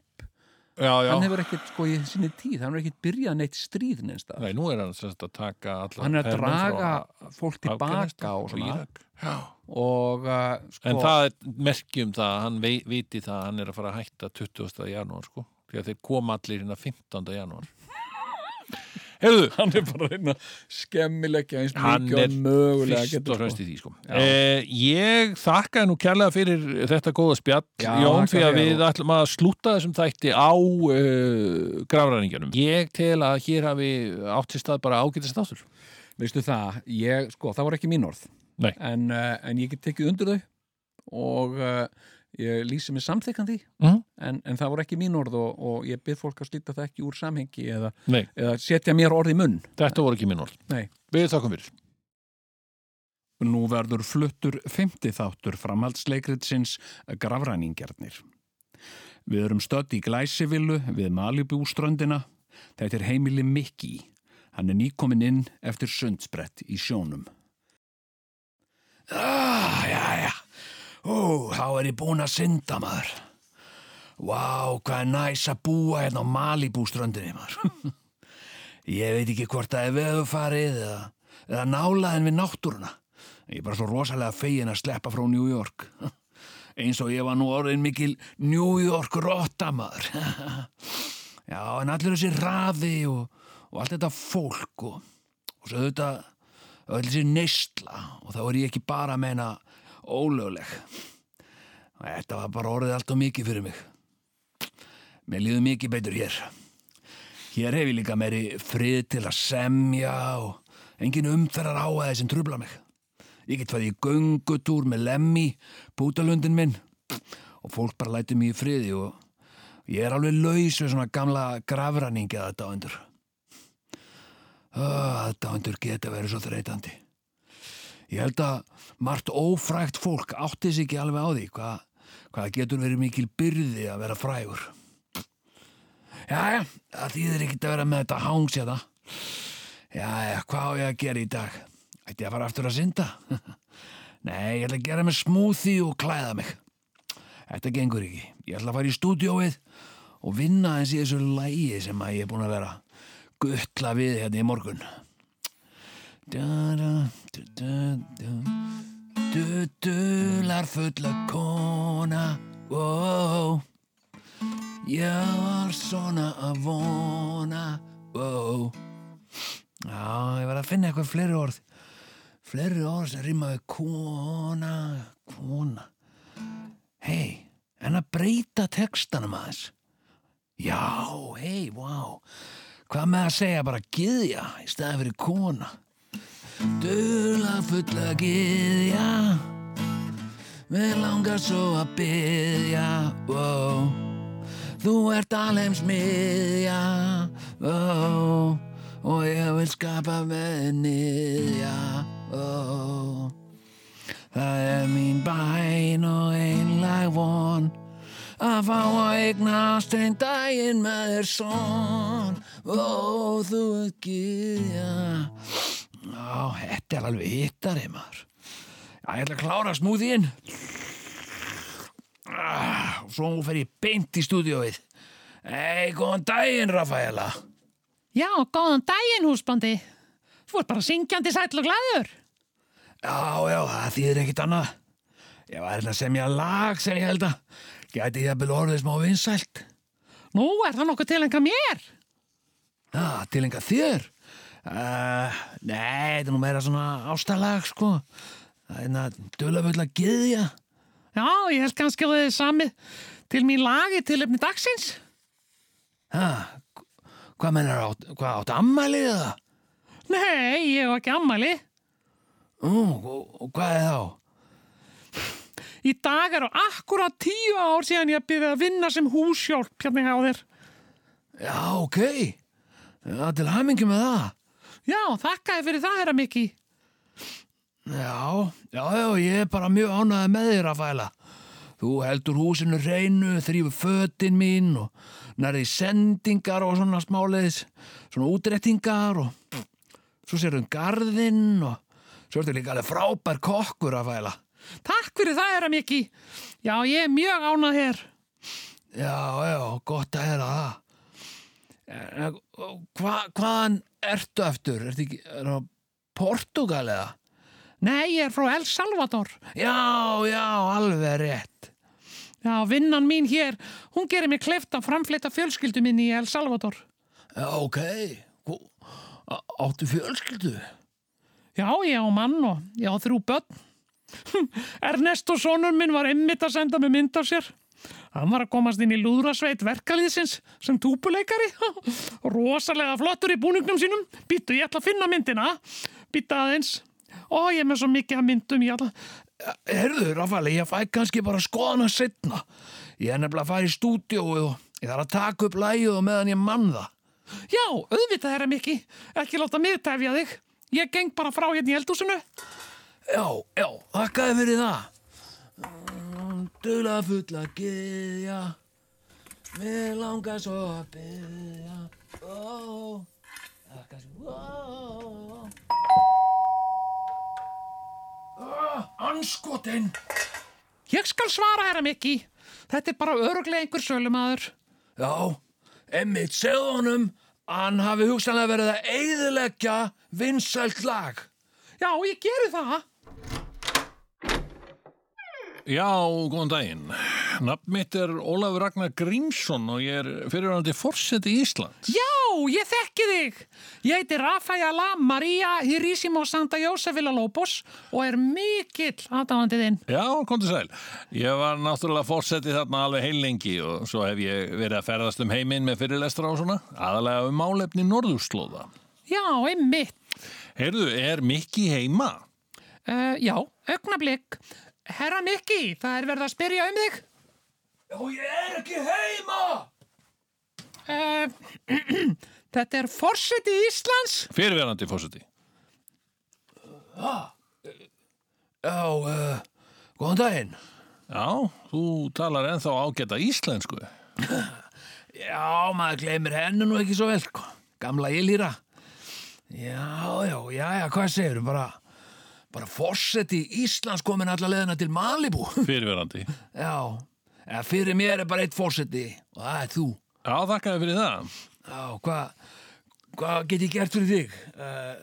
Já, já. hann hefur ekkert sko í sinni tíð, hann hefur ekkert byrjað neitt stríð neins Nei, nú er hann sérst að taka allar hann er að draga fólk tilbaka og svona. Já. og uh, sko, En það er merkjum það, að hann vei, viti það að hann er að fara að hætta 20. janúar, sko. Því að þeir koma allir inn að 15. janúar. Hefðu, hann er bara að reyna að skemmilegja eins mikið og mögulega fyrst og fremst í því, sko. Eh, ég þakka nú kærlega fyrir þetta góða spjall, Já, Jón, því að við ætlum að slúta þessum þætti á uh, grafræningjanum. Ég tel að hér hafi átt sér stað bara ágætist áttur. veistu það, ég, sko, það var ekki mín orð Nei. en, uh, en ég get tekið undir þau og uh, ég lýsi mig samþykandi Mhm. en, en það voru ekki mín orð og, og ég byrð fólk að slíta það ekki úr samhengi eða, eða setja mér orð í munn þetta voru ekki minn orð. Nei. Við þakkum fyrir. Nú verður fluttur 50 þáttur framhaldsleikritsins Grafræningjarnir. Við erum stödd í Glæsivillu við Malibúströndina. Þetta er heimili Mikki. Hann er nýkomin inn eftir sundsbrett í sjónum. Ah, já. Ó, þá er ég búin að synda maður. Vá, hvað er næs að búa hérna á Malibúströndinni maður. ég veit ekki hvort það er veðufarið eða, eða nálaðin við náttúruna. Ég er bara svo rosalega fegin að sleppa frá New York. Eins og ég var nú orðin mikil New York rottamaður. Já, en allir þessi raði og, og allt þetta fólk og, og svo þetta öll þessi neysla og þá er ég ekki bara að meina ólögleg. Þetta var bara orðið allt og mikið fyrir mig. Mér líður mikið betur hér. Hér hef ég líka meiri frið til að semja og engin umferðar áæði sem trubla mig. Ég get farið í göngutúr með lemmi, pútalundin minn og fólk bara lætur mig í friði og ég er alveg laus við svona gamla grafræningi að þetta ándur. Þetta ándur geta verið svo þreytandi. Ég held að margt ófrægt fólk átti sig ekki alveg á því hvað, hvað getur verið mikil byrði að vera frægur. Jæja, það þýðir ekkert að vera með þetta hangs hérna. Jæja, hvað á ég að gera í dag? Ætti ég að fara aftur að synda? Nei, ég ætla að gera með smoothie og klæða mig. Þetta gengur ekki. Ég ætla að fara í stúdióið og vinna eins í þessu lægi sem að ég er búin að vera guttla við hérna í morgun. Da, da, da, da, da. Du, dular fulla kona, wow. Ég var svona að vona, wow. Já, ég var að finna eitthvað fleiri orð. Fleiri orð sem rýmaði kona, kona. Hei, en að breyta textanum aðeins. Já, hei, vá. Hvað með að segja bara gyðja í staðin fyrir kona? Dula fulla gyðja, við langar svo að byðja, wow. Þú ert alheims miðja, wow. Og ég vil skapa með niðja, wow. Það er mín bæn og einlag von að fá að eignast einn daginn með þér son Ó, þú ert gyðja Já, þetta er alveg hittari maður Já, ég ætla að klára smúðin ah, og svo fer ég beint í stúdíóið Ei, góðan daginn, Rafaela Já, góðan daginn, húsbandi. Þú ert bara syngjandi sæll og glæður. Já, já, það þýðir ekkit annað Ég var hérna að semja lag sem ég held að gæti ég að byrja orðið smá vinsælt Nú, er það nokkuð til enga mér? Já, til enga þér? Uh, nei, þetta er nú meira svona ástalag, sko. Það er hérna dulafull að gyðja. Já, ég held kannski að þið er samið til mín lagi til efni dagsins. Ha, hvað mennar átt, hvað átt ammælið það? Nei, ég hef ekki ammæli. Ú, og, hvað er þá? Í dag eru akkurat tíu ár síðan ég byrði að vinna sem húsjálp hérna hjá þér. Já, ok. Já, til hamingi með það. Já, þakka þér fyrir það, herra Mikki. Já, já, já, ég er bara mjög ánægð með þér að fæla. Þú heldur húsinu reynu, þrýfur fötin mín og nærði sendingar og svona smáleiðis, svona útrettingar og svo sérðu um garðinn og svo ertu líka alveg frábær kokkur að fæla. Takk fyrir það, herra Mikki. Já, ég er mjög ánað hér. Já, já, gott að heyra það. En, Hva, hvaðan ertu eftir? Ertu ekki, er Portugal eða? Nei, ég er frá El Salvador. Já, já, alveg rétt. Já, vinnan mín hér, hún gerir mig kleift að framfleyta fjölskyldu minni í El Salvador. Já, ok. Hú- á- Áttu fjölskyldu? Já, ég á mann og ég á þrjú börn. Ernesto sonur minn var einmitt að senda mig mynd af sér. Hann var að komast inn í lúðrasveit verkalýðsins sem túpuleikari. Rosalega flottur í búningnum sínum. Býttu, ég ætla að finna myndina. Býttu aðeins. Ó, ég er með svo mikið að myndum. Ég ætla... Herðu, Rafaeli, ég fæ kannski bara að skoða hana setna. Ég er nefnilega að fara í stúdíóið og ég þarf að taka upp lægið og meðan ég mann það. Já, auðvitað er mikki. Ekki láta mig tefja þig. Ég geng bara frá hérna í eldhúsinu. Já, já, þakkaði fyrir það. Dula fulla gyðja, mér langar svo að byggja. Ó, þakkaði svo, ó. Ó, anskotin! Ég skal svara, herra Mikki. Þetta er bara öruglega einhver sölumadur. Já, emmitt, segðu honum að hann hafi hugsanlega verið að eigðileggja vinsælt lag. Já, ég geri það. Já, góðan daginn. Nafn mitt er Ólafur Ragnar Grímsson og ég er fyrirvændi fórseti Íslands. Já, ég þekki þig. Ég heiti Rafaela Maria Hirisimo Santa Jose Villalobos og er mikill aðdáðandi þinn. Já, kom til sæl. Ég var náttúrulega fórseti þarna alveg heilengi og svo hef ég verið að ferðast um heiminn með fyrirlestra og svona, aðalega um málefni norðurslóða. Já, einmitt. Heyrðu, er Mikki heima? Uh, já, augnablik. Herra Mikki, það er verið að spyrja um þig. Já, ég er ekki heima! Uh, þetta er forseti Íslands. Fyrirverandi fórseti. Já, uh, góðan daginn. Já, þú talar ennþá ágæta íslensku. Já, maður gleymir hennu nú ekki svo vel, sko. Gamla Ylýra. Já, já, já, já, hvað segir bara, bara fórseti Íslands komin alla leðina til Malibu. Fyrirverandi. Já, ja, fyrir mér er bara eitt fórseti og það er þú. Já, þakkaði fyrir það. Já, hvað hva get ég gert fyrir þig? Uh,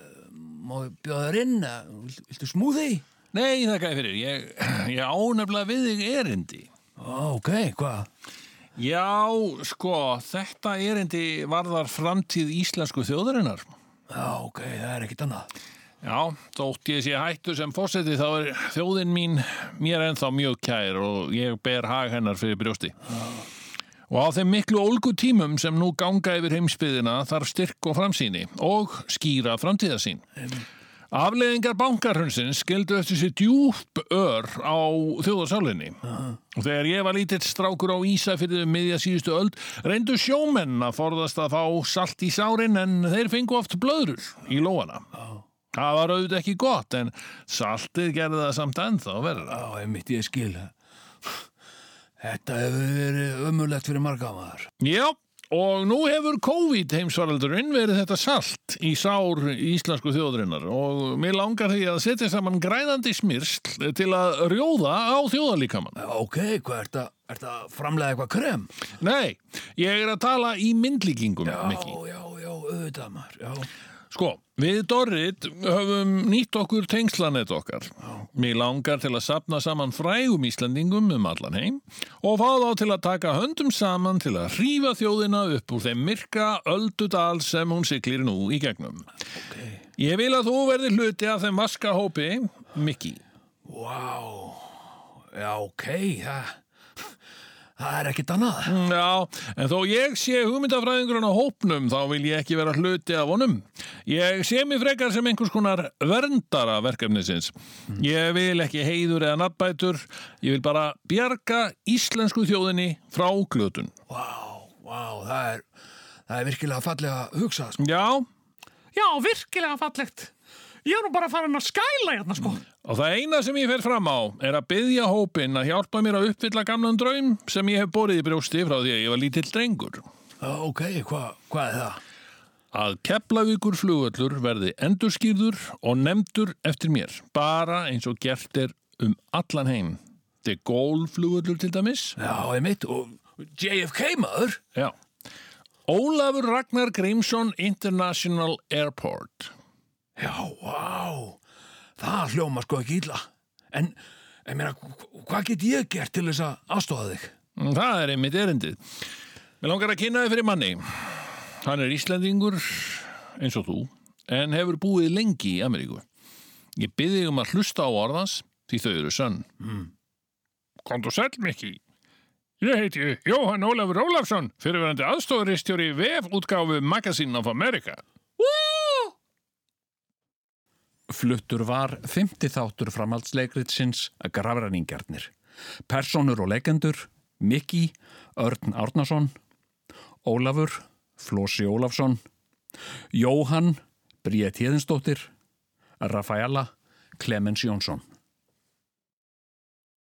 má ég bjóða þér inn? Viltu, smúði? Nei, þakkaði fyrir. Ég, ég ánefnilega við þig erindi. Ok, hvað? Já, sko, þetta erindi varðar framtíð íslensku þjóðarinnar. Já, ok, það er ekkit annað. Já, þótt ég sé hættu sem fórseti þá er þjóðin mín mér ennþá mjög kær og ég ber hag hennar fyrir brjósti. Og á þeim miklu ólgu tímum sem nú ganga yfir heimsbyðina þarf styrk og framsýni og skýra framtíðasín. Afleðingar bankarhundsins skildu eftir sér djúpp ör á þjóðarsálinni. Og þegar ég var lítill strákur á Ísafyrðu miðja síðustu öld, reyndu sjómenn að forðast að fá salt í sárin en þeir fengu oft blöðrur í lóana. Það var auðvitað ekki gott en saltið gerði það samt ennþá verða. Já, einmitt ég skil. Þetta hefur verið ömulegt fyrir marga maður. Já, og nú hefur COVID heimsvaraldurinn verið þetta salt í sár íslensku þjóðurinnar og mér langar því að setja saman grænandi smyrsl til að rjóða á þjóðalíkamann. Já, ok, hvað ert að, ert að framlega eitthvað krem? Nei, ég er að tala í myndlíkingum, Já, Mikki. já, já, auðvitað maður, já. Sko, við Dorrit höfum nýtt okkur tengslanet okkar. Mér langar til að sapna saman frægum Íslandingum um allan heim og fá þá til að taka höndum saman til að hrífa þjóðina upp úr þeim myrka öldudal sem hún siglir nú í gegnum. Ég vil að þú verði hluti af þeim vaskahópi, Mikki. Vá, já, ok, það, það er ekkit annað. Já, en þó ég sé hugmyndafræðingurinn á hópnum þá vil ég ekki vera hluti af honum. Ég sé mig frekar sem einhvers konar verndara verkefnisins. Ég vil ekki heiður eða nafnbætur, ég vil bara bjarga íslensku þjóðinni frá glötun. Vá, vá, það er, það er virkilega fallega hugsað, sko. Já, Já, virkilega fallegt. Ég er nú bara farin að skæla hérna, sko. og það eina sem ég fer fram á er að byggja hópin að hjálpa mér að uppfylla gamlan draum sem ég hef borið í brjósti frá því að ég var lítill drengur. Ok, hvað, hvað er það? að Keflavíkur flugvöllur verði endurskýrður og nefndur eftir mér, bara eins og gert er um allan heim. De Gaulle flugvöllur til dæmis. Já, einmitt, og JFK maður? Já. Ólafur Ragnar Grímsson International Airport. Já, vá, það hljóma sko ekki illa. En, ég meina, hv- hvað get ég gert til þess að aðstofa þig? Mm, Það er einmitt erindið. Mér langar að kynna þið fyrir manni. Hann er Íslandingur eins og þú, en hefur búið lengi í Ameríku. Ég byrði um að hlusta á orðans því þau eru sönn. Mm. Kondu sæl, Mikki. Ég heiti Jóhann Ólafur Ólafsson, fyrirverandi aðstofuristjóri VF útgáfu Magazine of America. Fluttur var 50 þáttur framhaldsleikritsins að grafræningjarnir. Personur og legendur, Mikki, Örn Árnason, Ólafur, Flósi Ólafsson, Jóhann, Bríet Híðinsdóttir, Rafaela, Clemens Jónsson.